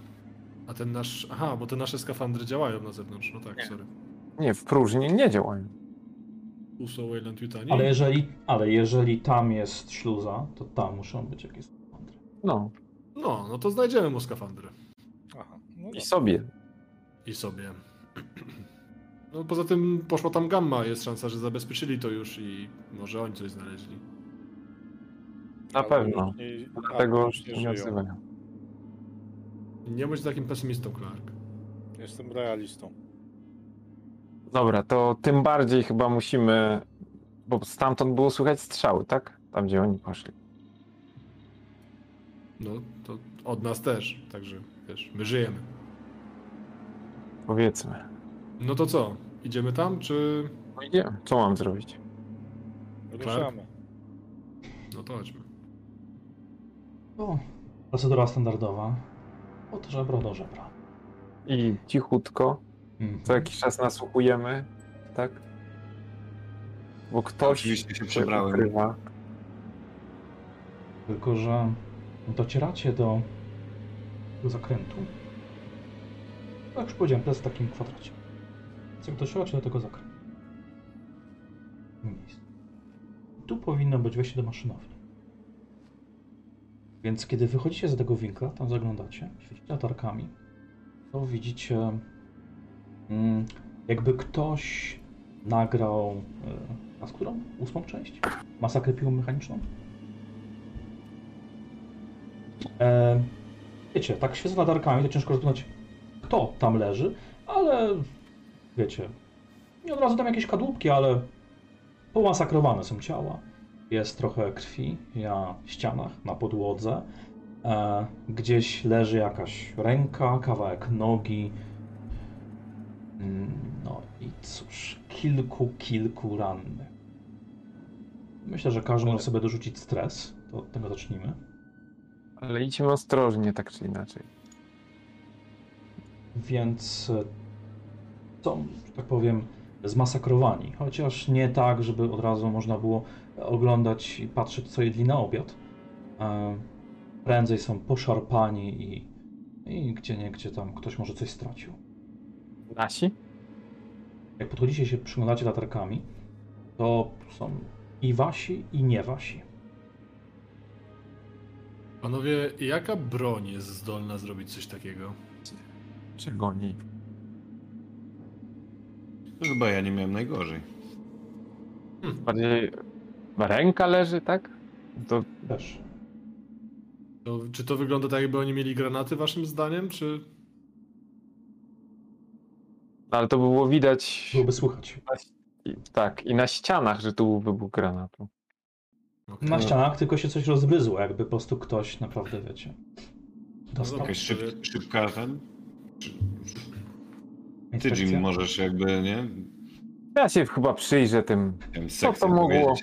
D: A ten nasz. Aha, bo te nasze skafandry działają na zewnątrz. No tak,
C: Nie.
D: sorry.
C: Nie, w próżni nie działają.
D: Uso Wayland Yutani.
A: Ale jeżeli, ale jeżeli tam jest śluza, to tam muszą być jakieś skafandry.
C: No,
D: No, no to znajdziemy mu skafandry.
B: Aha, no
C: i
B: dobra.
C: sobie.
D: I sobie. No poza tym poszła tam gamma, jest szansa, że zabezpieczyli to już i może oni coś znaleźli.
C: Na pewno.
B: albo
C: Dlatego
B: już nie
C: nie.
D: Nie bądź takim pesymistą, Clark.
B: Jestem realistą.
C: Dobra, to tym bardziej chyba musimy. Bo stamtąd było słychać strzały, tak? Tam gdzie oni poszli.
D: No, to od nas też, także wiesz, my żyjemy.
C: Powiedzmy.
D: No to co? Idziemy tam, czy...
C: No idziemy. Co mam zrobić?
B: Ruszamy.
D: No to chodźmy.
A: O, procedura standardowa. Od żebra do żebra.
C: I cichutko,
A: Mhm.
C: co jakiś czas nasłuchujemy, tak? Bo ktoś
E: Oczywiście się przebrałem.
C: ukrywa.
A: Tylko, że docieracie do tego zakrętu. Tak jak już powiedziałem, to jest w takim kwadracie. Więc jak docieracie do tego tym miejscu, Tu powinno być wejście do maszynowni. Więc kiedy wychodzicie z tego winkla, tam zaglądacie, świecicie latarkami, to widzicie mm, jakby ktoś nagrał e, a z którą? Ósmą część? Masakrę piłą mechaniczną? E, wiecie, tak świecę latarkami, to ciężko rozpoznać, kto tam leży, ale wiecie, nie od razu tam jakieś kadłubki, ale pomasakrowane są ciała. Jest trochę krwi na ścianach, na podłodze. E, gdzieś leży jakaś ręka, kawałek nogi. Mm, No i cóż, kilku, kilku rannych. Myślę, że każdy może sobie dorzucić stres. To od tego zacznijmy.
C: Ale idźmy ostrożnie, tak czy inaczej.
A: Więc są, że tak powiem, zmasakrowani. Chociaż nie tak, żeby od razu można było oglądać i patrzeć, co jedli na obiad. E, Prędzej są poszarpani i, i gdzie nie, gdzie tam ktoś może coś stracił.
C: Nasi?
A: Jak podchodzicie się, przyglądacie latarkami, to są i wasi, i nie wasi.
D: Panowie, jaka broń jest zdolna zrobić coś takiego?
C: Czego oni?
E: No Chyba ja nie miałem najgorzej.
C: Bardziej ręka leży, tak? To
A: Też.
D: To, czy to wygląda tak, jakby oni mieli granaty, waszym zdaniem, czy...
C: no, ale to by było widać.
A: Byłoby słychać.
C: I, tak, i na ścianach, że tu był wybuch granatu.
D: Okej.
A: Na ścianach tylko się coś rozbryzło, jakby po prostu ktoś naprawdę, wiecie, dostał.
D: dobra.
E: Jakaś szyb, szybka ten? Ty. Jim, możesz jakby, nie?
C: Ja się chyba przyjrzę tym. Co to mogło?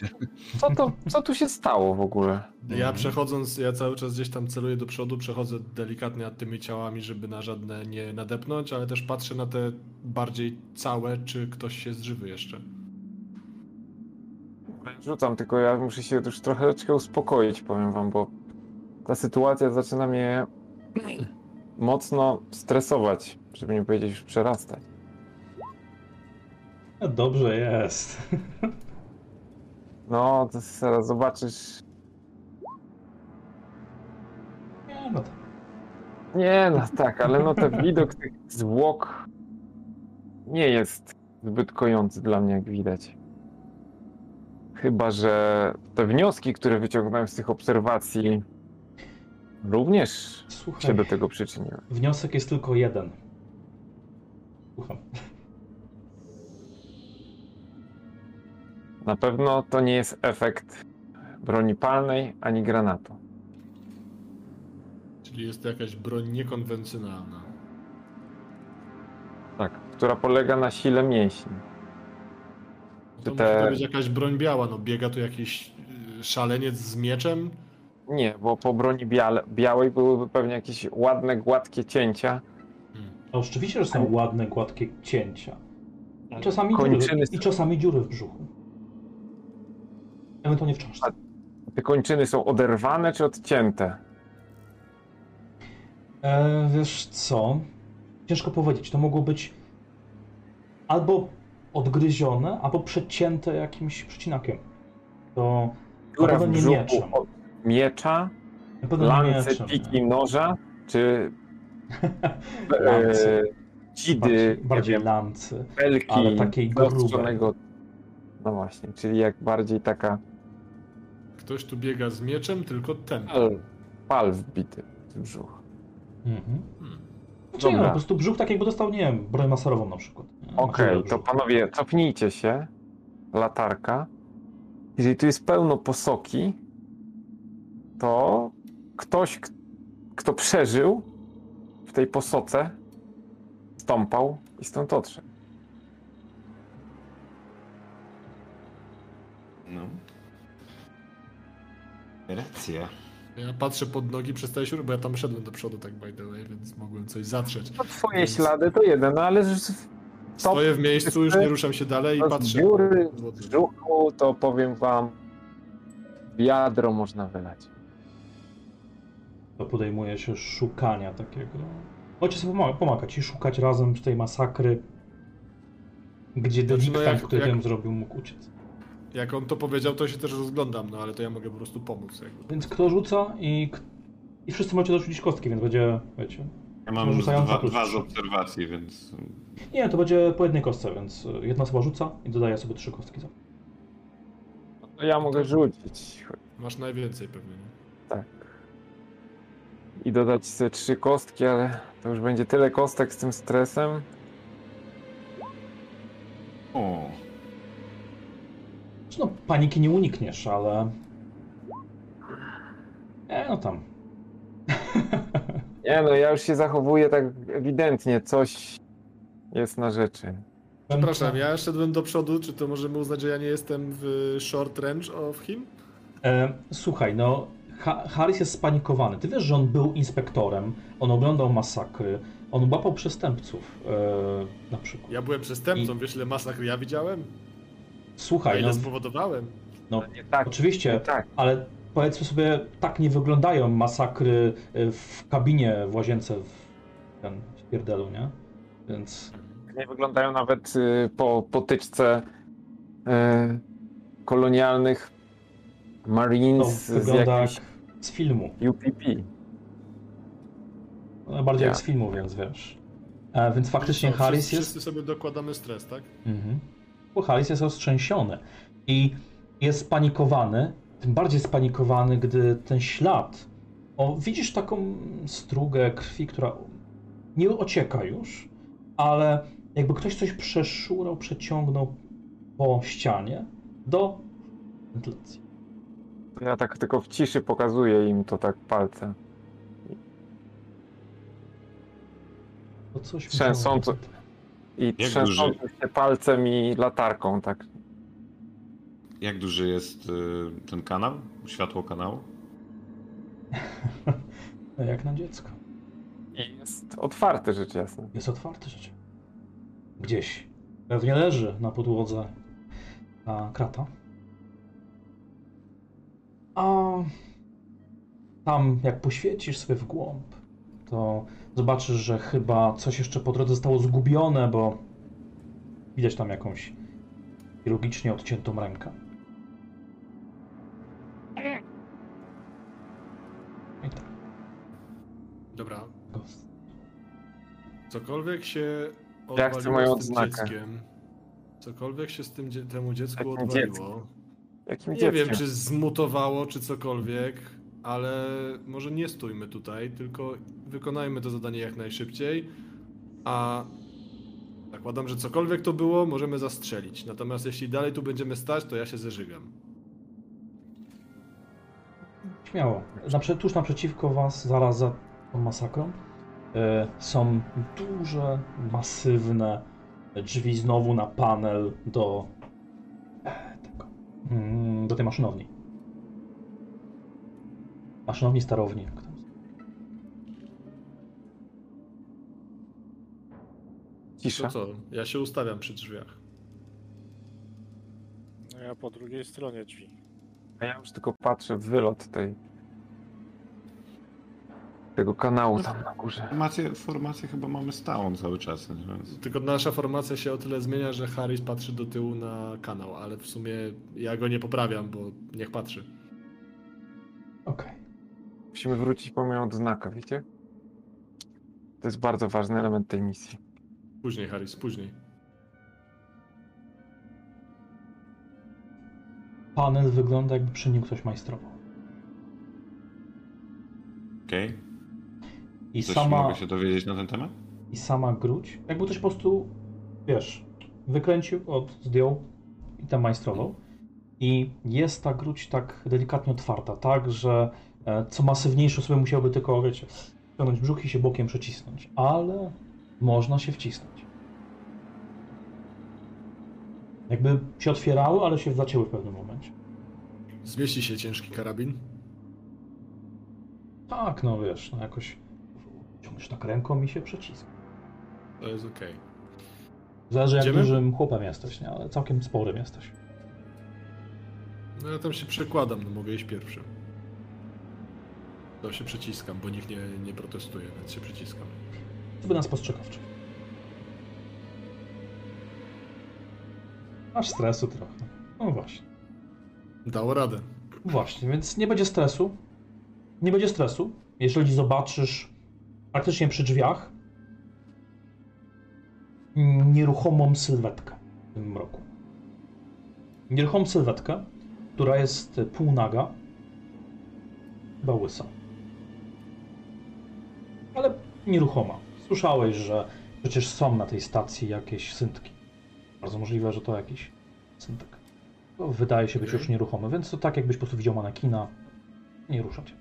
C: Co, to, co tu się stało w ogóle?
D: Ja przechodząc, ja cały czas gdzieś tam celuję do przodu, przechodzę delikatnie nad tymi ciałami, żeby na żadne nie nadepnąć, ale też patrzę na te bardziej całe, czy ktoś się zżywy jeszcze.
C: Rzucam, tylko ja muszę się już troszeczkę uspokoić, powiem wam, bo ta sytuacja zaczyna mnie *clears throat* mocno stresować, żeby nie powiedzieć już przerastać.
A: No Dobrze jest.
C: No, to zaraz zobaczysz.
A: Nie, no to
C: Nie, no tak, ale no ten widok tych zwłok nie jest zbyt kojący dla mnie, jak widać. Chyba, że te wnioski, które wyciągnąłem z tych obserwacji, również
A: słuchaj,
C: się do tego przyczyniły.
A: wniosek jest tylko jeden. Słucham.
C: Na pewno to nie jest efekt broni palnej ani granatu.
D: Czyli jest to jakaś broń niekonwencjonalna.
C: Tak, która polega na sile mięśni.
D: To
C: Te-
D: musi to być jakaś broń biała, no biega tu jakiś y, szaleniec z mieczem.
C: Nie, bo po broni biale, białej byłyby pewnie jakieś ładne, gładkie cięcia.
A: No rzeczywiście, że są ładne, gładkie cięcia. I czasami, dziury, I czasami dziury w brzuchu. Ewentualnie w cząstce.
C: Te kończyny są oderwane czy odcięte?
A: E, wiesz co? Ciężko powiedzieć. To mogło być albo odgryzione, albo przecięte jakimś przecinakiem. To pewno
C: w
A: nie
C: brzuchu
A: mieczem.
C: od miecza, lance, piki, noża, czy E, dzidy,
A: Bardziej,
C: wiem,
A: lancy.
C: belki
A: ale takiej grubej.
C: No właśnie, czyli jak bardziej taka
D: Ktoś tu biega z mieczem, tylko ten.
C: pal, pal wbity w brzuch.
A: Mhm.
D: Hmm.
A: Znaczy, nie, no, po prostu brzuch tak jakby dostał, nie wiem, broń maserową na przykład.
C: Okej,
A: Macie
C: to panowie, cofnijcie się. Latarka. Jeżeli tu jest pełno posoki, to ktoś, kto przeżył w tej posoce, stąpał i stąd odszedł.
E: No. Racja.
D: Ja patrzę pod nogi, przestaję się, bo ja tam szedłem do przodu, tak by the way, więc mogłem coś zatrzeć.
C: No twoje
D: Więc-
C: ślady to jeden, no ale
D: Stoję w miejscu, już nie ruszam się dalej i
C: z
D: patrzę.
C: dziury w brzuchu, to powiem wam, wiadro można wylać.
A: To podejmuje się szukania takiego. Ojciec pomaga, pomaga ci szukać razem z tej masakry, gdzie
D: Znaczy, no
A: delikwent,
D: jak-
A: który
D: jak-
A: ją zrobił, mógł uciec.
D: Jak on to powiedział, to się też rozglądam, no ale to ja mogę po prostu pomóc. Jakby.
A: Więc kto rzuca i, i wszyscy macie dorzucić kostki, więc będzie, wiecie.
E: Ja mam dwa, dwa z obserwacji, więc
A: Nie, to będzie po jednej kostce, więc jedna osoba rzuca i dodaje sobie trzy kostki. za-
C: No to ja mogę rzucić
D: Masz najwięcej pewnie, nie?
C: Tak. I dodać sobie trzy kostki, ale to już będzie tyle kostek z tym stresem.
E: O,
A: No, paniki nie unikniesz, ale... E, no tam.
C: Nie no, ja już się zachowuję tak ewidentnie, coś jest na rzeczy.
D: Przepraszam, ja szedłem do przodu, czy to możemy uznać, że ja nie jestem w short range of him?
A: E, słuchaj, no, Harris jest spanikowany. Ty wiesz, że on był inspektorem, on oglądał masakry, on łapał przestępców, e, na przykład.
D: Ja byłem przestępcą, wiesz ile masakr ja widziałem? A
A: Słuchaj,
D: ile
A: no,
D: spowodowałem?
A: no
C: Nie tak,
A: oczywiście,
C: nie tak.
A: ale powiedzmy sobie, tak nie wyglądają masakry e, w kabinie w łazience w ten w pierdelu, nie? Więc
C: Nie wyglądają nawet y, po potyczce y, kolonialnych Marines z
A: wygląda
C: jakichś
A: jak z filmu.
C: UPP.
A: No, bardziej jak
C: Ja.
A: z filmu, więc wiesz. E, więc faktycznie
D: Co,
A: Harris
D: wszyscy,
A: jest...
D: Wszyscy sobie dokładamy stres, tak?
A: Mhm. Bo Harris jest roztrzęsiony i jest spanikowany, tym bardziej spanikowany, gdy ten ślad. O, widzisz taką strugę krwi, która nie ocieka już, ale jakby ktoś coś przeszurał, przeciągnął po ścianie do wentylacji.
C: Ja tak tylko w ciszy pokazuję im to tak palcem.
A: To coś być.
C: I
E: Jak
C: trzęsącym się palcem i latarką, tak.
E: jak duży jest y, ten kanał? Światło kanału? *laughs*
A: Jak na dziecko.
C: I jest otwarty rzecz jasna.
A: Jest otwarte rzeczy. Gdzieś. Pewnie leży na podłodze ta krata tam, jak poświecisz sobie w głąb, to zobaczysz, że chyba coś jeszcze po drodze zostało zgubione, bo widać tam jakąś chirurgicznie odciętą rękę.
D: I
A: tak. Dobra.
D: Cokolwiek się odwaliło
C: ja chcę moją
D: z tym
C: odznakę.
D: dzieckiem, cokolwiek się z tym temu dziecku
C: tak,
D: odwaliło.
C: Jakim
D: nie
C: dzieckiem?
D: wiem czy zmutowało, czy cokolwiek, ale może nie stójmy tutaj, tylko wykonajmy to zadanie jak najszybciej, a zakładam, że cokolwiek to było, możemy zastrzelić. Natomiast jeśli dalej tu będziemy stać, to ja się zeżygam.
A: Śmiało. Naprze- tuż naprzeciwko was, zaraz za tą masakrą, e, są duże, masywne drzwi znowu na panel do do tej maszynowni. Maszynowni, starowni. jak tam.
C: Cisza.
D: To co? Ja się ustawiam przy drzwiach.
B: No ja po drugiej stronie drzwi.
C: A ja już tylko patrzę w wylot tej... tego kanału tam na górze.
E: Formację, formację chyba mamy stałą cały czas. Więc...
D: Tylko nasza formacja się o tyle zmienia, że Harris patrzy do tyłu na kanał, ale w sumie ja go nie poprawiam, bo niech patrzy.
A: Okej.
C: Musimy wrócić po moją odznakę, wiecie? To jest bardzo ważny element tej misji.
D: Później, Harris, później.
A: Panel wygląda jakby przy nim ktoś majstrował.
E: Okej.
A: I
E: Coś
A: sama,
E: mogę się dowiedzieć na ten temat?
A: I sama gruć, jakby ktoś po prostu, wiesz, wykręcił, od, zdjął i tam majstrował. I jest ta gruć tak delikatnie otwarta, tak, że e, co masywniejsze sobie musiałby tylko, wiecie, ściągnąć brzuch i się bokiem przecisnąć. Ale można się wcisnąć. Jakby się otwierały, ale się zacięły w pewnym momencie.
D: Zmieści się ciężki karabin.
A: Tak, no wiesz, no jakoś ciągniesz tak ręką i się przeciska.
D: To jest okej.
A: Zależy jak
D: Idziemy?
A: dużym chłopem jesteś, nie? ale całkiem sporym jesteś.
D: No ja tam się przekładam, no mogę iść pierwszy. To się przyciskam, bo nikt nie, nie protestuje, więc się przyciskam.
A: To by nas postrzegawczy. Masz stresu trochę. No właśnie.
D: Dało radę.
A: Właśnie, więc nie będzie stresu. Nie będzie stresu, jeżeli zobaczysz praktycznie przy drzwiach nieruchomą sylwetkę w tym mroku. Nieruchomą sylwetkę, która jest półnaga, chyba łysa. Ale nieruchoma. Słyszałeś, że przecież są na tej stacji jakieś syntki. Bardzo możliwe, że to jakiś syntek. To wydaje się być już nieruchomy, więc to tak jakbyś po prostu widział manekina. Nie rusza cię.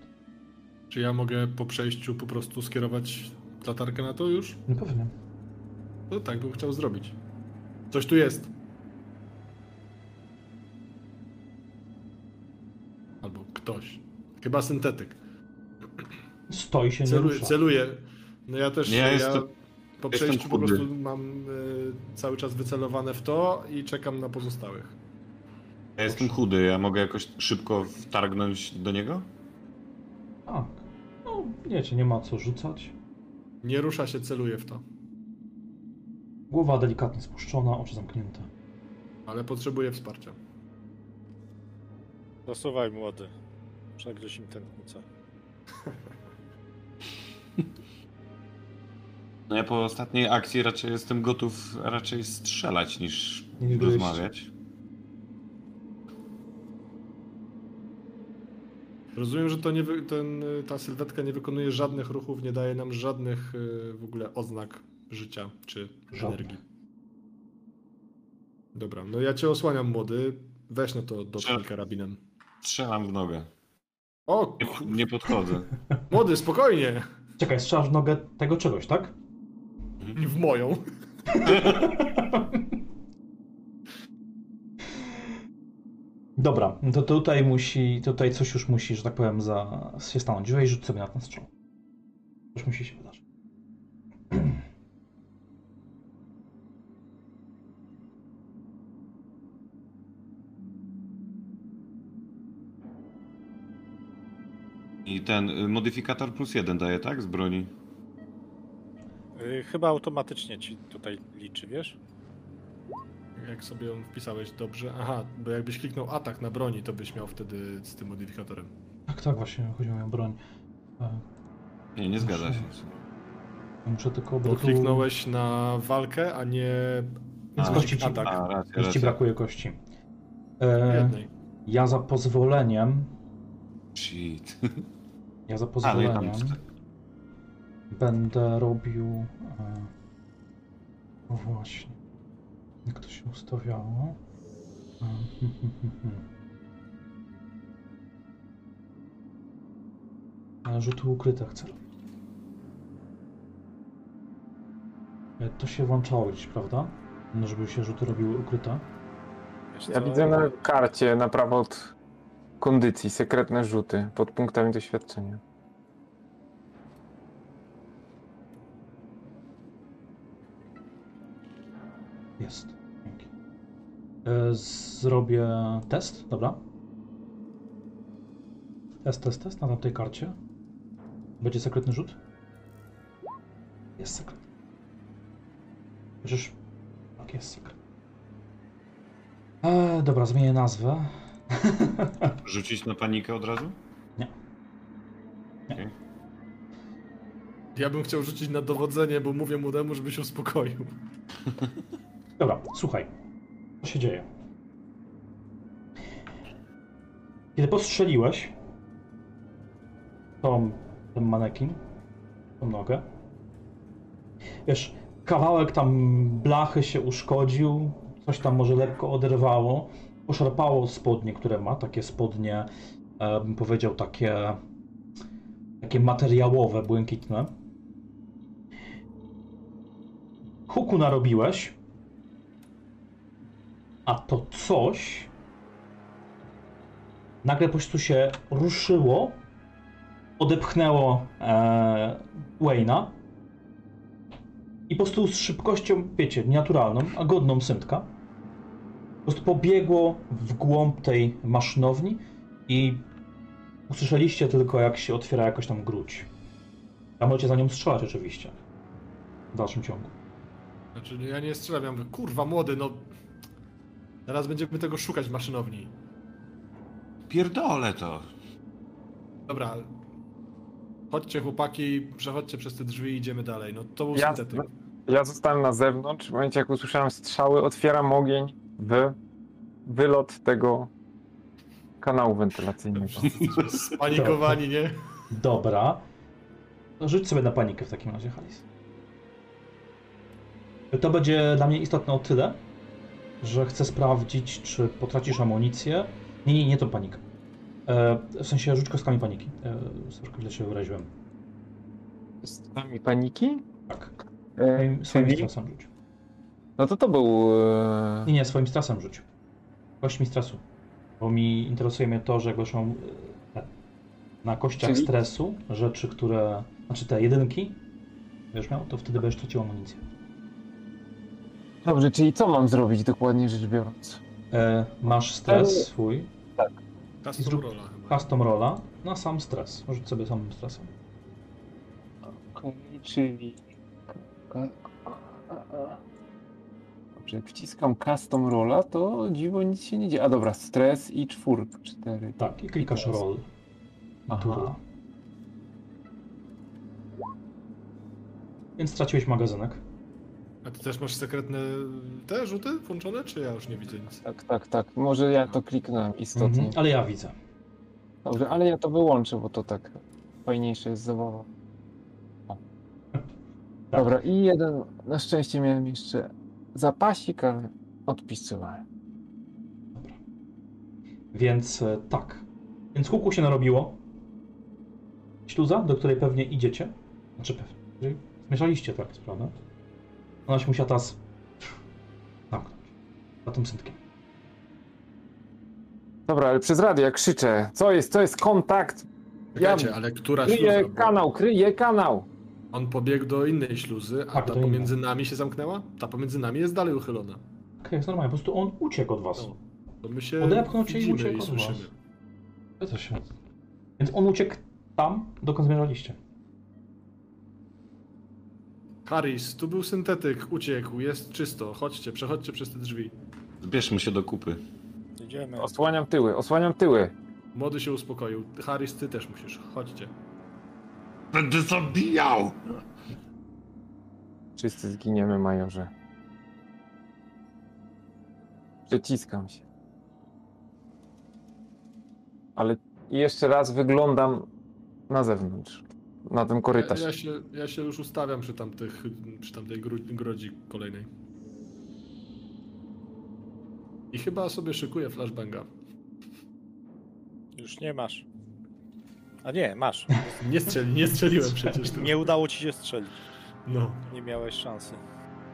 D: Czy ja mogę po przejściu po prostu skierować latarkę na to już?
A: No pewnie.
D: To tak bym chciał zrobić. Coś tu jest. Albo ktoś. Chyba syntetyk.
A: Stoi się, nie
D: Celuję,
A: rusza.
D: celuję. No ja też
E: Nie, ja
D: ja
E: jestem-
D: po przejściu po prostu mam y, cały czas wycelowane w to i czekam na pozostałych.
E: Ja jestem chudy, ja mogę jakoś szybko wtargnąć do niego?
A: Tak. No, wiecie, nie ma co rzucać.
D: Nie rusza się, celuję w to.
A: Głowa delikatnie spuszczona, oczy zamknięte.
D: Ale potrzebuję wsparcia.
B: Zasuwaj młody. Przegryź im tętnicę.
E: No ja po ostatniej akcji raczej jestem gotów raczej strzelać niż
A: Niż gryźć.
E: rozmawiać.
D: Rozumiem, że to nie ten, ta sylwetka nie wykonuje żadnych ruchów, nie daje nam żadnych y, w ogóle oznak życia czy
A: Żadnych.
D: energii. Dobra, no ja cię osłaniam, młody. Weź no to dotknij karabinem.
E: Strzelam w nogę.
D: O,
E: Nie, nie podchodzę. *laughs*
D: młody, spokojnie!
A: Czekaj, strzelasz w nogę tego czegoś, tak?
D: W moją. *laughs*
A: Dobra, to tutaj musi, tutaj coś już musi, że tak powiem, za, się stanąć. Weź rzuć sobie na ten strzał. Coś musi się wydarzyć.
E: I ten y, modyfikator plus jeden daje, tak? Z broni.
B: Yy, chyba automatycznie ci tutaj liczy, wiesz?
D: Jak sobie ją wpisałeś dobrze. Aha, bo jakbyś kliknął atak na broni, to byś miał wtedy z tym modyfikatorem.
A: Tak, tak, właśnie chodziło mi o broń. E,
E: Nie, nie zgadza się.
A: Muszę tylko...
D: Bo
A: bo
D: kliknąłeś na walkę, a nie
A: Więc
E: A,
A: kości ci,
D: atak.
E: A, racja,
A: kości
E: racja.
A: brakuje kości. E,
D: jednej.
A: ja za pozwoleniem...
E: Shit.
A: Ja za
E: Ale
A: pozwoleniem... Będę robił. E... No właśnie. Jak to się ustawiało? E, hmm, hmm, hmm, hmm. E, Rzuty ukryte chcę robić. E, To się włączało gdzieś, prawda? No, żeby się rzuty robiły ukryte.
C: Ja widzę na karcie na prawo od kondycji sekretne rzuty pod punktami doświadczenia.
A: Jest. E, Zrobię test, dobra? Test, test, test na tamtej karcie. Będzie sekretny rzut? Jest sekret. Chociaż... Tak, jest sekret. E, dobra, zmienię nazwę. *laughs*
E: Rzucić na panikę od razu?
D: Ja bym chciał rzucić na dowodzenie, bo mówię mu temu, żeby się uspokoił.
A: Dobra, słuchaj. Co się dzieje? Kiedy postrzeliłeś tą, ten manekin, tą nogę, wiesz, kawałek tam blachy się uszkodził, coś tam może lekko oderwało, poszarpało spodnie, które ma, takie spodnie, bym powiedział, takie, takie materiałowe, błękitne. Huku narobiłeś, a to coś nagle po prostu się ruszyło, odepchnęło e, i po prostu z szybkością, wiecie, nienaturalną, a godną syntka, po prostu pobiegło w głąb tej maszynowni i usłyszeliście tylko, jak się otwiera jakoś tam gruć. A możecie za nią strzelać oczywiście. W dalszym ciągu.
D: Znaczy, ja nie strzelam, ja mówię, kurwa młody, no... Teraz będziemy tego szukać w maszynowni.
E: Pierdolę to.
D: Dobra. Chodźcie chłopaki, przechodźcie przez te drzwi i idziemy dalej. No to był
C: Ja,
D: syntetyk.
C: ja zostałem na zewnątrz. W momencie jak usłyszałem strzały, otwieram ogień w wylot tego kanału wentylacyjnego.
D: Spanikowani, nie?
A: Dobra. To rzuć sobie na panikę w takim razie, Halis. To będzie dla mnie istotne o tyle, że chcę sprawdzić, czy potracisz amunicję. Nie, nie, nie tą panikę. E, w sensie rzuć kostkami paniki. E, sorry, źle się wyraziłem.
C: Nami paniki?
A: Tak.
C: E,
A: Swoim, swoim
C: czyli-
A: stresem rzuć.
C: No to to był... E...
A: Nie, nie, swoim stresem rzuć. Kośćmi stresu. Bo mi interesuje mnie to, że jak są e, na kościach
C: Czyli-
A: stresu rzeczy, które... Znaczy te jedynki, wiesz miał, to wtedy będziesz tracił amunicję.
C: Dobrze, czyli co mam zrobić dokładnie rzecz biorąc?
A: E, masz stres swój,
D: Custom
A: Zrób-
D: rolla chyba.
A: custom rolla na sam stres. Rzuć sobie samym stresem.
C: Okej, czyli... Dobrze, jak wciskam custom rolla, to dziwo nic się nie dzieje. A dobra, stres i czwórka, cztery.
A: Tak, i klikasz
C: teraz.
A: roll.
C: Aha.
A: Więc straciłeś magazynek.
D: A ty też masz sekretne te rzuty włączone, czy ja już nie widzę nic?
C: Tak, tak, tak. Może ja to kliknąłem istotnie.
A: Mhm, ale ja widzę.
C: Dobrze, ale ja to wyłączę, bo to tak fajniejsze jest zabawa. O. *laughs*
A: Tak.
C: Dobra, i jeden, na szczęście miałem jeszcze zapasik, ale odpisywałem.
A: Więc e, tak. Więc huku się narobiło. Śluza, do której pewnie idziecie. Znaczy pewnie. Zmieszaliście tak, prawda? Ona się musiała teraz zamknąć. Za tym syntkiem.
C: Dobra, ale przez radio jak krzyczę, co jest, co jest kontakt?
D: Czekajcie, ale która
C: Kryję
D: śluza? Bo
C: kanał, kryję kanał!
D: On pobiegł do innej śluzy, a
A: Tak,
D: ta
A: do innej.
D: pomiędzy nami się zamknęła? Ta pomiędzy nami jest dalej uchylona.
A: Okej, jest normalnie. Po prostu on uciekł od was.
D: No. To my się
A: Odepchnął cię i
D: widzimy
A: uciekł od
D: słyszymy.
A: was. Zgadza się. Więc on uciekł tam, dokąd zmierzaliście.
D: Harris, tu był syntetyk, uciekł, jest czysto. Chodźcie, przechodźcie przez te drzwi.
E: Zbierzmy się do kupy.
B: Idziemy.
C: Osłaniam tyły, osłaniam tyły.
D: Młody się uspokoił. Harris, ty też musisz. Chodźcie.
E: Będę zabijał!
C: Wszyscy zginiemy, majorze. Przyciskam się. Ale jeszcze raz wyglądam na zewnątrz. Na ten
D: Ja,
C: korytarz.
D: ja, się, ja się już ustawiam przy, tamtych, przy tamtej gru, grodzi kolejnej. I chyba sobie szykuję flashbanga.
B: Już nie masz. A nie, masz.
D: Nie, strzeli, nie strzeliłem przecież. tu.
B: Nie udało ci się strzelić.
D: No.
B: Nie miałeś szansy.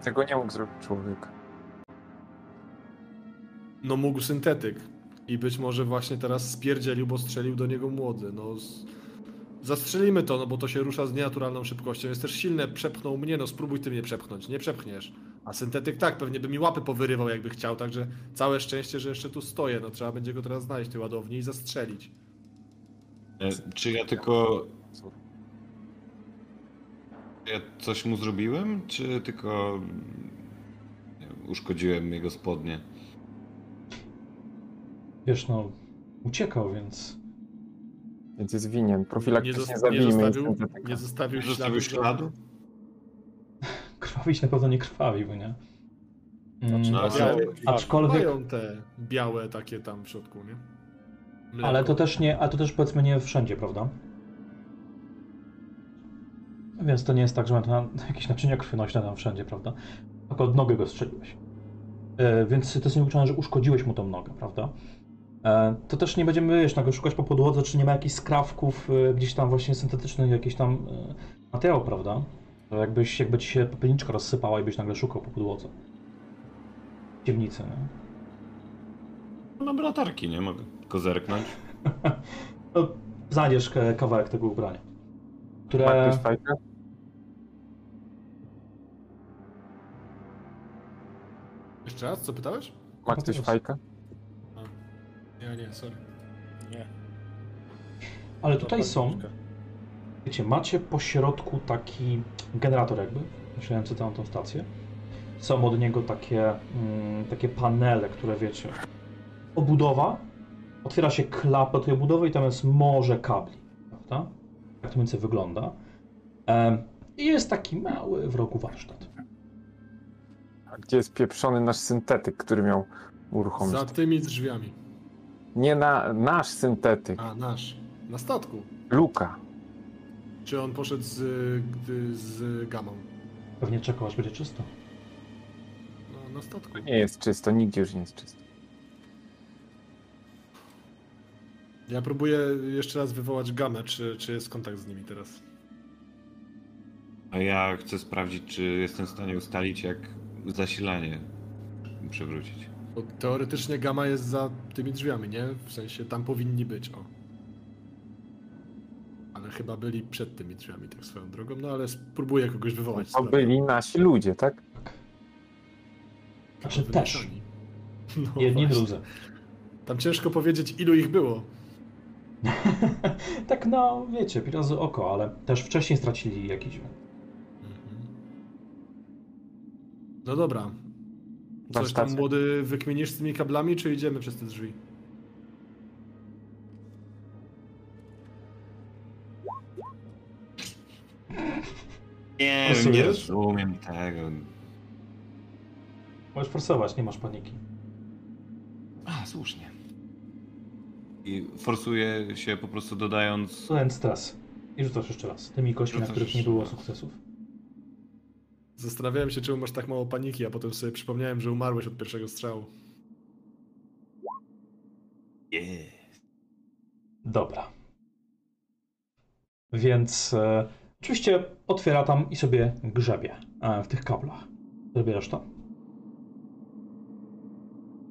C: Tego nie mógł zrobić człowiek.
D: No mógł syntetyk. I być może właśnie teraz spierdzielił, bo strzelił do niego młody. No, z... Zastrzelimy to, no bo to się rusza z nienaturalną szybkością. Jest też silne, przepchnął mnie, no spróbuj ty mnie przepchnąć. Nie przepchniesz. A syntetyk tak, pewnie by mi łapy powyrywał jakby chciał, także całe szczęście, że jeszcze tu stoję. No trzeba będzie go teraz znaleźć tej ładowni i zastrzelić.
E: E, Czy ja tylko... Ja coś mu zrobiłem, czy tylko uszkodziłem jego spodnie?
A: Wiesz, no, uciekał, więc
C: Więc jest winien.
D: Nie,
C: Profilaktycznie
D: nie
C: zabijmy
D: zostawił, nie zostawił
E: Nie zostawił śladu? *laughs*
A: krwawić na pewno nie krwawił, nie? Mm,
B: Znaczy,
E: A,
B: biały,
A: aczkolwiek,
D: Mają te białe takie tam w środku, nie? Mleko.
A: ale to też nie, a to też powiedzmy nie wszędzie, prawda? Więc to nie jest tak, że ma to na, jakieś naczynia krwionośne tam wszędzie, prawda? Tylko od nogę go strzeliłeś. E, więc to jest nieuczone, że uszkodziłeś mu tą nogę, prawda? E, to też nie będziemy, wiesz, nagle szukać po podłodze, czy nie ma jakichś skrawków, e, gdzieś tam właśnie syntetycznych, jakiś tam e, materiał, prawda? To jakbyś, jakby ci się popielniczka rozsypała i byś nagle szukał po podłodze. W ciemnicy, nie?
E: Mam latarki, nie? Mogę tylko zerknąć. *laughs*
A: No, znajdziesz kawałek tego ubrania, które...
D: Jeszcze raz, co pytałeś?
C: Ma ktoś fajkę?
D: Ja nie, sorry.
B: Nie.
A: Ale tutaj są,
B: paniczka.
A: wiecie, macie po środku taki generator jakby, myślący całą tą stację. Są od niego takie, mm, takie panele, które wiecie, obudowa, otwiera się klapa tej obudowy i tam jest morze kabli, prawda? Tak to mniej więcej wygląda. I jest taki mały w rogu warsztat.
C: A gdzie jest pieprzony nasz syntetyk, który miał uruchomić?
D: Za tymi drzwiami.
C: Nie na nasz syntetyk.
D: A, nasz. Na statku.
C: Luka.
D: Czy on poszedł z, z gamą?
A: Pewnie czekał, aż będzie czysto.
D: No, na statku.
C: Nie jest czysto, nigdzie już nie jest czysto.
D: Ja próbuję jeszcze raz wywołać gamę, czy, czy jest kontakt z nimi teraz.
E: A ja chcę sprawdzić, czy jestem w stanie ustalić, jak zasilanie przewrócić.
D: Bo teoretycznie gama jest za tymi drzwiami, nie? W sensie tam powinni być, o. Ale chyba byli przed tymi drzwiami, tak swoją drogą, no ale spróbuję kogoś wywołać.
C: To byli nasi ludzie, tak?
A: Znaczy też. *laughs*
D: No
A: Jedni
D: właśnie.
A: drudzy.
D: Tam ciężko powiedzieć, ilu ich było. *laughs*
A: tak no, wiecie, razy oko, ale też wcześniej stracili jakiś...
D: Mhm. No dobra. Coś tam młody wykminisz z tymi kablami, czy idziemy przez te drzwi?
E: Nie, nie rozumiem tego.
A: Możesz forsować, nie masz paniki.
E: A, słusznie. I forsuje się po prostu dodając...
A: Ten stres. I rzucasz jeszcze raz. Tymi kośćmi, na których nie było sukcesów.
D: Zastanawiałem się, czemu masz tak mało paniki, a potem sobie przypomniałem, że umarłeś od pierwszego strzału.
E: Yeah.
A: Dobra. Więc e, oczywiście otwiera tam i sobie grzebie e, w tych kablach. Zabierasz to?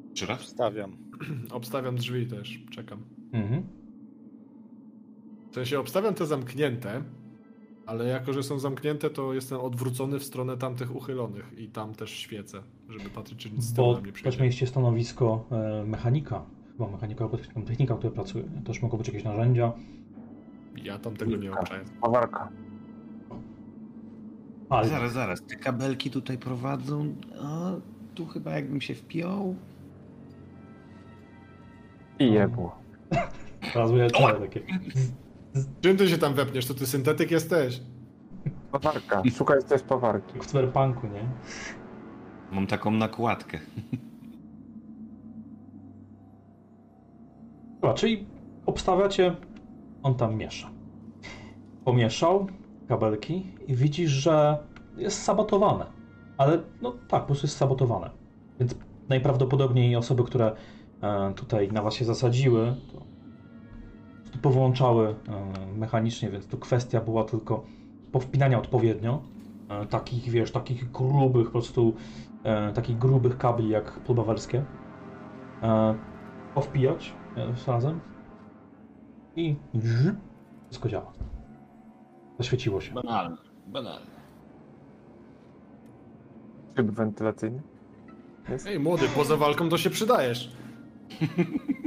E: Jeszcze raz?
B: Wstawiam. *clears throat*
D: Obstawiam drzwi też, czekam.
A: Mhm.
D: W sensie obstawiam te zamknięte, ale jako, że są zamknięte, to jestem odwrócony w stronę tamtych uchylonych i tam też świecę, żeby patrzeć, czy nic z tyłu
A: Bo
D: na mnie
A: też
D: przyjdzie.
A: mieliście stanowisko e, mechanika. Chyba mechanika, albo technika, który pracuje. Też mogą być jakieś narzędzia.
D: Ja tam tego nie obczaję.
C: Bawarka.
A: Ale
E: Zaraz, zaraz. Te kabelki tutaj prowadzą. A tu chyba jakbym się wpiął.
C: I jebło.
A: teraz będzie czarne takie.
D: Czym ty się tam wepniesz? To ty syntetyk jesteś.
C: Spawarka. Szukaj też spawarki.
A: Jak w cyberpunku, nie?
E: Mam taką nakładkę.
A: Dobra, czyli obstawiacie, on tam miesza. Pomieszał kabelki i widzisz, że jest sabotowane. Ale no tak, po prostu jest sabotowane. Więc najprawdopodobniej osoby, które e, tutaj na was się zasadziły, to powłączały e, mechanicznie, więc tu kwestia była tylko powpinania odpowiednio. E, takich, wiesz, takich grubych, po prostu e, takich grubych kabli jak podbawerskie. E, powpijać razem i wszystko działa. Zaświeciło się.
E: Banalne. Banalne.
C: Tryb wentylacyjny. Jest?
D: Ej, młody, poza walką to się przydajesz. *laughs*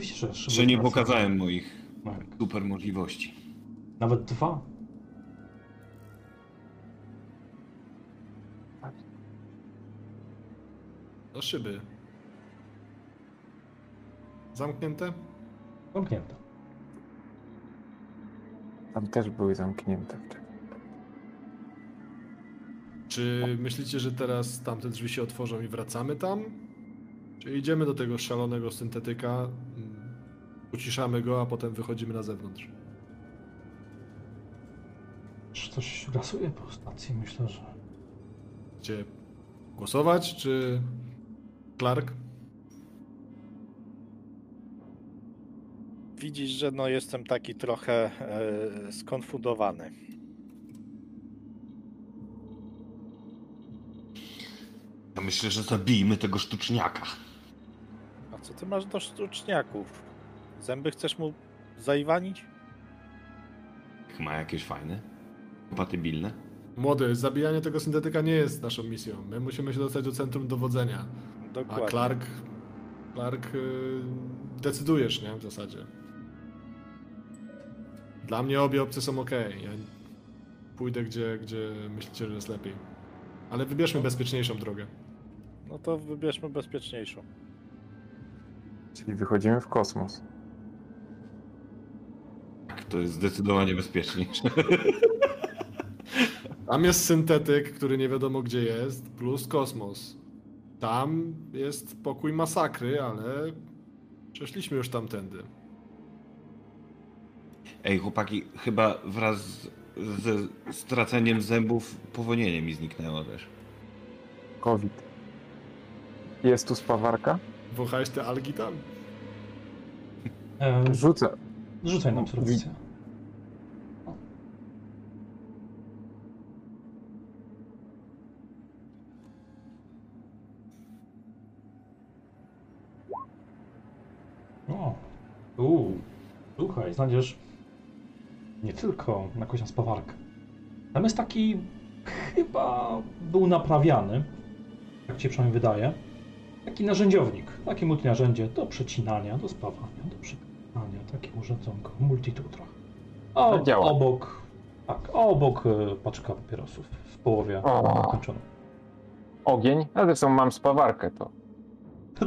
A: Widzicie, że szyby
E: Że nie pokazałem moich
A: Tak.
E: super możliwości.
A: Nawet dwa.
D: Do szyby. Zamknięte?
A: Zamknięte.
C: Tam też były zamknięte.
D: Czy myślicie, że teraz tamte drzwi się otworzą i wracamy tam? Czy idziemy do tego szalonego syntetyka, uciszamy go, a potem wychodzimy na zewnątrz?
A: Czy coś grasuje po stacji? Myślę, że.
D: Gdzie głosować, czy Clark?
B: Widzisz, że no jestem taki trochę e, skonfundowany.
E: Ja myślę, że zabijmy tego sztuczniaka.
B: A co ty masz do sztuczniaków? Zęby chcesz mu zaiwanić?
E: Ma jakieś fajne? Kompatybilne?
D: Młody, zabijanie tego syntetyka nie jest naszą misją. My musimy się dostać do centrum dowodzenia. A
B: Dokładnie.
D: Clark. Clark. Yy, decydujesz, nie? W zasadzie. Dla mnie obie opcje są ok. Ja pójdę gdzie, gdzie myślicie, że jest lepiej. Ale wybierzmy bezpieczniejszą drogę.
B: No to wybierzmy bezpieczniejszą.
C: Czyli wychodzimy w kosmos.
E: To jest zdecydowanie bezpieczniejsze. *laughs*
D: Tam jest syntetyk, który nie wiadomo gdzie jest, plus kosmos. Tam jest pokój masakry, ale przeszliśmy już tamtędy.
E: Ej, chłopaki, chyba wraz z- ze straceniem zębów powonienie mi zniknęło też.
C: COVID. Jest tu spawarka?
D: Wąchałeś te algi tam?
C: Rzucę.
A: Rzucaj na obserwację. O, u, słuchaj, znajdziesz nie tylko jakąś tam spawarkę. Tam jest taki, chyba był naprawiany, jak ci przynajmniej wydaje, taki narzędziownik, takie multinarzędzie do przecinania, do spawania, do przecinania, takie urządzonko. A
C: To działa.
A: obok, tak, obok e, paczka papierosów w połowie
C: O.
A: skończona.
C: Ogień. A zresztą mam spawarkę to.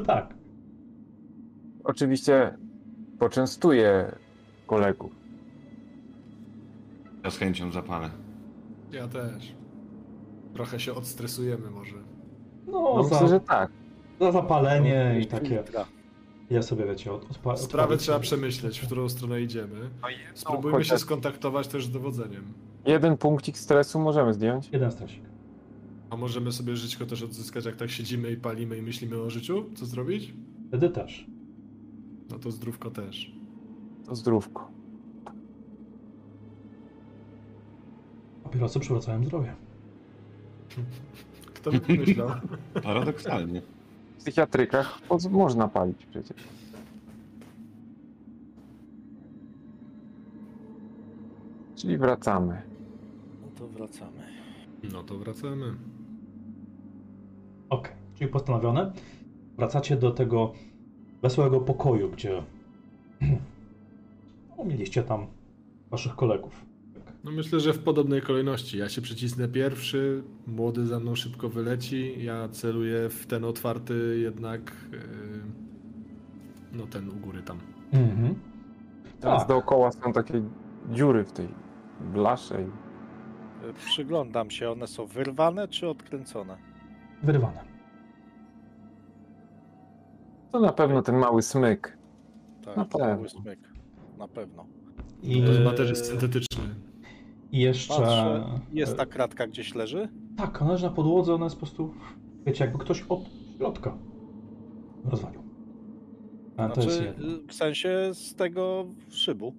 A: tak,
C: Oczywiście poczęstuję kolegów.
E: Ja z chęcią zapalę.
D: Ja też. Trochę się odstresujemy może.
A: no,
C: No
A: za,
C: myślę, że tak.
A: za zapalenie i takie,
B: Filtra.
A: Ja sobie wiecie, od, odpa-
D: Sprawę
A: odpalić
D: trzeba
A: sobie.
D: przemyśleć, w którą stronę idziemy.
C: No
D: Spróbujmy się
C: chociaż
D: skontaktować też z dowodzeniem.
C: jeden punkcik stresu możemy zdjąć.
A: Jeden stresik.
D: A możemy sobie żyćko też odzyskać, jak tak siedzimy i palimy i myślimy o życiu? Co zrobić?
A: Wtedy też.
D: No to zdrówko też.
C: To zdrówko.
A: Papierosy przywracają zdrowie. *laughs*
D: Kto by pomyślał? *laughs*
E: Paradoksalnie.
C: W psychiatrykach po- można palić przecież. Czyli wracamy.
B: No to wracamy.
D: No to wracamy.
A: Okej, czyli postanowione. Wracacie do tego wesołego pokoju, gdzie *clears throat* mieliście tam waszych kolegów.
D: No myślę, że w podobnej kolejności. Ja się przycisnę pierwszy, młody za mną szybko wyleci, ja celuję w ten otwarty jednak, yy, no ten u góry tam.
A: Mhm.
C: Teraz
A: Tak.
C: dookoła są takie dziury w tej blasze. I...
B: Przyglądam się, one są wyrwane czy odkręcone?
A: Wyrwane.
C: To na pewno ten mały smyk.
B: Tak,
C: Na pewno.
B: mały smyk. Na pewno.
A: I,
D: To chyba też jest syntetyczny.
A: I jeszcze...
B: Patrzę, jest ta kratka gdzieś leży?
A: Tak, ona leży na podłodze, ona jest po prostu, wiecie, jakby ktoś od środka rozwalił. A to jest
B: Znaczy,
A: jedno.
B: y, w sensie z tego szybu.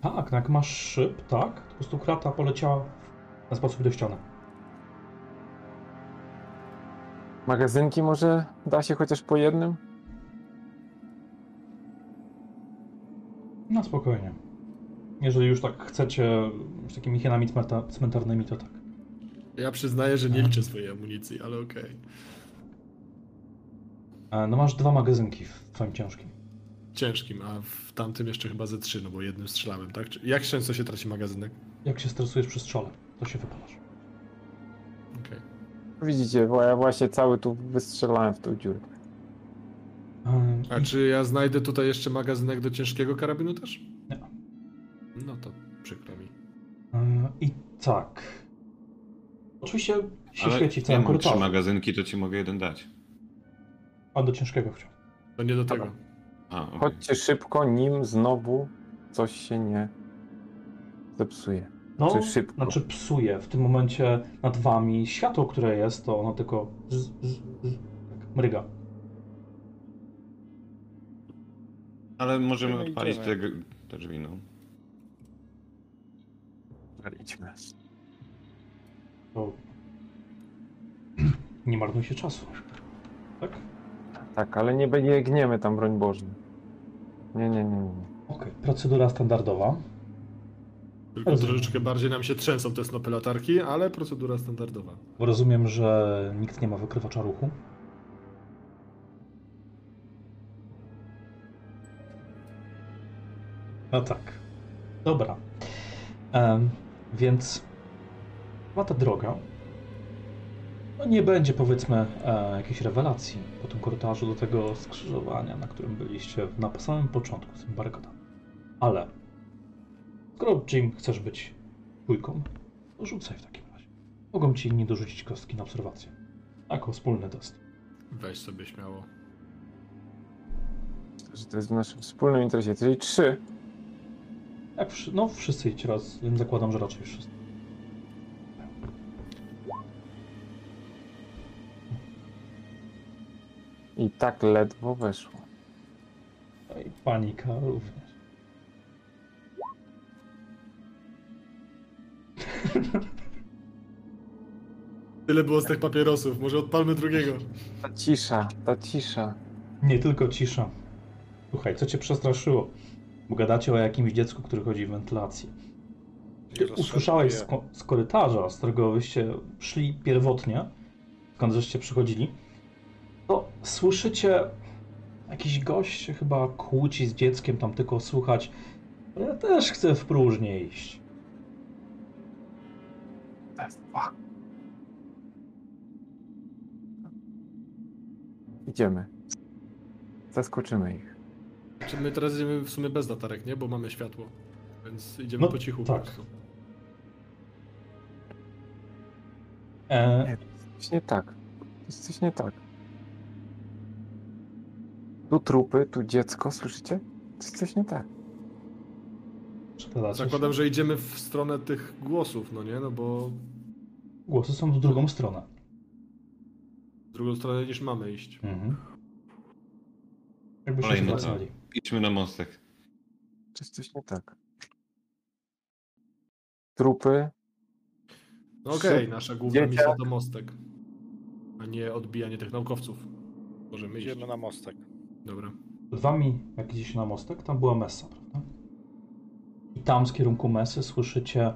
A: Tak, no jak masz szyb, tak, to po prostu krata poleciała ten sposób do ściany.
C: Magazynki może da się chociaż po jednym?
A: No spokojnie. Jeżeli już tak chcecie z takimi hienami cmenta- cmentarnymi, to tak.
D: Ja przyznaję, że nie liczę swojej amunicji, ale okej.
A: E, No masz dwa magazynki w twoim ciężkim.
D: Ciężkim, a w tamtym jeszcze chyba ze trzy, no bo jednym strzelałem, tak? Jak często się traci magazynek?
A: Jak się stresujesz przy strzale, to się wypalasz.
D: Okej.
C: Widzicie, bo ja właśnie cały tu wystrzelałem w tą dziurę.
D: A czy ja znajdę tutaj jeszcze magazynek do ciężkiego karabinu też? No to przykro mi.
A: e, I tak. Oczywiście się
E: Ale
A: świeci w
E: ja
A: całym
E: mam trzy magazynki, to ci mogę jeden dać.
A: A do ciężkiego chciał.
D: To nie do tego.
E: A, okej.
C: Chodźcie szybko, nim znowu coś się nie zepsuje.
A: No,
C: Czy szybko?
A: znaczy psuje w tym momencie nad wami światło, które jest, to ono tylko z, z, z, tak mryga.
E: Ale możemy odpalić te, te drzwi, no.
C: Idźmy.
A: To nie marnujcie czasu. Tak?
C: Tak, ale nie biegniemy tam, broń Boże. Nie, nie, nie, nie.
A: Okej, procedura standardowa.
D: Tylko
A: Rozumiem.
D: troszeczkę bardziej nam się trzęsą te snopy latarki, ale procedura standardowa.
A: Bo rozumiem, że nikt nie ma wykrywacza ruchu. No tak. Dobra. Więc chyba ta droga no nie będzie powiedzmy e, jakiejś rewelacji po tym korytarzu do tego skrzyżowania, na którym byliście na samym początku z tym barykadami. Ale skoro Jim chcesz być dwójką, to rzucaj w takim razie. Mogą ci inni dorzucić kostki na obserwację. Jako wspólny test.
D: Weź sobie śmiało.
C: Że to jest w naszym wspólnym interesie. Czyli trzy.
A: Jak wszy- no wszyscy idźcie raz, więc zakładam, że raczej wszyscy.
C: I tak ledwo weszło.
A: No i panika również.
D: Tyle było z tych papierosów, może odpalmy drugiego.
C: Ta cisza, ta cisza.
A: Nie tylko cisza. Słuchaj, co cię przestraszyło? Bo gadacie o jakimś dziecku, które chodzi w wentylacji. Ty usłyszałeś z, ko- z korytarza, z którego wyście szli pierwotnie, skąd żeście przychodzili, to słyszycie jakiś gość się chyba kłóci z dzieckiem, tam tylko słychać "Ale ja też chcę w próżnię iść.
C: Fuck. Idziemy. Zaskoczymy ich.
D: Czy my teraz idziemy w sumie bez latarek, nie? Bo mamy światło. Więc idziemy
A: No,
D: po cichu
A: tak.
D: po prostu.
A: E,
C: Nie, coś nie tak. Jest coś nie tak. Tu trupy, tu dziecko, słyszycie? Jest coś nie tak.
D: Zakładam, że idziemy w stronę tych głosów, no nie? No bo
A: Głosy są w drugą stronę.
D: w drugą stronę niż mamy iść.
A: Mhm. Jakbyście się
E: Kolejny
A: zwracali.
E: Idźmy na mostek.
C: Jest coś nie tak. Trupy.
D: No okej, nasza główna
C: dzieciak.
D: misja to mostek. A nie odbijanie tych naukowców. Możemy iść.
B: Idziemy na mostek.
D: Dobra.
A: Przed wami, jak idziecie na mostek, tam była messa, prawda? I tam z kierunku mesy słyszycie.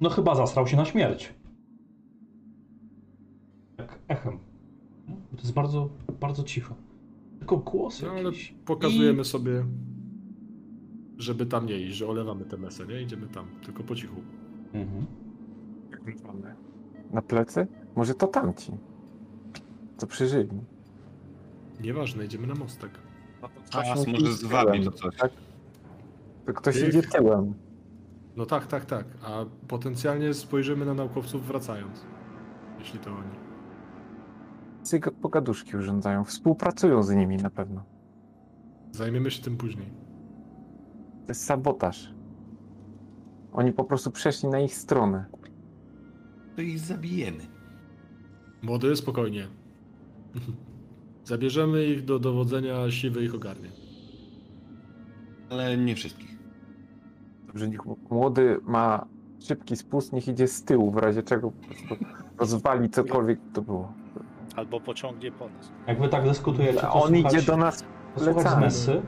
A: No chyba zasrał się na śmierć. Jak echem. To jest bardzo, bardzo cicho. Tylko głos
D: No ale
A: jakiś.
D: pokazujemy sobie, żeby tam nie iść, że olewamy tę mesę, nie? Idziemy tam, tylko po cichu.
A: I... Mhm.
C: Na plecy? Może to tamci. Co przeżyli.
D: Nieważne, idziemy na mostek.
E: Czas może zwabi to coś.
C: Tak? To ktoś
D: Tych-
C: idzie tyłem.
D: No tak, tak, tak. A potencjalnie spojrzymy na naukowców wracając. Jeśli to oni.
C: Pogaduszki urządzają. Współpracują z nimi na pewno.
D: Zajmiemy się tym później.
C: To jest sabotaż. Oni po prostu przeszli na ich stronę.
E: To ich zabijemy.
D: Młody, spokojnie. *laughs* Zabierzemy ich do dowodzenia, siwy ich ogarnie.
E: Ale nie wszystkich.
C: Dobrze, niech młody ma szybki spust, niech idzie z tyłu, w razie czego po prostu *laughs* rozwali cokolwiek to było.
B: Albo pociągnie po nas.
A: Jak wy tak dyskutujecie, to
C: on
A: słuchać,
C: idzie do nas.
A: to słuchać z
C: plecami.
A: Messy.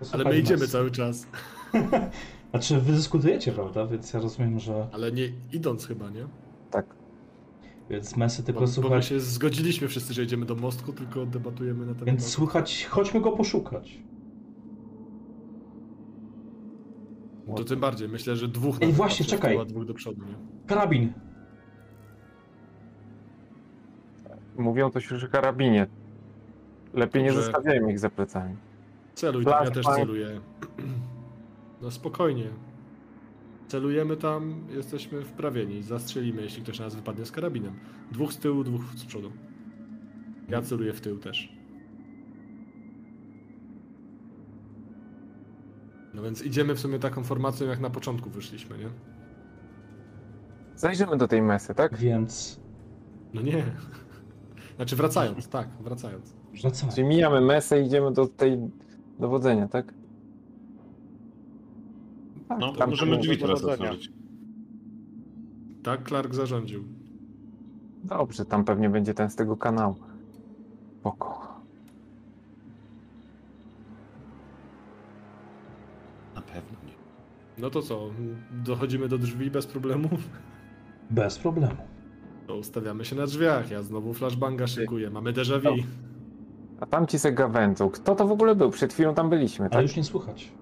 A: to
D: Ale my idziemy
A: Messy.
D: cały czas. *laughs*
A: Znaczy, wy dyskutujecie, prawda? Więc ja rozumiem, że...
D: Ale nie idąc chyba, nie?
C: Tak.
A: Więc Messy tylko
D: Bo, bo my
A: słuchać...
D: się zgodziliśmy wszyscy, że idziemy do mostku, tylko debatujemy na temat...
A: Więc słuchać, chodźmy go poszukać.
D: To tym bardziej, myślę, że dwóch
A: Ej, właśnie, czekaj.
D: a dwóch do przodu, nie?
A: Karabin!
C: Mówią coś już o karabinie. Lepiej nie zostawiajmy ich za plecami.
D: Celuj tam, ja też celuję. *clears throat* No spokojnie. Celujemy tam, jesteśmy wprawieni. Zastrzelimy, jeśli ktoś na nas wypadnie z karabinem. Dwóch z tyłu, dwóch z przodu. Ja celuję w tył też. No więc idziemy w sumie taką formacją, jak na początku wyszliśmy, nie?
C: Zajrzymy do tej mesy, tak?
A: Więc
D: No nie. Znaczy wracając, tak, wracając.
A: wracamy.
C: Czyli mijamy mesę i idziemy do tej dowodzenia, tak? Tak,
E: No,
C: tam
E: możemy drzwi teraz
B: dowodzenia.
E: otworzyć.
D: Tak Clark zarządził.
C: Dobrze, tam pewnie będzie ten z tego kanału. Spoko.
E: Na pewno nie.
D: No to co, dochodzimy do drzwi bez problemów?
A: Bez problemu.
D: To ustawiamy się na drzwiach, ja znowu flashbanga szykuję, mamy déjà vu.
C: A tam ci se gawędzą. Kto to w ogóle był? Przed chwilą tam byliśmy,
A: Ale
C: tak?
A: już nie słychać.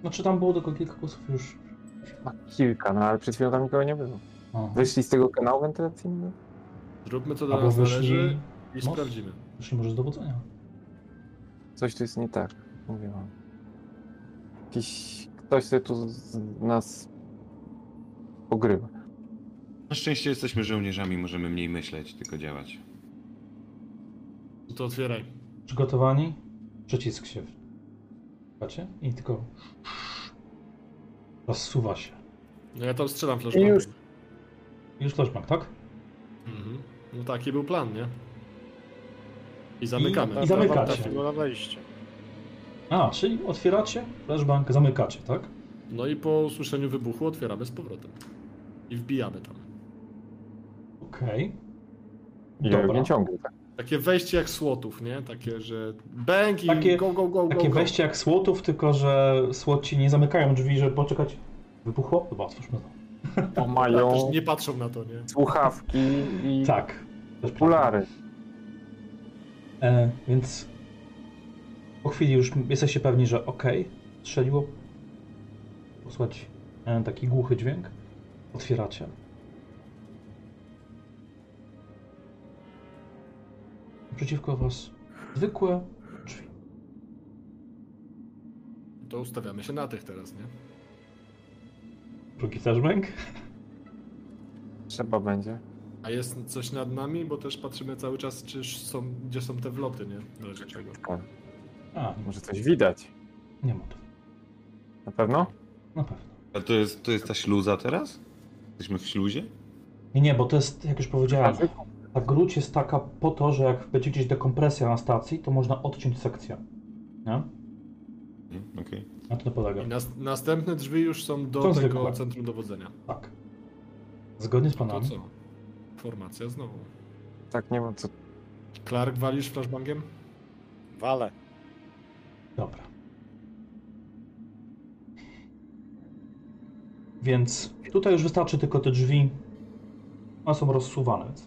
A: Znaczy tam było tylko kilka głosów już.
C: A, Kilka, no ale przed chwilą tam nikogo nie było.
A: O,
C: Wyszli z tego kanału wentylacyjnego?
D: Zróbmy co do
A: albo
D: nas należy
A: wyszli,
D: i
A: No.
D: sprawdzimy.
A: wyszli może z dowodzenia.
C: Coś tu jest nie tak, mówię wam. Jakiś... Ktoś sobie tu z nas pogrywa.
E: Na szczęście jesteśmy żołnierzami, możemy mniej myśleć, tylko działać.
D: No to otwieraj.
A: Przygotowani? Przycisk się. Patrzcie? I tylko rozsuwa się.
D: No ja tam strzelam flashbangiem.
C: już.
A: Już flashbang, tak?
D: Mhm. No taki był plan, nie? I zamykamy.
A: I zamykacie.
B: Trafiło na wejście.
A: A, czyli otwieracie, flashbang, zamykacie, tak?
D: No i po usłyszeniu wybuchu otwieramy z powrotem. I wbijamy tam.
A: Okej.
C: I
A: Dobra.
C: nie ciągnie, tak?
D: Takie wejście jak słotów, nie? Takie, że bang i
A: Takie-
D: go, go, go, go,
A: Takie
D: go.
A: wejście jak słotów, tylko że słoci nie zamykają drzwi, żeby poczekać. Wybuchło? Chyba otwórzmy to.
C: Bo
D: Tak, też
C: mają
D: nie patrzą na to, nie?
C: słuchawki i
A: Tak.
C: Okulary.
A: E, więc po chwili już jesteście pewni, że okej, strzeliło. Posłuchać e, taki głuchy dźwięk. Otwieracie. Przeciwko was zwykłe drzwi.
D: To ustawiamy się na tych teraz, nie?
A: Drugi flashbang.
C: Trzeba będzie.
D: A jest coś nad nami, bo też patrzymy cały czas, czy są, gdzie są te wloty, nie? Razie czego.
A: A,
C: Może coś widać.
A: nie ma tu.
C: Na pewno?
A: Na pewno.
E: A to jest, to jest ta śluza teraz? Jesteśmy w śluzie?
A: Nie, nie, bo to jest, jak już powiedziałem, ta gruć jest taka po to, że jak będzie gdzieś dekompresja na stacji, to można odciąć sekcję. Nie?
E: Mhm, Okej.
A: Na to polega.
D: I nas, następne drzwi już są do
A: Są
D: tego
A: zwykłe.
D: centrum dowodzenia.
A: Tak. Zgodnie z
D: To
A: planami.
D: co? Formacja znowu.
C: Tak nie ma co.
D: Clark walisz flashbangiem?
B: Wale.
A: Dobra. Więc tutaj już wystarczy tylko te drzwi. One są rozsuwane. Więc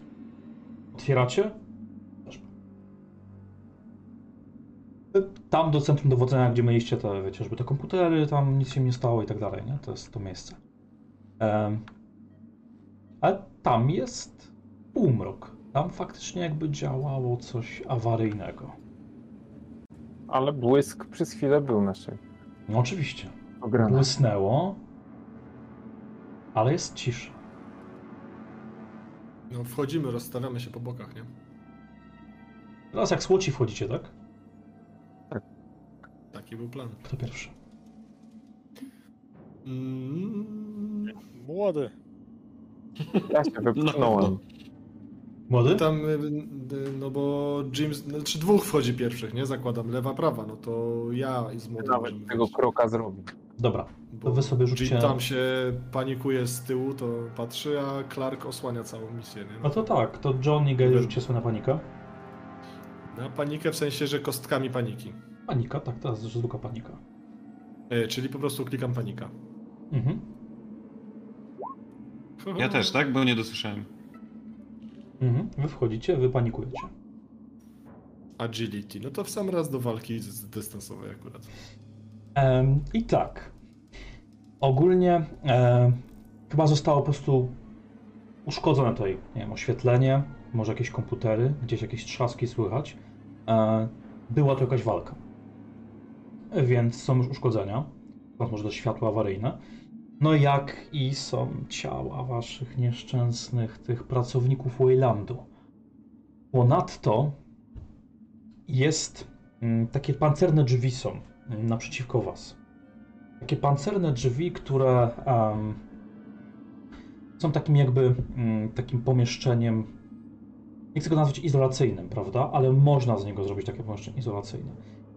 A: otwieracie. Tam do centrum dowodzenia, gdzie mieliście te, wiecie, żeby te komputery, tam nic się nie stało i tak dalej, nie? To jest to miejsce. Em, ale tam jest półmrok. Tam faktycznie jakby działało coś awaryjnego.
C: Ale błysk przez chwilę był naszej.
A: No oczywiście.
C: Ograna.
A: błysnęło, ale jest cisza.
D: No wchodzimy, rozstawiamy się po bokach, nie?
A: Teraz jak słoci wchodzicie, tak?
D: Taki był plan.
A: Kto pierwszy?
D: Mm,
B: Młody.
C: Ja się wypchnąłem.
A: Młody?
D: tam, y, y, no bo James, znaczy dwóch wchodzi pierwszych, nie? Zakładam, lewa, prawa, no to ja i z młodym
C: Nawet tego
D: wejść.
C: kroka zrobił.
A: Dobra,
D: Bo
A: to wy sobie rzućcie...
D: tam się panikuje z tyłu, to patrzy, a Clark osłania całą misję, nie?
A: No to tak, to John i Gale rzućcie sobie na panikę.
D: Na panikę w sensie, że kostkami paniki.
A: Panika, tak, teraz zwykła panika.
D: E, czyli po prostu klikam panika.
A: Mhm.
E: Ja też, tak? Bo nie dosłyszałem.
A: Mhm. Wy wchodzicie, wy panikujecie.
D: Agility, no to w sam raz do walki z dystansowej akurat.
A: I tak. Ogólnie chyba zostało po prostu uszkodzone tutaj, nie wiem, oświetlenie, może jakieś komputery, gdzieś jakieś trzaski słychać. E, była to jakaś walka. Więc są już uszkodzenia. Może też światło awaryjne. No jak i są ciała waszych nieszczęsnych tych pracowników Waylandu. Ponadto jest mm, takie pancerne drzwi są naprzeciwko was. Takie pancerne drzwi, które em, są takim jakby mm, takim pomieszczeniem, nie chcę go nazwać izolacyjnym, prawda, ale można z niego zrobić takie pomieszczenie izolacyjne.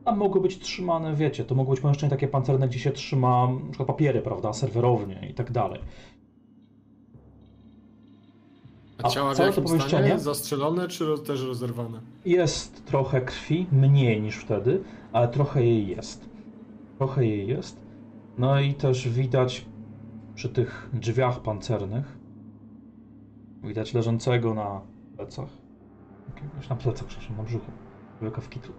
A: Tam mogły być trzymane, wiecie, to mogło być pomieszczenie takie pancerne, gdzie się trzyma przykład papiery, prawda, serwerownie i tak dalej.
D: A
A: A
D: ciała w
A: całe to
D: jakim
A: pomieszczenie?
D: Zastrzelone czy też rozerwane?
A: Jest trochę krwi, mniej niż wtedy, ale trochę jej jest. Trochę jej jest. No i też widać przy tych drzwiach pancernych, widać leżącego na plecach, jakiegoś na plecach, przepraszam, na brzuchu, człowieka w kitlu.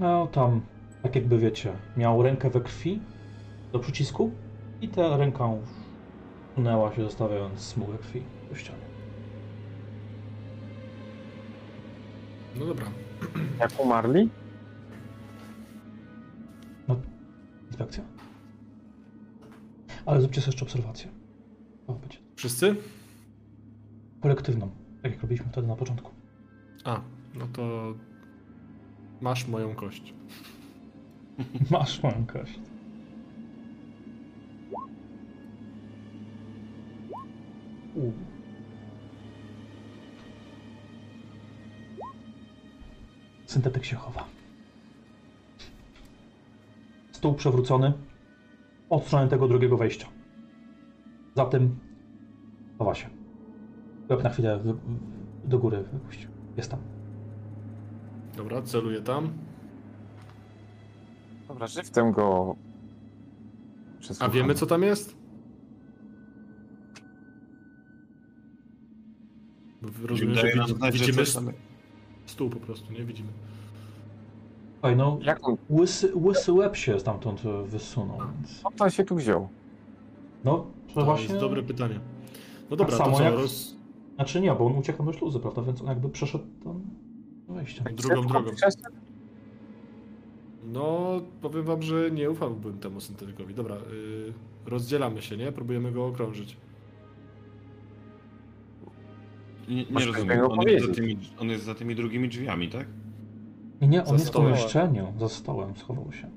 A: No tam, tak jakby wiecie, miał rękę we krwi do przycisku i ta ręka sunęła się, zostawiając smugę krwi po ścianie.
D: No dobra.
C: Jak umarli?
A: Inspekcja. Ale zróbcie sobie jeszcze obserwację. Będzie
D: Wszyscy?
A: kolektywną, tak jak robiliśmy wtedy na początku.
D: A, no to masz moją kość. *laughs*
A: Masz moją kość. U. Syntetyk się chowa. Stół przewrócony od strony tego drugiego wejścia. Za tym chowa się. Łeb na chwilę do góry wypuścił. Jest tam.
D: Dobra, celuję tam.
C: Dobra, żywcem go...
D: A wiemy co tam jest? Rozumiem, że
E: Daje nam
D: widzi,
E: znać, że
D: widzimy
E: tam-
D: stół po prostu, nie widzimy.
A: Słuchaj, no,
C: Jak on,
A: łysy, łysy łeb się stamtąd e, wysunął, więc...
C: skąd on się tu wziął?
A: No, to
D: To
A: właśnie...
D: jest dobre pytanie. No dobra,
A: samo
D: to co,
A: jak-
D: roz...
A: Znaczy nie, bo on uciekł tam do śluzy, prawda? Więc on jakby przeszedł tam do wejścia.
D: Drugą
C: Szybko
D: drogą.
C: przeszedł?
D: No, powiem wam, że nie ufałbym temu syntetykowi. Dobra, yy, rozdzielamy się, nie? Próbujemy go okrążyć.
E: Nie, nie
C: Masz
E: rozumiem. On jest, za
C: powiedzieć.
E: tymi, on jest za tymi drugimi drzwiami, tak?
A: Nie, nie, on
D: Za
A: jest w
D: stołem.
A: pomieszczeniu, za stołem schował się.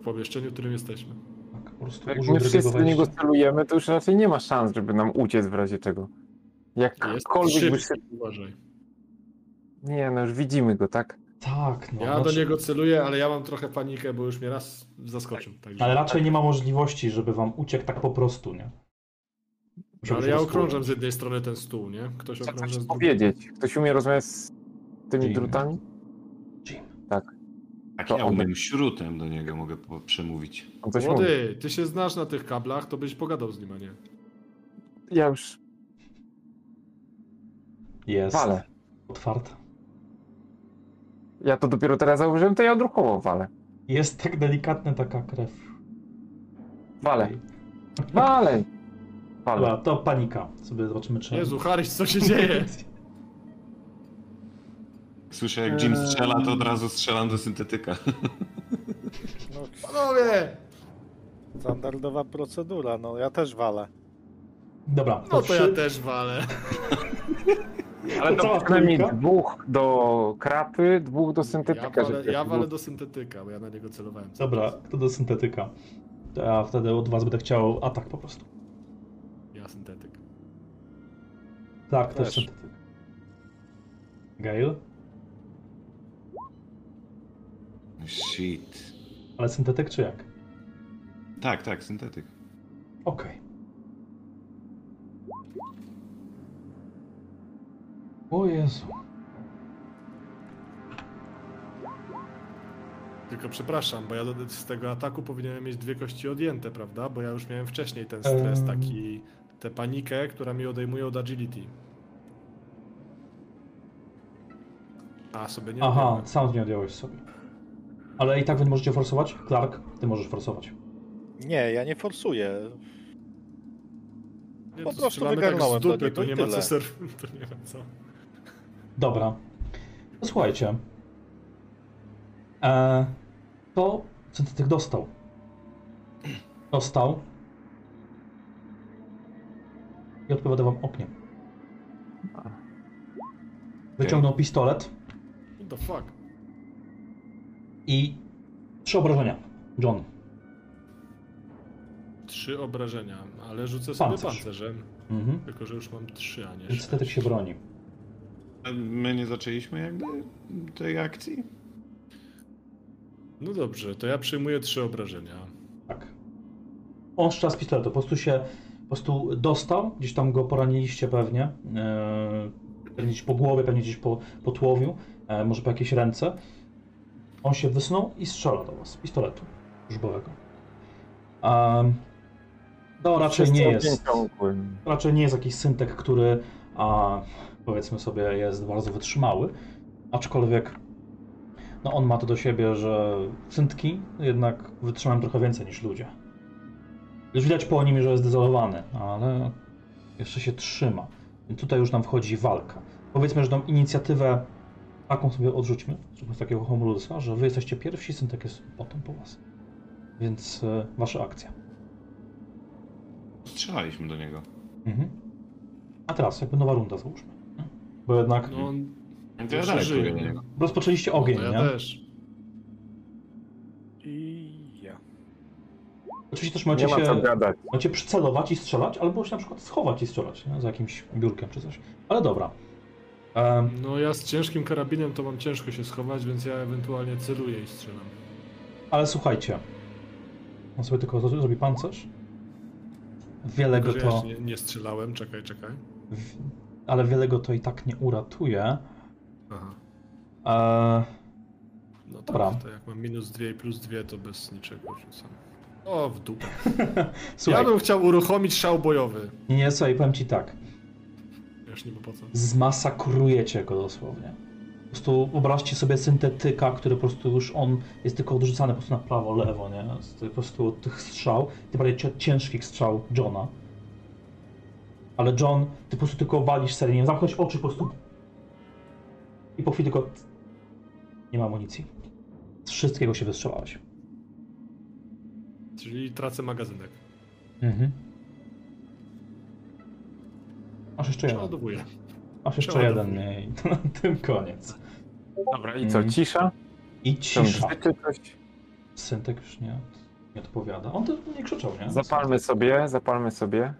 D: W pomieszczeniu, w którym jesteśmy.
A: Tak, po prostu
C: Jak
A: użył
C: my
A: drugiego
C: wszyscy do niego
A: wejścia.
C: celujemy, to już raczej nie ma szans, żeby nam uciec w razie czego.
D: Jest
C: Jakkolwiek by
D: szybki,
C: się...
D: uważaj.
C: Nie, no już widzimy go, tak?
A: Tak, no.
D: Ja do niego celuję, ale ja mam trochę panikę, bo już mnie raz zaskoczył. Także...
A: Ale raczej nie ma możliwości, żeby wam uciekł tak po prostu, nie? Żeby
D: ale ja okrążam z jednej strony ten stół, nie? Ktoś
C: Co
D: okrąża
C: chcesz
D: z drugiej.
C: powiedzieć? Ktoś umie rozmawiać z tymi
A: Jim.
C: drutami?
A: Jim.
E: Tak,
C: To
E: ja
C: on-
E: umiem śrutem do niego mogę po- przemówić.
C: On coś mówi.
D: Młody, ty się znasz na tych kablach, to byś pogadał z nim, a nie?
C: Ja już
A: Jest.
C: walę.
A: Otwarta.
C: Ja to dopiero teraz zauważyłem, to ja odruchowo walę.
A: Jest tak delikatna taka krew.
C: Walę. Walę!
A: Dobra, to panika. Sobie zobaczymy, czy...
D: Jezu, Harryś, co się dzieje? *laughs*
E: Słyszę jak Jim strzela, to od razu strzelam do syntetyka. *laughs*
B: No,
D: Panowie!
B: Standardowa procedura, no ja też walę.
A: Dobra,
D: No to ja
A: trzy-
D: też walę. *laughs*
C: Ale
A: cała
C: to przynajmniej
A: trójka?
C: dwóch do kraty, dwóch do
D: Ja
C: syntetyka.
D: walę, ja walę do syntetyka, bo ja na niego celowałem.
A: Dobra, kto do syntetyka? Ja wtedy od was będę chciał atak po prostu. Tak, też
B: Też.
A: syntetyk. Gale?
E: Shit.
A: Ale syntetyk czy jak?
E: Tak, tak, syntetyk.
A: Okej. O Jezu.
D: Tylko przepraszam, bo ja do, z tego ataku powinienem mieć dwie kości odjęte, prawda? Bo ja już miałem wcześniej ten stres, taki, tę panikę, która mi odejmuje od agility. A sobie nie
A: Aha,
D: odjąłem.
A: sam nie odjąłeś sobie. Ale i tak wy nie możecie forsować? Clark, ty możesz forsować.
B: Nie, ja nie forsuję.
D: Nie,
B: po
D: to
B: prostu
D: strzelamy
B: wygarnąłem
D: tak z dupy, to nie ma co ser... *laughs* To nie ma co.
A: Dobra. To słuchajcie. E, to syntetyk dostał. Dostał. I odpowiada wam ogniem. Wyciągnął pistolet
D: What the fuck?
A: i trzy obrażenia. John.
D: Trzy obrażenia, ale rzucę sobie
A: Pancerz.
D: pancerzem.
A: Mhm.
D: Tylko, że już mam trzy, a nie
A: Więc
D: sześć.
A: się broni.
E: My nie zaczęliśmy jakby tej akcji?
D: No dobrze, to ja przyjmuję trzy obrażenia.
A: Tak. On strzela z pistoletu. Po prostu się prostu dostał, gdzieś tam go poraniliście pewnie. e, pewnie gdzieś po głowie, pewnie gdzieś po, po tułowiu, e, może po jakieś ręce. On się wysunął i strzela do was z pistoletu żużbowego. Um, no raczej nie jest. Raczej nie jest jakiś syntek, który a, powiedzmy sobie jest bardzo wytrzymały. Aczkolwiek no on ma to do siebie, że syntki jednak wytrzymają trochę więcej niż ludzie. Już widać po nim, że jest zdezolowany, ale jeszcze się trzyma. I tutaj już nam wchodzi walka. Powiedzmy, że tą inicjatywę taką sobie odrzućmy, z takiego homolusa, że wy jesteście pierwsi, syntek jest potem po was. Więc e, wasza akcja.
E: Strzelaliśmy do niego.
A: Mhm. A teraz jakby nowa runda załóżmy. nie? Bo jednak
D: No,
E: To ja dalej
D: żyje,
E: próbuję do
D: nie?
E: niego.
A: rozpoczęliście ogień,
D: no, ja
A: nie?
D: też.
B: I ja.
A: Oczywiście też
C: Nie
A: możecie
C: ma co
A: się
C: gadać.
A: możecie przycelować i strzelać, albo się na przykład schować i strzelać, nie? Za jakimś biurkiem czy coś. Ale dobra. Em,
D: No ja z ciężkim karabinem to mam ciężko się schować, więc ja ewentualnie celuję i strzelam.
A: ale słuchajcie. On sobie tylko zro- zrobi pancerz. Wiele go to.
D: nie, nie strzelałem, czekaj, czekaj.
A: w- Ale wiele go to i tak nie uratuje.
D: Aha.
A: E,
D: No tak,
A: Dobra.
D: to jak mam minus dwie i plus dwie, to bez niczego rzucam. O, w dupę. *laughs*
A: słuchaj,
D: Ja bym chciał uruchomić szał bojowy.
A: nie, słuchaj, powiem ci tak.
D: Nie po co.
A: zmasakrujecie go dosłownie. Po prostu wyobraźcie sobie syntetyka, który po prostu już on jest tylko odrzucany po prostu na prawo, lewo, nie? Po prostu od tych strzał, tym bardziej ciężkich strzał Johna. Ale John, ty po prostu tylko walisz serię, nie wiem, zamknąć oczy po prostu i po chwili tylko nie ma amunicji. Z wszystkiego się wystrzelałeś.
D: Czyli tracę magazynek.
A: Mhm. Masz jeszcze jeden.
D: Przeładowuję.
A: Masz jeszcze jeden mniej. To na tym koniec.
C: Dobra, i co,
A: Mhm.
C: cisza?
A: I cisza. Syntek już nie, nie odpowiada. On też nie krzyczał, nie?
C: Zapalmy sobie, zapalmy sobie.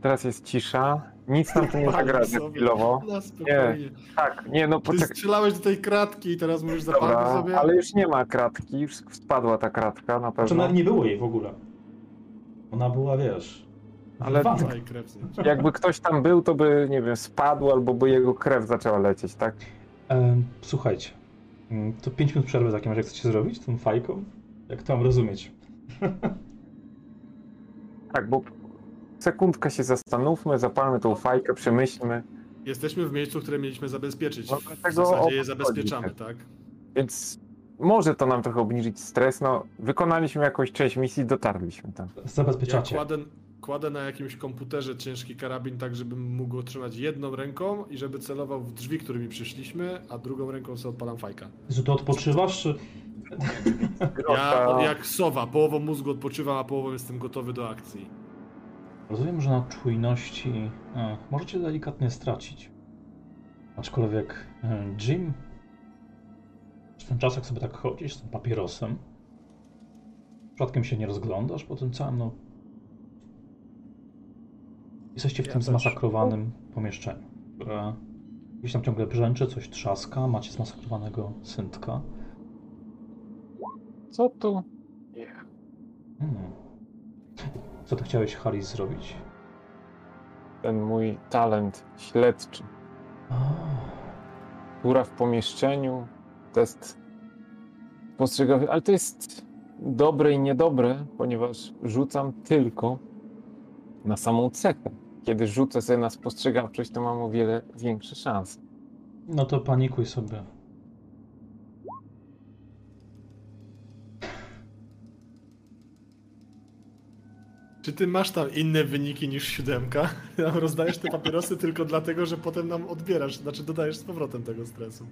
C: Teraz jest cisza. Nic nam tu nie zagra za chwilowo.
D: Na spokojnie.
C: Tak, nie no
D: Ty
C: poczekaj.
D: strzelałeś do tej kratki i teraz mówisz
C: Dobra,
D: sobie?
C: ale już nie ma kratki, już spadła ta kratka na
A: Znaczy,
C: pewno.
A: nawet nie było jej w ogóle. Ona była, wiesz.
C: Ale-
A: wyrwana.
D: Daj krew znieść.
C: Jakby ktoś tam był, to by, nie wiem, spadł albo by jego krew zaczęła lecieć, tak?
A: Em, słuchajcie, mm, to 5 minut przerwy w takim razie chcecie zrobić tą fajką? Jak to mam rozumieć? *laughs*
C: Tak, bo sekundkę się zastanówmy, zapalmy tą fajkę, przemyślmy.
D: Jesteśmy w miejscu, które mieliśmy zabezpieczyć.
C: No
D: w zasadzie je zabezpieczamy,
C: tak. Więc może to nam trochę obniżyć stres. No, wykonaliśmy jakąś część misji, dotarliśmy tam.
D: Ja
A: Zabezpieczacie.
D: kładę, kładę na jakimś komputerze ciężki karabin tak, żebym mógł go trzymać jedną ręką i żeby celował w drzwi, którymi przyszliśmy, a drugą ręką sobie odpalam fajka.
A: Że to odpoczywasz, czy...
D: Ja jak sowa, połową mózgu odpoczywam, a połową jestem gotowy do akcji.
A: Rozumiem, że na czujności e, możecie delikatnie stracić. Aczkolwiek e, Jim, przez ten czas jak sobie tak chodzisz z tym papierosem, przypadkiem się nie rozglądasz po tym całym, no... Jesteście w
B: Ja
A: tym
B: też.
A: zmasakrowanym pomieszczeniu, które gdzieś tam ciągle brzęczy, coś trzaska, macie zmasakrowanego syntka.
C: Co tu?
A: Hmm. Co ty chciałeś, Harris, zrobić?
C: Ten mój talent śledczy.
A: A,
C: Góra w pomieszczeniu, test spostrzegawczy, ale to jest dobre i niedobre, ponieważ rzucam tylko na samą cechę. Kiedy rzucę sobie na spostrzegawczość, to mam o wiele większe szanse.
A: no to panikuj sobie.
D: Czy ty masz tam inne wyniki niż siódemka? *laughs* Nam rozdajesz te papierosy tylko dlatego, że potem nam odbierasz, znaczy dodajesz z powrotem tego stresu.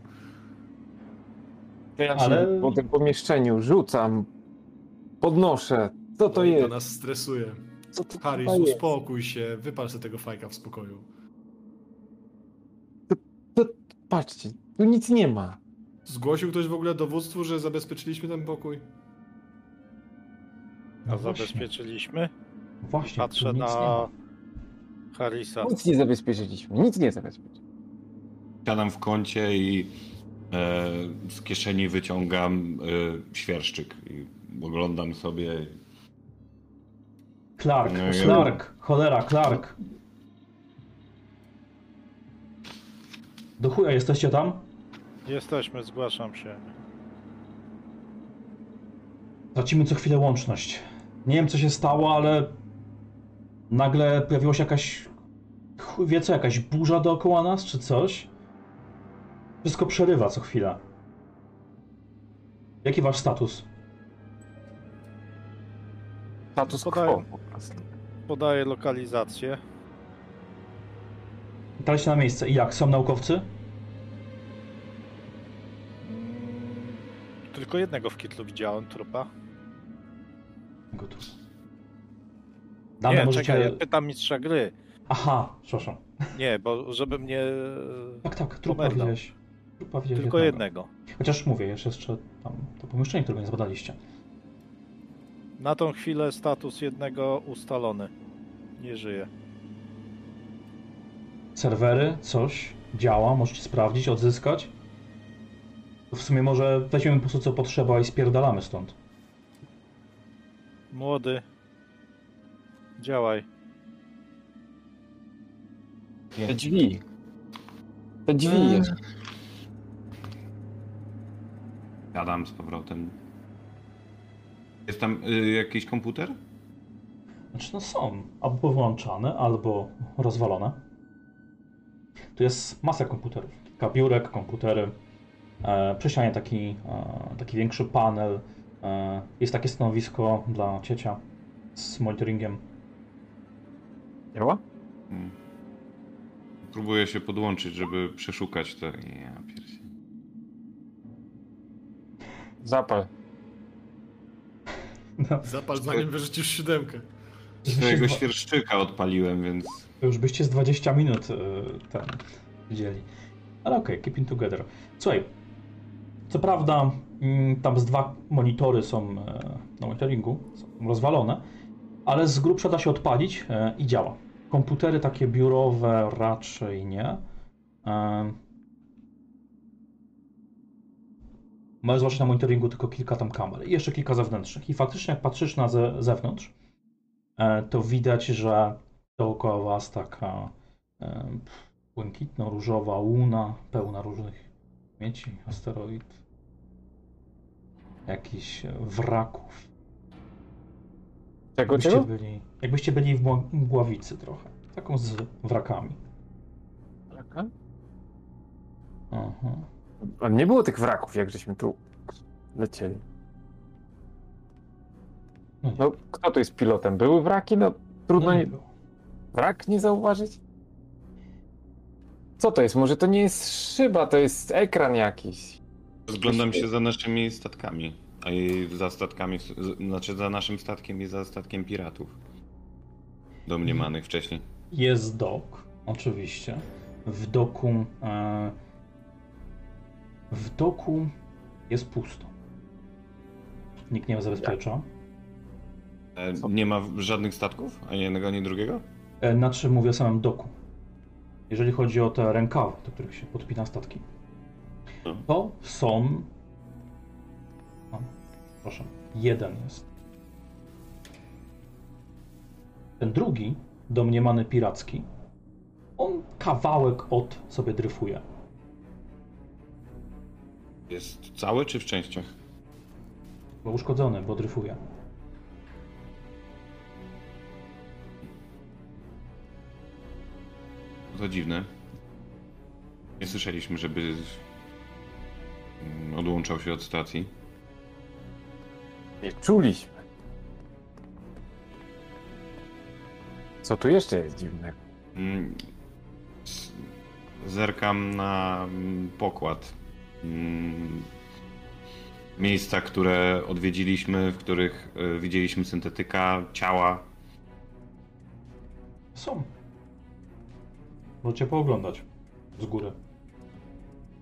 C: To ja
A: Ale-
C: po tym pomieszczeniu rzucam, podnoszę. Co to
D: No
C: jest?
D: To nas stresuje.
C: Co to
D: Harris,
C: chyba jest?
D: uspokój się, wypal sobie tego fajka w spokoju.
C: Patrzcie, tu nic nie ma.
D: Zgłosił ktoś w ogóle dowództwu, że zabezpieczyliśmy ten pokój?
B: A
A: No
B: zabezpieczyliśmy?
A: Właśnie
B: Patrzę
A: tu nic nie
B: na
A: ma.
B: Harrisa.
C: Nic nie zabezpieczyliśmy, nic nie zabezpieczyliśmy.
E: Siadam w kącie i e, z kieszeni wyciągam e, świerszczyk i oglądam sobie.
A: Clark,
E: No i-
A: Clark, cholera, Clark. Do chuja jesteście tam?
B: Jesteśmy, zgłaszam się.
A: Tracimy co chwilę łączność. Nie wiem co się stało, ale nagle pojawiła się jakaś, chuj wie co, jakaś burza dookoła nas czy coś. Wszystko przerywa co chwilę. Jaki wasz status?
C: Status
B: Podaję.
C: quo.
B: Podaję lokalizację.
A: Daliście na miejsce. I jak? Są naukowcy?
B: Tylko jednego w kitlu widziałem, trupa.
A: Gotów. Dane
B: Nie,
A: możecie...
B: czekaj, ja pytam mistrza gry.
A: Aha, przepraszam.
B: Nie, bo żeby mnie...
A: Tak, tak, trupa widziałeś. Trupa widziałeś
B: Tylko jednego.
A: Chociaż mówię, jest jeszcze tam to pomieszczenie, którego nie zbadaliście.
B: Na tą chwilę status jednego ustalony. Nie żyje.
A: Serwery, coś działa, możecie sprawdzić, odzyskać. W sumie może weźmiemy po prostu co potrzeba i spierdalamy stąd.
B: Młody. Działaj.
C: Te drzwi. Te drzwi jeszcze.
E: Siadam z powrotem. Jest tam y, jakiś komputer?
A: Znaczy no są albo wyłączane, albo rozwalone. Tu jest masa komputerów. Kilka biurek, komputery. E, przy ścianie taki, e, taki większy panel. E, jest takie stanowisko dla ciecia z monitoringiem.
C: Działa?
E: Hmm. Próbuję się podłączyć, żeby przeszukać te. Ja pierdzie.
C: Zapal.
A: No,
D: Zapal zanim wyrzucisz siódemkę.
E: Swojego
A: Dwa-
E: świerszczyka odpaliłem, więc.
A: To już byście z 20 minut ten widzieli. Ale okej, keeping together. Słuchaj, co prawda mm, tam z dwa monitory są e, na monitoringu, są rozwalone, ale z grubsza da się odpalić e, i działa. Komputery takie biurowe raczej nie. Możesz zobaczyć na monitoringu tylko kilka tam kamer i jeszcze kilka zewnętrznych. I faktycznie jak patrzysz na ze zewnątrz, e, to widać, że dookoła was taka błękitno-różowa łuna, pełna różnych śmieci, asteroid, jakichś wraków.
C: Czego,
A: Jakbyście
C: czego?
A: byli, jakbyście byli w mgła- mgławicy trochę, taką z wrakami.
C: Taka?
A: Aha.
C: A nie było tych wraków, jak żeśmy tu lecieli.
A: No,
C: No, kto tu jest pilotem? Były wraki? No, trudno
A: no nie
C: nie...
A: było.
C: wrak nie zauważyć? Co to jest? Może to nie jest szyba, to jest ekran jakiś.
E: Rozglądam się za naszymi statkami. A i za statkami, znaczy za naszym statkiem i za statkiem piratów. Domniemanych wcześniej.
A: Jest dok, oczywiście. W doku. E, w doku jest pusto. Nikt nie zabezpiecza.
E: E, Nie ma żadnych statków? Ani jednego, ani drugiego?
A: E, znaczy mówię o samym doku. Jeżeli chodzi o te rękawy, do których się podpina statki,
E: No.
A: to są. Proszę, jeden jest. Ten drugi, domniemany piracki, on kawałek od sobie dryfuje.
E: Jest cały czy w częściach?
A: Bo uszkodzony, bo dryfuje.
E: To dziwne. Nie słyszeliśmy, żeby odłączał się od stacji.
C: Nie czuliśmy. Co tu jeszcze jest dziwnego?
E: Mm, Zerkam na mm, pokład. Mm, Miejsca, które odwiedziliśmy, w których y, widzieliśmy syntetyka, ciała.
A: Są. Możecie pooglądać z góry.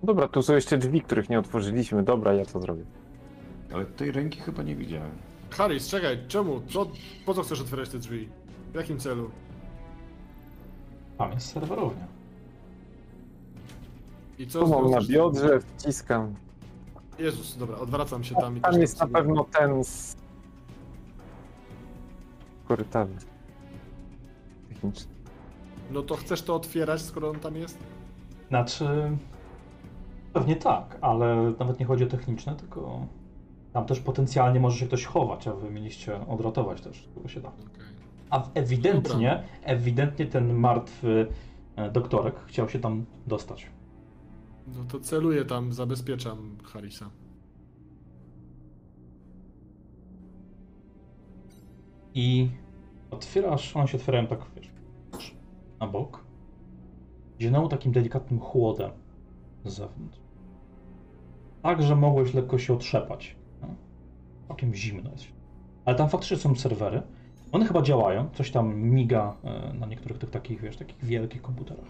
C: Dobra, tu są jeszcze drzwi, których nie otworzyliśmy. Dobra, ja to zrobię.
E: Ale tej ręki chyba nie widziałem.
D: Harris, czekaj, czemu? Co, po co chcesz otwierać te drzwi? W jakim celu?
A: Tam jest serwerownia.
D: I co
C: Tu mam na
D: chcesz-
C: biodrze, wciskam.
D: Jezus, dobra, odwracam się tam i
C: Tam
D: też
C: jest na pewno ten z... korytarza. Techniczny.
D: No to chcesz to otwierać, skoro on tam jest?
A: Znaczy. Pewnie tak, ale nawet nie chodzi o techniczne, tylko tam też potencjalnie może się ktoś chować, a wy mieliście odratować też, tego się da. A ewidentnie, ewidentnie ten martwy e, doktorek chciał się tam dostać.
D: No to celuję tam, zabezpieczam Harrisa.
A: I otwierasz, one się otwierają tak, wiesz, na bok. Ziewnęło takim delikatnym chłodem z zewnątrz. Tak, że mogłeś lekko się otrzepać. Całkiem zimno jest. Ale tam faktycznie są serwery. One chyba działają, coś tam miga e, na niektórych tych takich, wiesz, takich wielkich komputerach.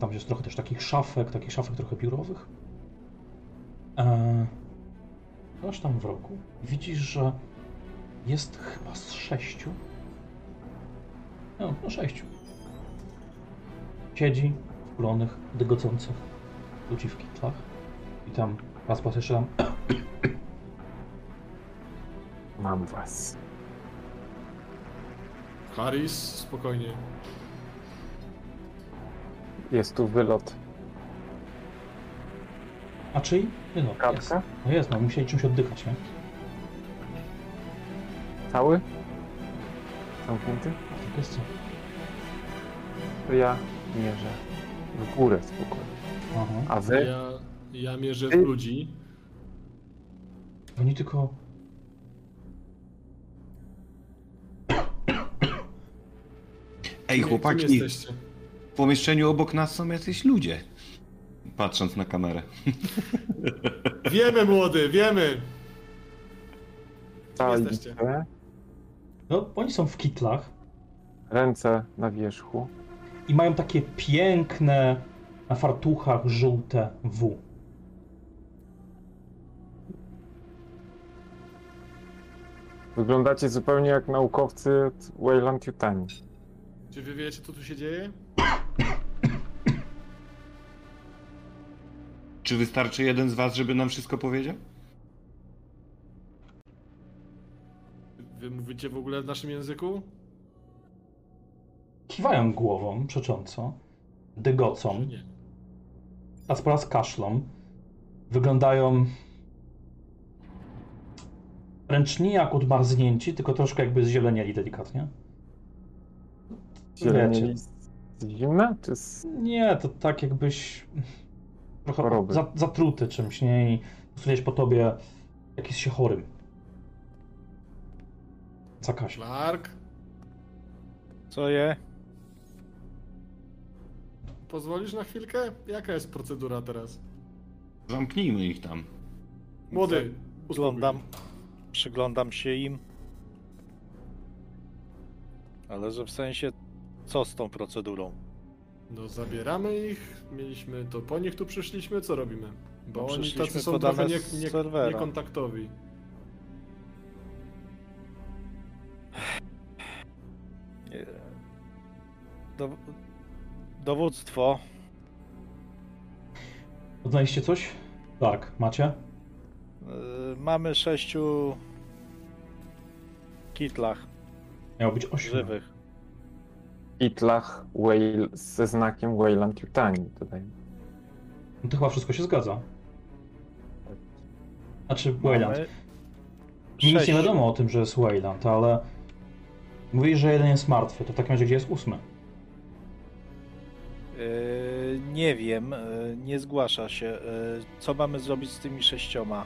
A: Tam jest trochę też takich szafek, takich szafek trochę biurowych. E, Coś tam w roku. Widzisz, że jest chyba z sześciu. No, no sześciu. Siedzi, wkulonych, dygocących ludzi w kitlach. I tam raz raz jeszcze tam
C: Mam was.
D: Harris, spokojnie.
C: Jest tu wylot.
A: A czyj? No, jest.
C: Kratka?
A: No jest, no musieli czymś oddychać, nie?
C: Cały? Zamknięty?
A: Tak jest co?
C: To ja mierzę w górę spokojnie.
A: Aha.
C: A wy?
D: Ja, ja mierzę w ludzi.
A: Oni tylko...
E: Ej,
D: Kim
E: chłopaki,
D: jesteście?
E: w pomieszczeniu obok nas są jacyś ludzie. Patrząc na kamerę.
D: Wiemy, młody, wiemy!
C: Ta
D: jesteście?
A: No, oni są w kitlach
C: Ręce na wierzchu.
A: i mają takie piękne na fartuchach żółte W.
C: Wyglądacie zupełnie jak naukowcy od Wayland Yutani.
D: Czy wy wiecie, co tu się dzieje?
E: Czy wystarczy jeden z was, żeby nam wszystko powiedział?
D: Wy mówicie w ogóle w naszym języku?
A: Kiwają głową przecząco, dygocą,
D: Czy nie?
A: raz po raz kaszlą. Wyglądają wręcz nie jak odmarznięci, tylko troszkę jakby zzielenieli delikatnie.
C: Zielenieli z z zimna? Czy z...
A: Nie, to tak jakbyś trochę
C: Choroby.
A: za, zatruty czymś, nie? I czujesz po tobie, jak jest się chorym. Zakaś.
D: Clark,
B: Co je?
D: pozwolisz na chwilkę? Jaka jest procedura teraz?
E: Zamknijmy ich tam.
D: Młody,
B: Oglądam, przyglądam się im. Ale że w sensie, co z tą procedurą?
D: No zabieramy ich, mieliśmy to po nich tu przyszliśmy, co robimy? Bo
B: No,
D: oni tacy są trochę nie, nie, niekontaktowi.
B: Nie. Do, dowództwo.
A: Odnaleźliście coś? Tak, macie?
B: Yy, mamy sześciu kitlach
A: Miało być ośmiu.
B: żywych.
C: Itlach Whale ze znakiem Wayland Yutani tutaj.
A: No to chyba wszystko się zgadza. Znaczy, Wayland.
B: Mamy
A: Mi nic nie
B: sześć-
A: wiadomo o tym, że jest Wayland, ale... Mówisz, że jeden jest martwy, to w takim razie gdzie jest ósmy?
B: Yy, nie wiem, yy, nie zgłasza się. Yy, co mamy zrobić z tymi sześcioma?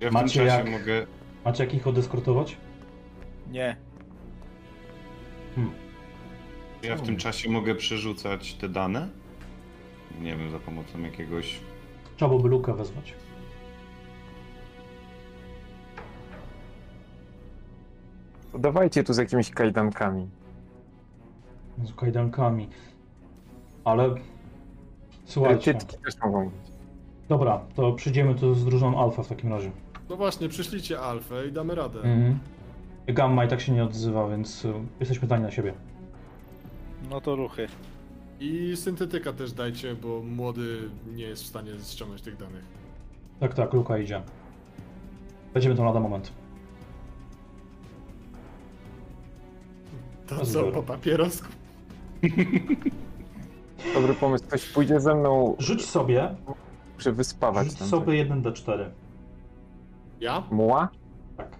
E: Ja w
A: Macie
E: tym
A: jak-
E: mogę.
A: Macie jak ich odeskortować?
B: Nie.
E: Ja w tym czasie mogę przerzucać te dane. Nie wiem, za pomocą jakiegoś.
A: Trzeba byłoby Lukę wezwać.
C: Dawajcie tu z jakimiś kajdankami.
A: Z kajdankami. Ale... Słuchajcie.
C: Krytytki też mogą być.
A: Dobra, to przyjdziemy tu z drużyną Alfa w takim razie.
D: No właśnie, przyszliście Alfę i damy radę.
A: Mhm. Gamma i tak się nie odzywa, więc y, jesteśmy zdani na siebie.
B: No to ruchy.
D: I syntetyka też dajcie, bo młody nie jest w stanie ściągnąć tych danych.
A: Tak, tak, Luka idzie. Będziemy to lada moment.
D: To co, po papierosku? *laughs*
C: Dobry pomysł. Ktoś pójdzie ze mną
A: Rzuć sobie,
C: przy wyspawać
A: rzuć sobie 1d4.
D: Ja?
C: Muła?
A: Tak.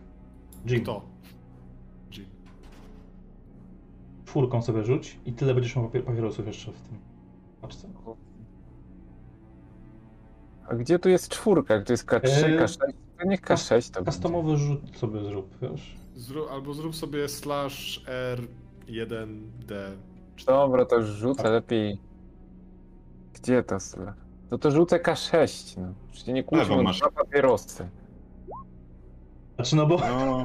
A: Jim,
D: Kto?
A: Czwórką sobie rzuć i tyle będziesz miał papier- papierosów jeszcze w tym paczce.
C: A gdzie tu jest czwórka? Gdzie jest K3,
A: Eee,
C: K6? To niech K6 to będzie.
A: Customowy rzut sobie zrób, wiesz.
D: Zrób, albo zrób sobie slash R1D.
C: Dobra, to już rzucę lepiej. Gdzie to sle? No to rzucę K6, no. Przecież nie kłóćmy
E: masz.
C: dwa papierosy.
A: Znaczy, no bo
E: No.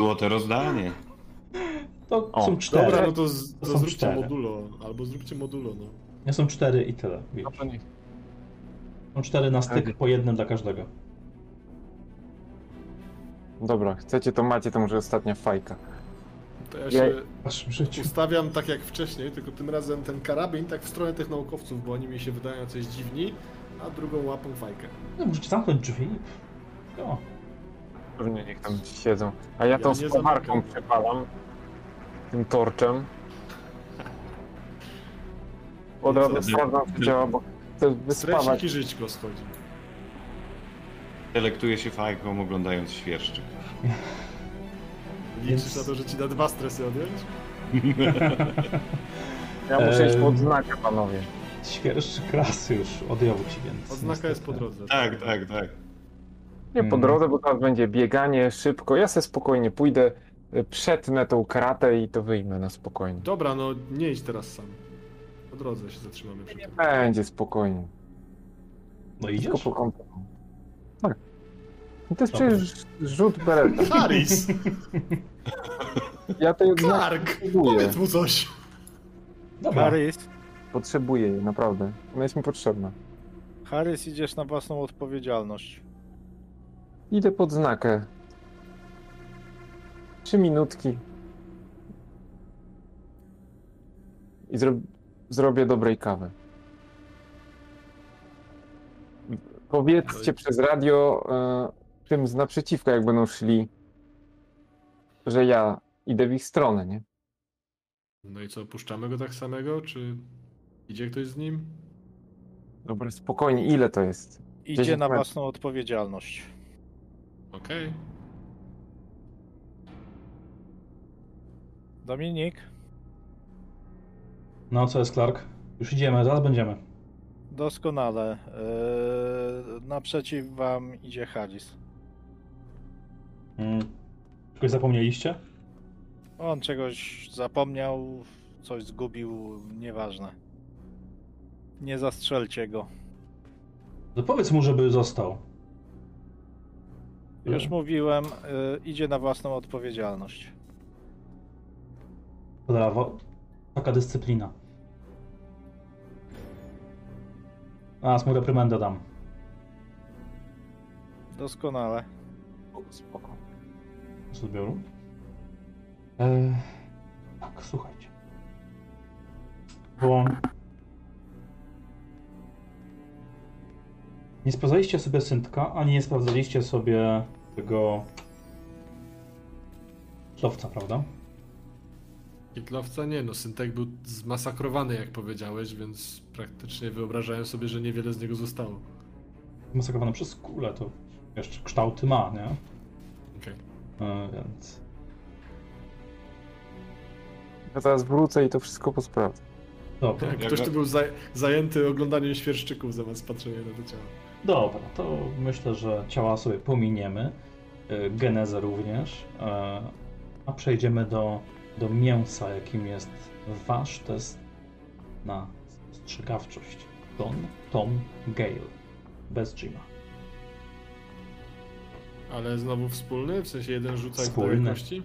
E: Złote rozdanie. *laughs*
A: to
C: O,
A: są cztery.
D: Dobra, no to, z, to
A: są
D: zróbcie
A: cztery.
D: modulo, albo zróbcie modulo, no.
A: Nie są cztery i tyle.
C: No to niech.
A: Są cztery na styk,
C: Okej.
A: po jednym dla każdego.
C: Dobra, chcecie to macie, to może ostatnia fajka.
D: To ja się
A: W waszym życiu.
D: ustawiam tak jak wcześniej, tylko tym razem ten karabin tak w stronę tych naukowców, bo oni mi się wydają coś dziwni, a drugą łapą fajkę.
A: No, możecie zamknąć drzwi. No.
C: Pewnie niech tam siedzą. A ja
D: Ja
C: tą
D: nie zamykam.
C: przepalam. Tym torczem. Od razu sprawdzam, czy działa, bo chcę wyspawać.
D: Stresik i żyćko schodzi.
E: Delektuje się fajką oglądając świerszczyk.
D: Liczysz
A: Więc-
D: na to, że ci da dwa stresy odjąć? *laughs*
C: Ja muszę iść pod znakę, panowie.
A: Świerszczy klasy już odjął ci, więc...
D: Odznaka jest po
A: niestety.
D: drodze.
E: Tak, tak, tak.
C: Nie po
A: Mhm.
C: drodze, bo teraz będzie bieganie szybko. Ja se spokojnie pójdę, przetnę tą kratę i to wyjmę na spokojnie.
D: Dobra, no nie idź teraz sam. Po drodze się zatrzymamy przy
C: Nie
D: tym.
C: będzie spokojnie.
A: No
C: Tylko
A: idziesz?
C: po kątach. Tak. I to jest
A: Dobra.
C: przecież rzut bereta.
D: Harris! *laughs*
C: Ja tej odznaki
D: Clark!
C: potrzebuję.
D: Powiedz mu coś!
A: Dobra.
B: Harris,
C: Potrzebuję jej, naprawdę. Ona jest mi potrzebna.
B: Harris idziesz na własną odpowiedzialność.
C: Idę pod znakę. Trzy minutki. I zro... zrobię dobrej kawy. Powiedzcie przez radio e, tym z naprzeciwka, jak będą szli, że ja idę w ich stronę, nie?
D: No i co, puszczamy go tak samego, czy idzie ktoś z nim?
C: Dobra, spokojnie, ile to jest?
B: Idzie
C: 10
B: na własną odpowiedzialność.
D: Okej.
B: Dominik,
A: No co jest, Clark? Już idziemy, zaraz będziemy.
B: doskonale. Yy, naprzeciw wam idzie Harris.
A: Mm. Czegoś zapomnieliście?
B: On czegoś zapomniał, coś zgubił, nieważne. Nie zastrzelcie go.
A: To powiedz mu, żeby został.
B: Już mówiłem, y, idzie na własną odpowiedzialność.
A: Brawo. Taka dyscyplina. A, mu reprymendę dam.
B: Doskonale.
C: O, Spoko.
A: z odbioru. E, tak, słuchajcie. Bo nie sprawdzaliście sobie syntka, ani nie sprawdzaliście sobie tego szlowca, prawda?
D: Hitlowca nie, no Syntek był zmasakrowany, jak powiedziałeś, więc praktycznie wyobrażałem sobie, że niewiele z niego zostało.
A: Masakrowany przez kulę, to jeszcze kształty ma, nie?
D: Okej.
A: E, więc
C: Ja teraz wrócę i to wszystko posprawdzę.
A: dobra.
D: Jak
E: Jak
D: ktoś tu był za, zajęty oglądaniem świerszczyków zamiast patrzenia na to ciało.
A: Dobra, to myślę, że ciała sobie pominiemy, y, genezę również, e, a przejdziemy do, do mięsa, jakim jest wasz test na spostrzegawczość. Don, Tom, Gale, bez Jima.
D: Ale znowu wspólny? W sensie jeden rzuca i
A: Wspólny.
D: kości?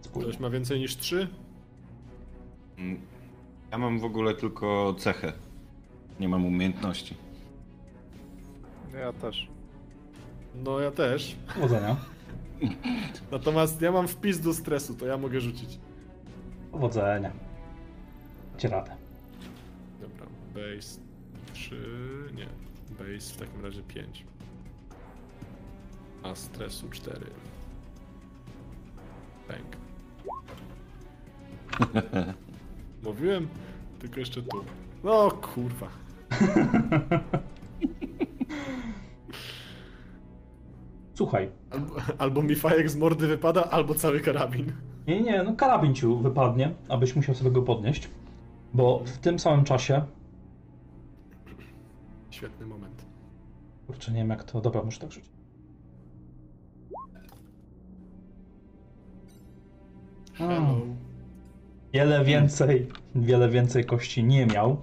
A: Wspólnie.
D: Ktoś ma więcej niż trzy?
E: Mm, Ja mam w ogóle tylko cechę. Nie mam umiejętności.
B: Ja też.
D: No ja też.
A: Powodzenia.
D: Natomiast ja mam wpis do stresu, to ja mogę rzucić.
A: Powodzenia. Macie radę.
D: Dobra, base 3, nie, base w takim razie 5. A stresu 4. Bang. *laughs* Mówiłem? Tylko jeszcze tu. No kurwa. *laughs*
A: Słuchaj,
D: Albo, albo mi fajek z mordy wypada, albo cały karabin.
A: nie, nie, no karabin ci wypadnie, abyś musiał sobie go podnieść, bo w tym samym czasie,
D: Świetny moment.
A: kurczę, nie wiem jak to, dobra, muszę tak rzucić.
D: Hello.
A: Wiele więcej, wiele więcej kości nie miał,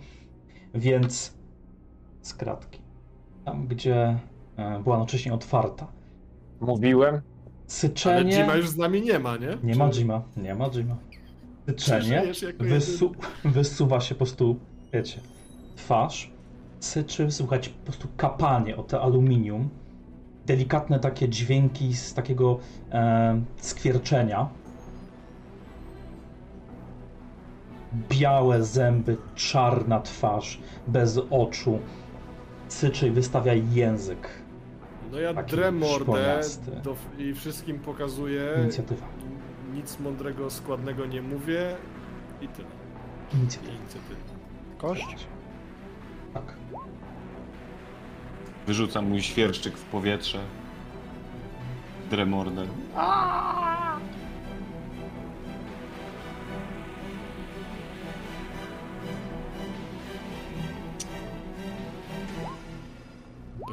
A: więc z kratki. Tam, gdzie e, była wcześniej otwarta.
C: Mówiłem,
D: Ale
A: Syczenie.
D: Jima już z nami nie ma, nie?
A: Nie ma Jima, nie ma Jima. Syczenie wysu... wysuwa się po prostu, wiecie, twarz. Syczy, słychać po prostu kapanie o te aluminium. Delikatne takie dźwięki z takiego e, skwierczenia. Białe zęby, czarna twarz, bez oczu. Syczy i wystawia język.
D: No ja
A: Taki
D: drę mordę do, i wszystkim pokazuję.
A: Inicjatywa.
D: Nic mądrego, składnego nie mówię i tyle.
A: Inicjatywa.
D: Inicjatywa.
B: Kość?
A: Tak.
E: Wyrzucam mój świerszczyk w powietrze. Dremorder.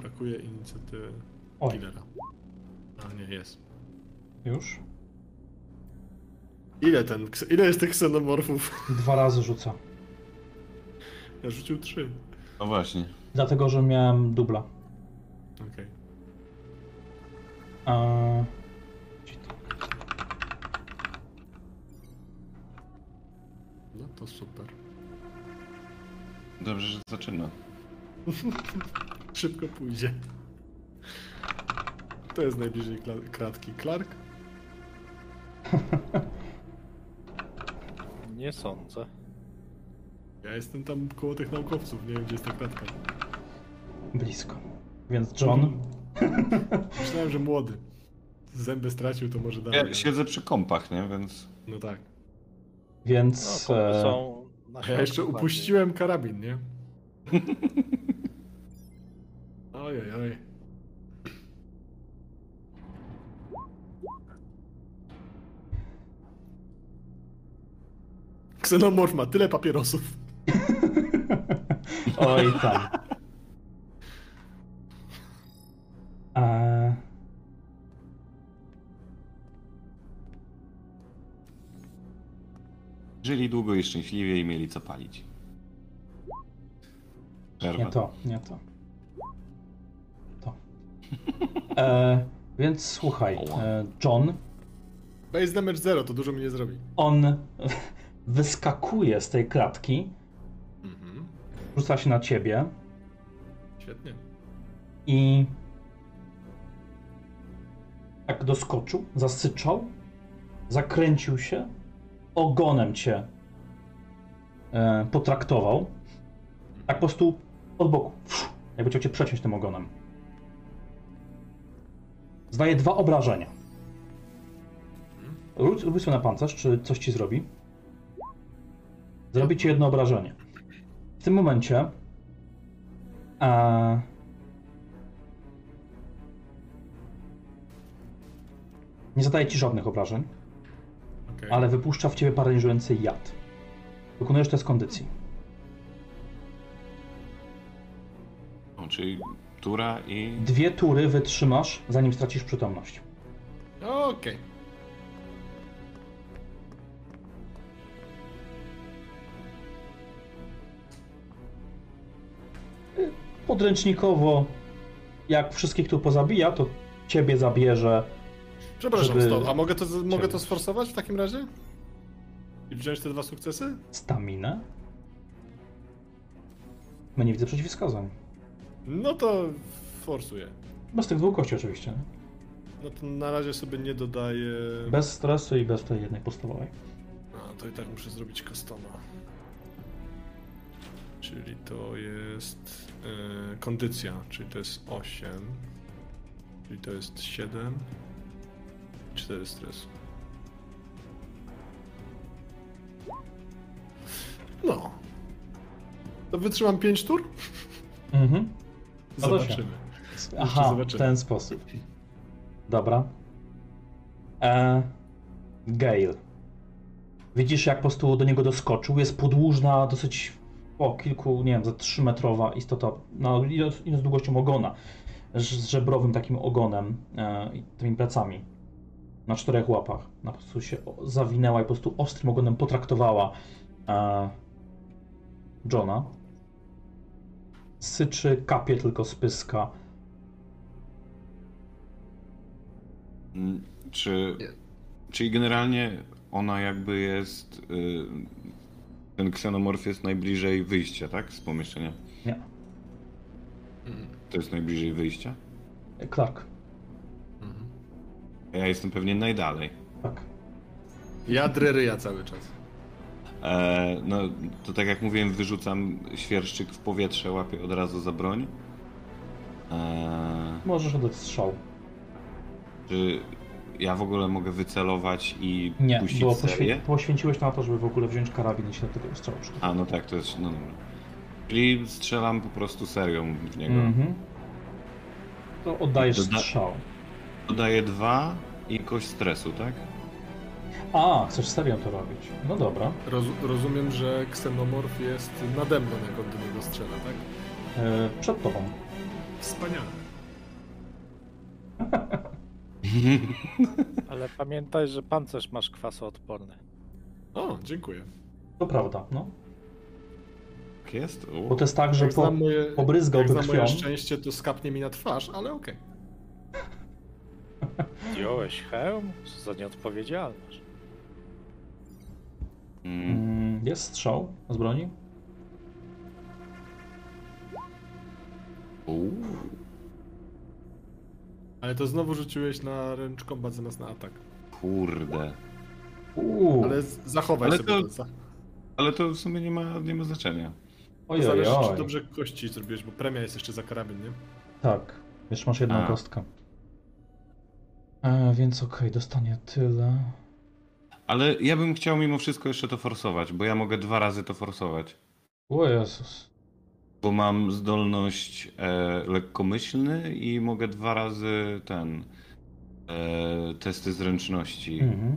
D: Brakuje inicjatywy
A: Oj,
D: killera. A nie, jest.
A: już.
D: Ile ten, ile jest tych ksenomorfów? *laughs*
A: Dwa razy rzuca.
D: Ja rzucił trzy.
E: No właśnie.
A: Dlatego, że miałem dubla.
D: Okej.
A: Eee,
D: No to super.
E: Dobrze, że zaczyna. *laughs*
D: Szybko pójdzie. To jest najbliżej kratki. Clark? *laughs*
B: Nie sądzę.
D: Ja jestem tam koło tych naukowców, nie wiem gdzie jest ta kratka.
A: blisko. Więc John. *laughs*
D: Myślałem, że młody. Zęby stracił, to może dalej.
E: Ja siedzę przy kompach, nie? Więc
D: No tak.
A: Więc.
B: No,
A: e,
B: są
D: ja jeszcze upuściłem karabin, nie? *laughs* Ojej, oj. Ksenomorf ma tyle papierosów. *laughs*
A: Oj tam. Eee,
E: żyli długo i szczęśliwie i mieli co palić. Przerwa.
A: nie to, nie to. To. Eee, *laughs* Więc słuchaj, e, John,
D: Base damage 0, to dużo mi nie zrobi.
A: on wyskakuje z tej klatki,
D: Mhm.
A: rzuca się na ciebie
D: Świetnie.
A: i tak doskoczył, zasyczał, zakręcił się, ogonem cię e, potraktował. Tak po prostu od boku. Jakby chciał cię przeciąć tym ogonem. Zdaje dwa obrażenia. Rzuć rzuć sobie na pancerz, czy coś ci zrobi. Zrobi ci jedno obrażenie. W tym momencie e, nie zadaje ci żadnych obrażeń,
D: Okej.
A: ale wypuszcza w ciebie paraliżujący jad. Wykonujesz test kondycji.
E: O, czyli tura i...
A: Dwie tury wytrzymasz, zanim stracisz przytomność.
D: Okej.
A: Podręcznikowo, jak wszystkich tu pozabija, to ciebie zabierze.
D: Przepraszam,
A: Żeby-.
D: A mogę to, mogę to sforsować w takim razie? I wziąć te dwa sukcesy?
A: staminę. No nie widzę przeciwwskazań.
D: No to forsuję.
A: Bez tych dwóch kości oczywiście.
D: No to na razie sobie nie dodaję.
A: Bez stresu i bez tej jednej podstawowej.
D: A, to i tak muszę zrobić customa. Czyli to jest e, kondycja, czyli to jest 8. Czyli to jest 7. 4 stresu. No. To wytrzymam 5 tur?
A: Mhm. No.
D: Zobaczymy.
A: Aha, w ten sposób. Dobra. E, Gale. Widzisz, jak po prostu do niego doskoczył. Jest podłużna, dosyć o kilku, nie wiem, za 3 metrowa istota, no idąc, długością ogona, z żebrowym takim ogonem e, i tymi plecami. Na czterech łapach. Na prostu się zawinęła i po prostu ostrym ogonem potraktowała e, Johna. Syczy, kapie tylko z pyska.
E: Mm, Czy... Czyli generalnie ona jakby jest... Ten ksenomorf jest najbliżej wyjścia, tak? Z pomieszczenia.
A: Nie.
E: To jest najbliżej wyjścia?
A: Clark,
D: Mhm.
E: A Ja jestem pewnie najdalej.
A: tak.
D: Ja ryja cały czas.
E: E, no, to tak jak mówiłem, wyrzucam świerszczyk w powietrze, łapię od razu za broń. E,
A: Możesz oddać strzał.
E: czy ja w ogóle mogę wycelować i
A: Nie,
E: puścić
A: bo
E: serię?
A: poświę- poświęciłeś na to, żeby w ogóle wziąć karabin i się do tego strzału przygotować.
E: A, no tak, to jest, no dobra. Czyli strzelam po prostu serią w niego.
A: Mhm. To oddajesz
E: Doda-
A: strzał.
E: Dodaję dwa i kość stresu, tak?
A: A, chcesz serią to robić. No dobra.
D: Roz, rozumiem, że ksenomorf jest nade mną, jak on do niego strzela, tak?
A: E, przed tobą.
D: Wspaniale. *laughs* *laughs*
B: Ale pamiętaj, że pancerz masz kwasoodporny.
D: O, dziękuję.
A: To prawda, no.
E: Tak jest? U.
A: Bo to jest tak, że
D: Jak
A: po,
D: moje,
A: pobryzgałby
D: jak
A: krwią.
D: moje szczęście, to skapnie mi na twarz, ale okej. *laughs*
B: Zdjąłeś hełm? Co za nieodpowiedzialność.
E: Mm,
A: Mm, jest strzał z broni.
E: u.
D: Ale to znowu rzuciłeś na ręcz kombat zamiast na atak.
E: Kurde.
A: Uuu,
D: Ale z- zachowaj
E: Ale
D: sobie
E: to-
D: to. za-
E: Ale to w sumie nie ma, nie ma znaczenia.
D: To
A: ojej,
D: zależy, czy
A: oj.
D: dobrze kości zrobiłeś, bo premia jest jeszcze za karabin, nie?
A: Tak, jeszcze masz jedną
E: A.
A: kostkę. E, więc okej, dostanie tyle.
E: Ale ja bym chciał mimo wszystko jeszcze to forsować, bo ja mogę dwa razy to forsować.
A: O Jezus.
E: Bo mam zdolność e, lekkomyślny i mogę dwa razy ten e, testy zręczności.
A: Mhm.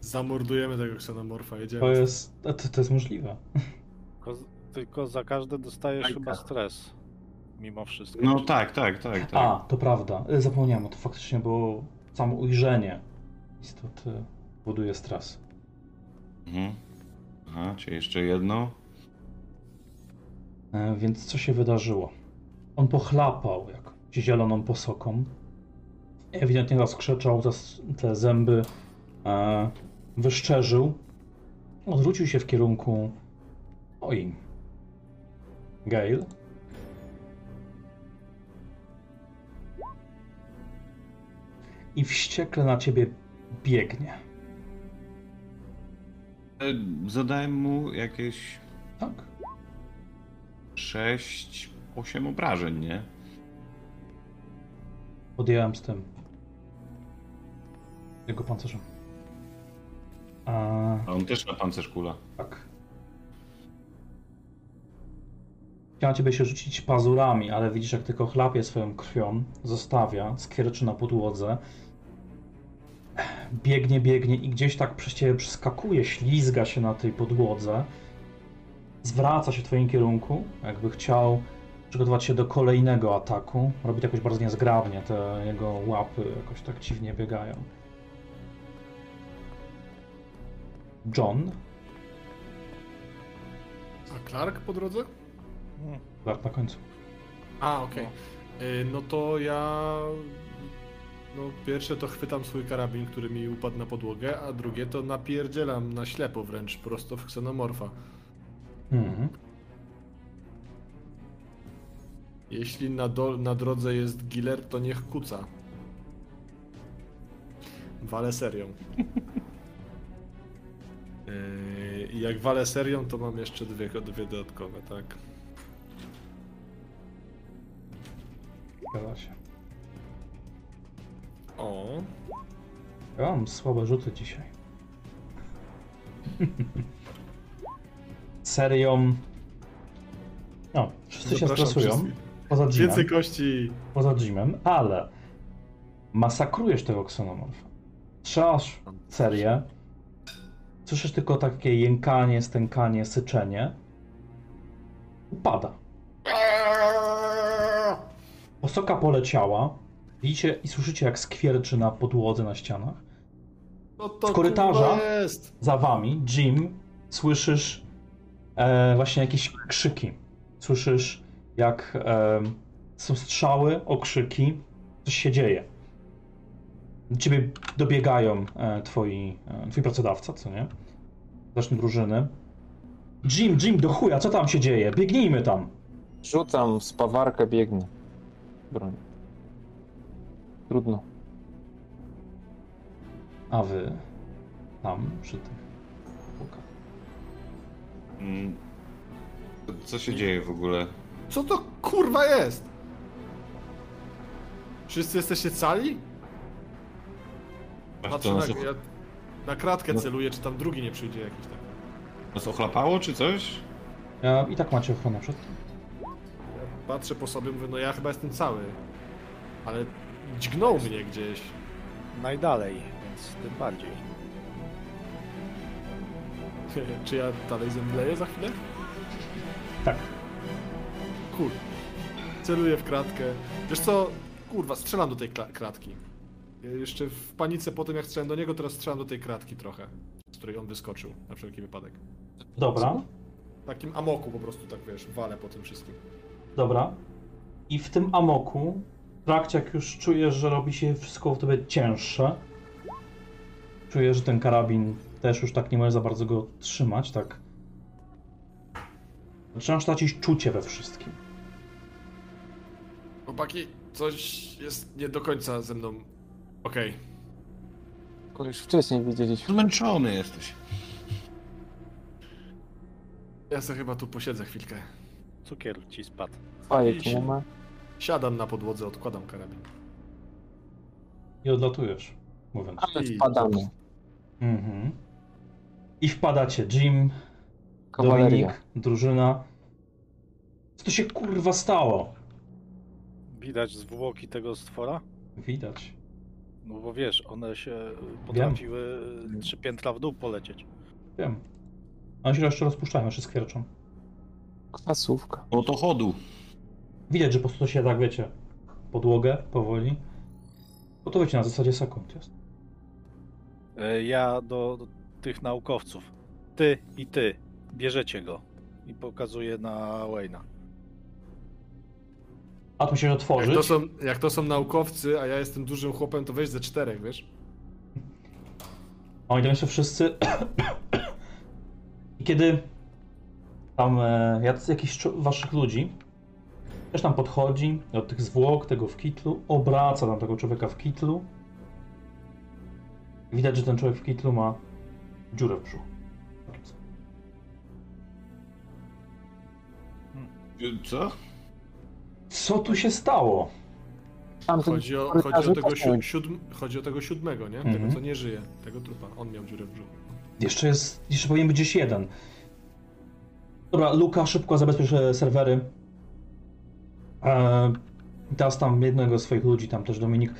D: Zamordujemy tego ksenomorfa, jedziemy.
A: To jest, to, to jest możliwe. *laughs*
B: Tylko, tylko za każde dostajesz
E: Aj,
B: chyba stres. Mimo wszystko.
E: No tak, tak, tak, tak.
A: A, to prawda. E, Zapomniałem o to faktycznie, bo samo ujrzenie istoty buduje stres.
E: Mhm. Aha, czy jeszcze jedno?
A: E, Więc co się wydarzyło? On pochlapał jakąś zieloną posoką. ewidentnie rozkrzeczał te, te zęby, e, wyszczerzył, odwrócił się w kierunku oj, Gale. I wściekle na ciebie biegnie.
E: E, Zadałem mu jakieś
A: Tak?
E: 6, 8 obrażeń, nie?
A: Podjąłem z tym. Jego pancerzem. A,
E: A on też ma pancerz kula.
A: tak. Chciałem ciebie się rzucić pazurami, ale widzisz, jak tylko chlapie swoją krwią, zostawia, skwierczy na podłodze. Biegnie, biegnie i gdzieś tak przez ciebie przeskakuje, ślizga się na tej podłodze. Zwraca się w twoim kierunku, jakby chciał przygotować się do kolejnego ataku. Robi to jakoś bardzo niezgrabnie, te jego łapy jakoś tak dziwnie biegają. John,
D: A Clark po drodze?
B: Hmm.
A: Bart na końcu.
D: A, okej. Y, No to ja. No, pierwsze to chwytam swój karabin, który mi upadł na podłogę, a drugie to napierdzielam na ślepo wręcz prosto w ksenomorfa.
A: Mhm.
D: Jeśli na, do, na drodze jest Giller, to niech kuca. Walę serią. *laughs* Yy, I jak walę serią, to mam jeszcze dwie, dwie dodatkowe, tak?
A: Zgadza się.
D: O,
A: Ja mam słabe rzuty dzisiaj. *laughs* Serią. No, wszyscy się stresują.
D: wszystkich.
A: Poza Jimem.
D: Więcej kości!
A: Poza Jimem, ale masakrujesz tego ksenomorfa. Strzelasz serię. Słyszysz tylko takie jękanie, stękanie, syczenie. Upada. Osoka poleciała. Widzicie i słyszycie, jak skwierczy na podłodze na ścianach.
D: No
A: Z korytarza? Za wami, Jim, słyszysz e, właśnie jakieś krzyki. Słyszysz, jak e, są strzały, okrzyki, coś się dzieje. Do ciebie dobiegają e, twoi, e, twoi pracodawca, co nie? Zacznij drużyny. Jim, Jim, do chuja, co tam się dzieje? Biegnijmy tam.
C: Rzucam spawarkę, biegnę. Broń. Trudno.
A: A wy tam, przy tych.
E: Co się dzieje w ogóle?
D: Co to kurwa jest? Wszyscy jesteście cali? Patrzę na, ja na kratkę
E: No.
D: celuję, czy tam drugi nie przyjdzie jakiś tam.
E: nas ochlapało czy coś?
A: E, I tak macie ochronę przed tym.
D: Ja patrzę po sobie, mówię, no ja chyba jestem cały. Ale dźgnął mnie gdzieś.
B: Najdalej, więc tym bardziej.
D: Czy ja dalej zemdleję za chwilę?
A: Tak.
D: Kur. Celuję w kratkę. Wiesz co? Kurwa, strzelam do tej kratki. Jeszcze w panice po tym jak strzelam do niego, teraz strzelam do tej kratki trochę. Z której on wyskoczył, na wszelki wypadek.
A: Dobra.
D: W takim amoku po prostu tak wiesz, walę po tym wszystkim.
A: Dobra. I w tym amoku, w trakcie jak już czujesz, że robi się wszystko w tobie cięższe, czujesz, że ten karabin też już tak nie możesz za bardzo go trzymać, tak. Zaczynasz tracić czucie we wszystkim.
D: Chłopaki, coś jest nie do końca ze mną. Okej.
C: Tylko już wcześniej widzieliśmy.
E: Zmęczony jesteś.
D: Ja sobie chyba tu posiedzę chwilkę.
B: Cukier ci spadł.
C: Fajek nie ma.
D: Siadam na podłodze, odkładam karabin.
A: I odlatujesz, mówiąc.
C: Ale
D: I-
C: wpadamy.
A: Mhm. I wpadacie. Jim,
C: Kawaleria.
A: Dominik, drużyna. Co to się kurwa stało?
B: Widać zwłoki tego stwora?
A: Widać.
B: No bo wiesz, one się potrafiły trzy piętra w dół polecieć.
A: Wiem. One się jeszcze rozpuszczają, jeszcze skwierczą.
C: Kwasówka.
E: O to chodu.
A: Widać, że po prostu to się tak, wiecie, podłogę powoli. Bo to wiecie, na zasadzie sekund jest.
B: E, Ja do tych naukowców. Ty i ty. Bierzecie go. I pokazuję na Wayna.
A: A tu
D: Jak
A: otworzyć.
D: to, są, jak to są naukowcy, a ja jestem dużym chłopem, to weź ze czterech, wiesz?
A: Oni tam jeszcze wszyscy. I kiedy tam e, jakiś waszych ludzi też tam podchodzi do tych zwłok, tego w kitlu, obraca tam tego człowieka w kitlu. Widać, że ten człowiek w kitlu ma dziurę w brzuchu.
E: Co?
A: Co tu się stało?
D: Chodzi o, chodzi o, tego, siódm, chodzi o tego siódmego, nie?
A: Mhm.
D: Tego, co nie żyje. Tego trupa. On miał dziurę w brzuchu.
A: Jeszcze jest, jeszcze powinien być gdzieś jeden. Dobra, Luka, szybko zabezpiecz e, serwery. Eee, teraz tam jednego z swoich ludzi, tam też Dominik.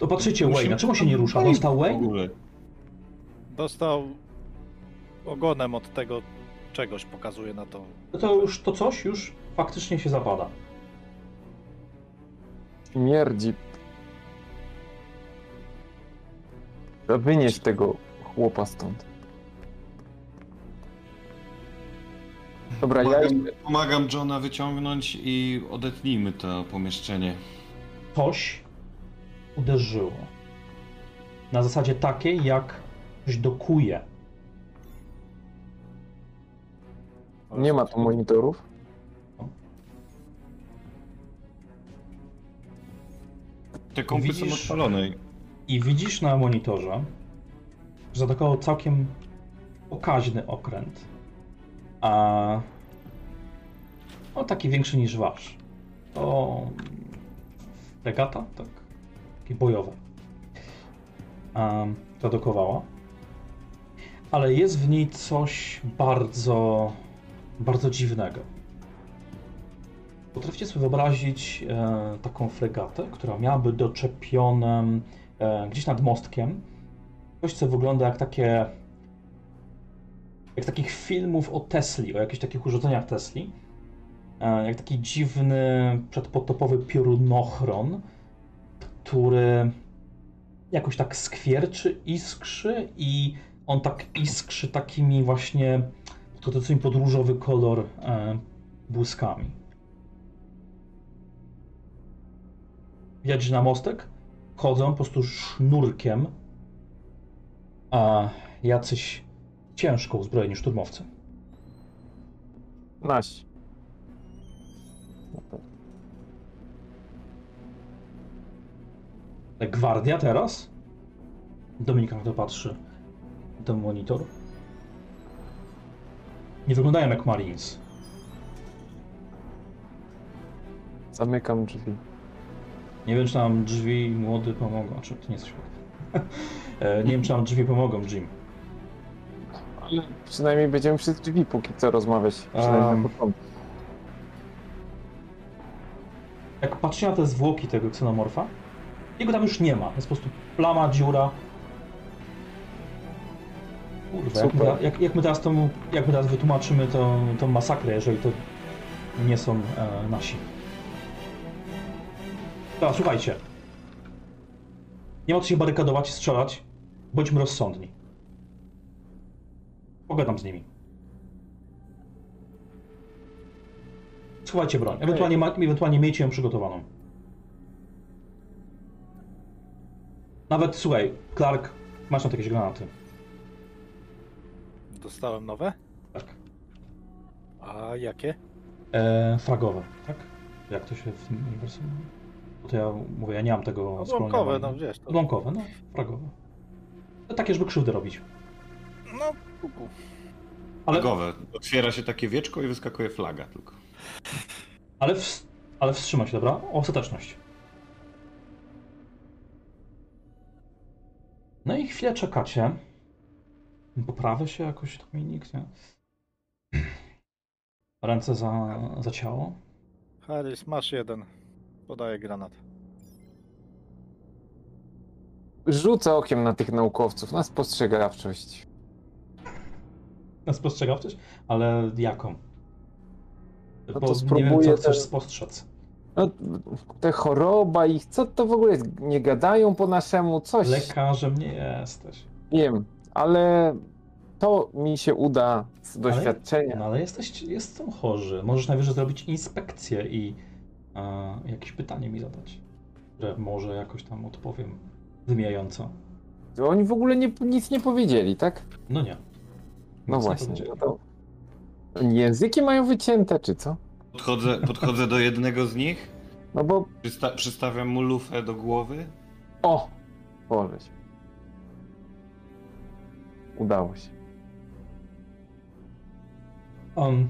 A: Opatrzycie
E: Musimy-
A: Wayne'a, czemu się nie rusza? Dostał
E: W
A: Wayne?
B: Dostał ogonem od tego czegoś, pokazuje na to.
A: No to już, to coś już faktycznie się zapada.
C: Śmierdzi. Wynieś tego chłopa stąd. Dobra, ja
E: Pomagam, pomagam Johna wyciągnąć i odetnijmy to pomieszczenie.
A: Coś uderzyło. Na zasadzie takiej, jak ktoś dokuje.
C: nie ma tu monitorów.
E: Te kompy są
A: Widzisz?
E: odpalone.
A: I widzisz na monitorze, że zaatakował całkiem pokaźny okręt. A no taki większy niż wasz. To regata, tak? Takie bojowe. Um, produkowała. Ale jest w niej coś bardzo, bardzo dziwnego. Potraficie sobie wyobrazić e, taką fregatę, która miałaby doczepione e, gdzieś nad mostkiem coś, co wygląda jak takie jak takich filmów o Tesli, o jakichś takich urządzeniach Tesli. E, jak taki dziwny przedpotopowy piorunochron, który jakoś tak skwierczy, iskrzy i on tak iskrzy takimi właśnie podchodzącymi pod różowy kolor e, błyskami. Że na mostek chodzą po prostu sznurkiem a jacyś ciężko uzbrojeni szturmowcy. Ale Gwardia teraz? Dominika na to patrzy. Ten monitor. Nie wyglądają jak Marines.
C: Zamykam drzwi.
A: Nie wiem, czy nam drzwi młody pomogą. Czy to nie jest *laughs* E, Nie wiem, czy nam drzwi pomogą, Jim.
C: Ale przynajmniej będziemy przy drzwi póki co rozmawiać. Przynajmniej
A: Um.
C: na początku.
A: Jak patrzcie na te zwłoki tego ksenomorfa, jego tam już nie ma. Jest po prostu plama, dziura. Kurwa, jak my,
C: Super.
A: ta- jak, jak my teraz to, jak my teraz wytłumaczymy tą, tą masakrę, jeżeli to nie są e, nasi. Dobra, słuchajcie. Nie ma co się barykadować i strzelać. Bądźmy rozsądni. Pogadam z nimi. Schowajcie broń. Ewentualnie, ma, ewentualnie miejcie ją przygotowaną. Nawet, słuchaj, Clark, masz tam jakieś granaty.
B: Dostałem nowe?
A: Tak.
B: A jakie?
A: E, fragowe, tak? Jak to się w tym uniwersum... Bo to ja mówię, ja nie mam tego
B: Odłamkowe,
A: skoloniowania.
B: no wiesz. To...
A: Odłamkowe, no, fragowe. To takie, żeby krzywdę robić.
B: No, kuku.
A: Ale,
E: Flagowe. Otwiera się takie wieczko i wyskakuje flaga tylko.
A: ale, w, ale wstrzymaj się, dobra? Ostateczność. No i chwilę czekacie. Poprawę się jakoś Dominik, nie? Ręce za, za ciało.
B: Harris, masz jeden. Podaję granat.
C: Rzucę okiem na tych naukowców, na spostrzegawczość.
A: Na spostrzegawczość? Ale jaką?
C: No to
A: Bo nie wiem,
C: spróbuję
A: co chcesz
C: te-
A: spostrzec.
C: No, te choroba ich, co to w ogóle jest? Nie gadają po naszemu, coś.
A: Lekarzem nie jesteś.
C: Wiem, ale to mi się uda z doświadczenia.
A: No ale jesteś, jest, są chorzy. Możesz najwyżej zrobić inspekcję i e, jakieś pytanie mi zadać, które może jakoś tam odpowiem wymijająco.
C: To oni w ogóle nie, nic nie powiedzieli, tak?
A: No nie.
C: No
A: Nic nie
C: właśnie. No to... Oni Języki mają wycięte, czy co?
E: Podchodzę, podchodzę do jednego z nich,
C: No bo...
E: przysta- przystawiam mu lufę do głowy.
C: O! Boże się. Udało się.
A: On.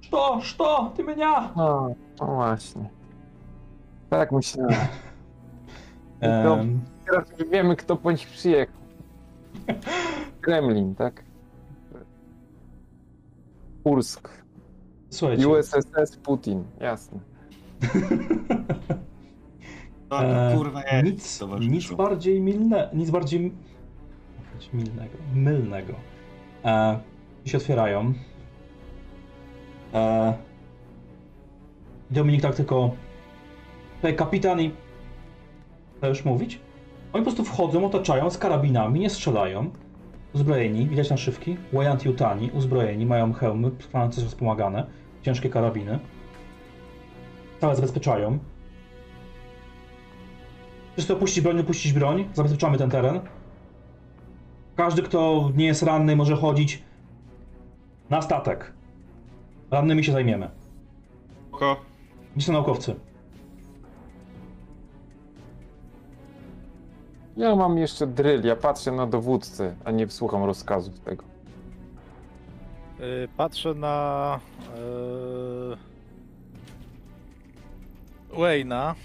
A: Что? Что? Ty mnie?
C: No, no właśnie. Tak myślałem. To- *laughs*
A: Em,
C: Teraz już wiemy, kto po nich przyjechał. Kremlin, tak? Kursk.
A: słuchajcie.
C: USSS Putin, jasne.
E: No,
A: e,
E: kurwa, jest,
A: nic,
E: towarzyszu.
A: nic bardziej milne, nic bardziej milnego, mylnego. E, się otwierają. E, Dominik tak tylko. Tutaj kapitan i. Już mówić? Oni po prostu wchodzą, otaczają z karabinami, nie strzelają. Uzbrojeni, widać naszywki. Wayant Jutani, uzbrojeni, mają hełmy, francuzy wspomagane, ciężkie karabiny. Całe zabezpieczają. Wszyscy opuścić broń, opuścić broń. Zabezpieczamy ten teren. Każdy, kto nie jest ranny, może chodzić na statek. Rannymi się zajmiemy. Gdzie są naukowcy?
C: Ja mam jeszcze drill, ja patrzę na dowódcę, a nie słucham rozkazów tego.
B: Y, Patrzę na yy, Wayna.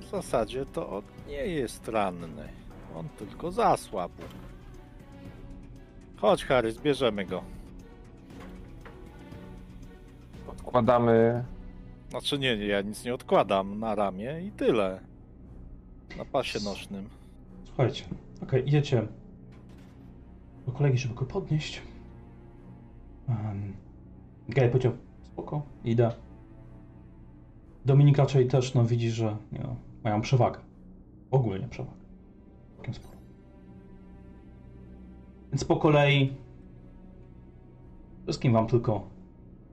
B: W zasadzie to on nie jest ranny. On tylko zasłabł. Chodź, Harry, zbierzemy go.
C: Odkładamy.
B: Znaczy nie, nie, ja nic nie odkładam na ramię i tyle. Na pasie nosznym.
A: Słuchajcie, okej, idziecie do kolegi, żeby go podnieść. Um, Gej powiedział, spoko, idę. Dominik raczej też, no widzi, że nie, no, mają przewagę. Ogólnie przewagę. Całkiem sporo. Więc po kolei wszystkim wam tylko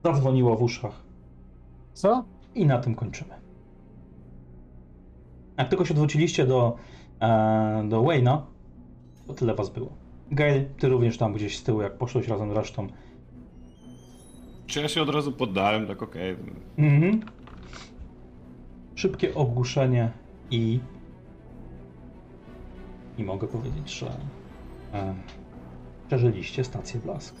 A: zadzwoniło w uszach
C: Co?
A: i na tym kończymy. Jak tylko się odwróciliście do, e, do Wayna, to tyle was było. Gail, ty również tam gdzieś z tyłu, jak poszłeś razem z resztą.
E: Czy ja się od razu poddałem, tak okej.
A: Mhm. Szybkie ogłuszenie i. I mogę powiedzieć, że. E, przeżyliście stację blask.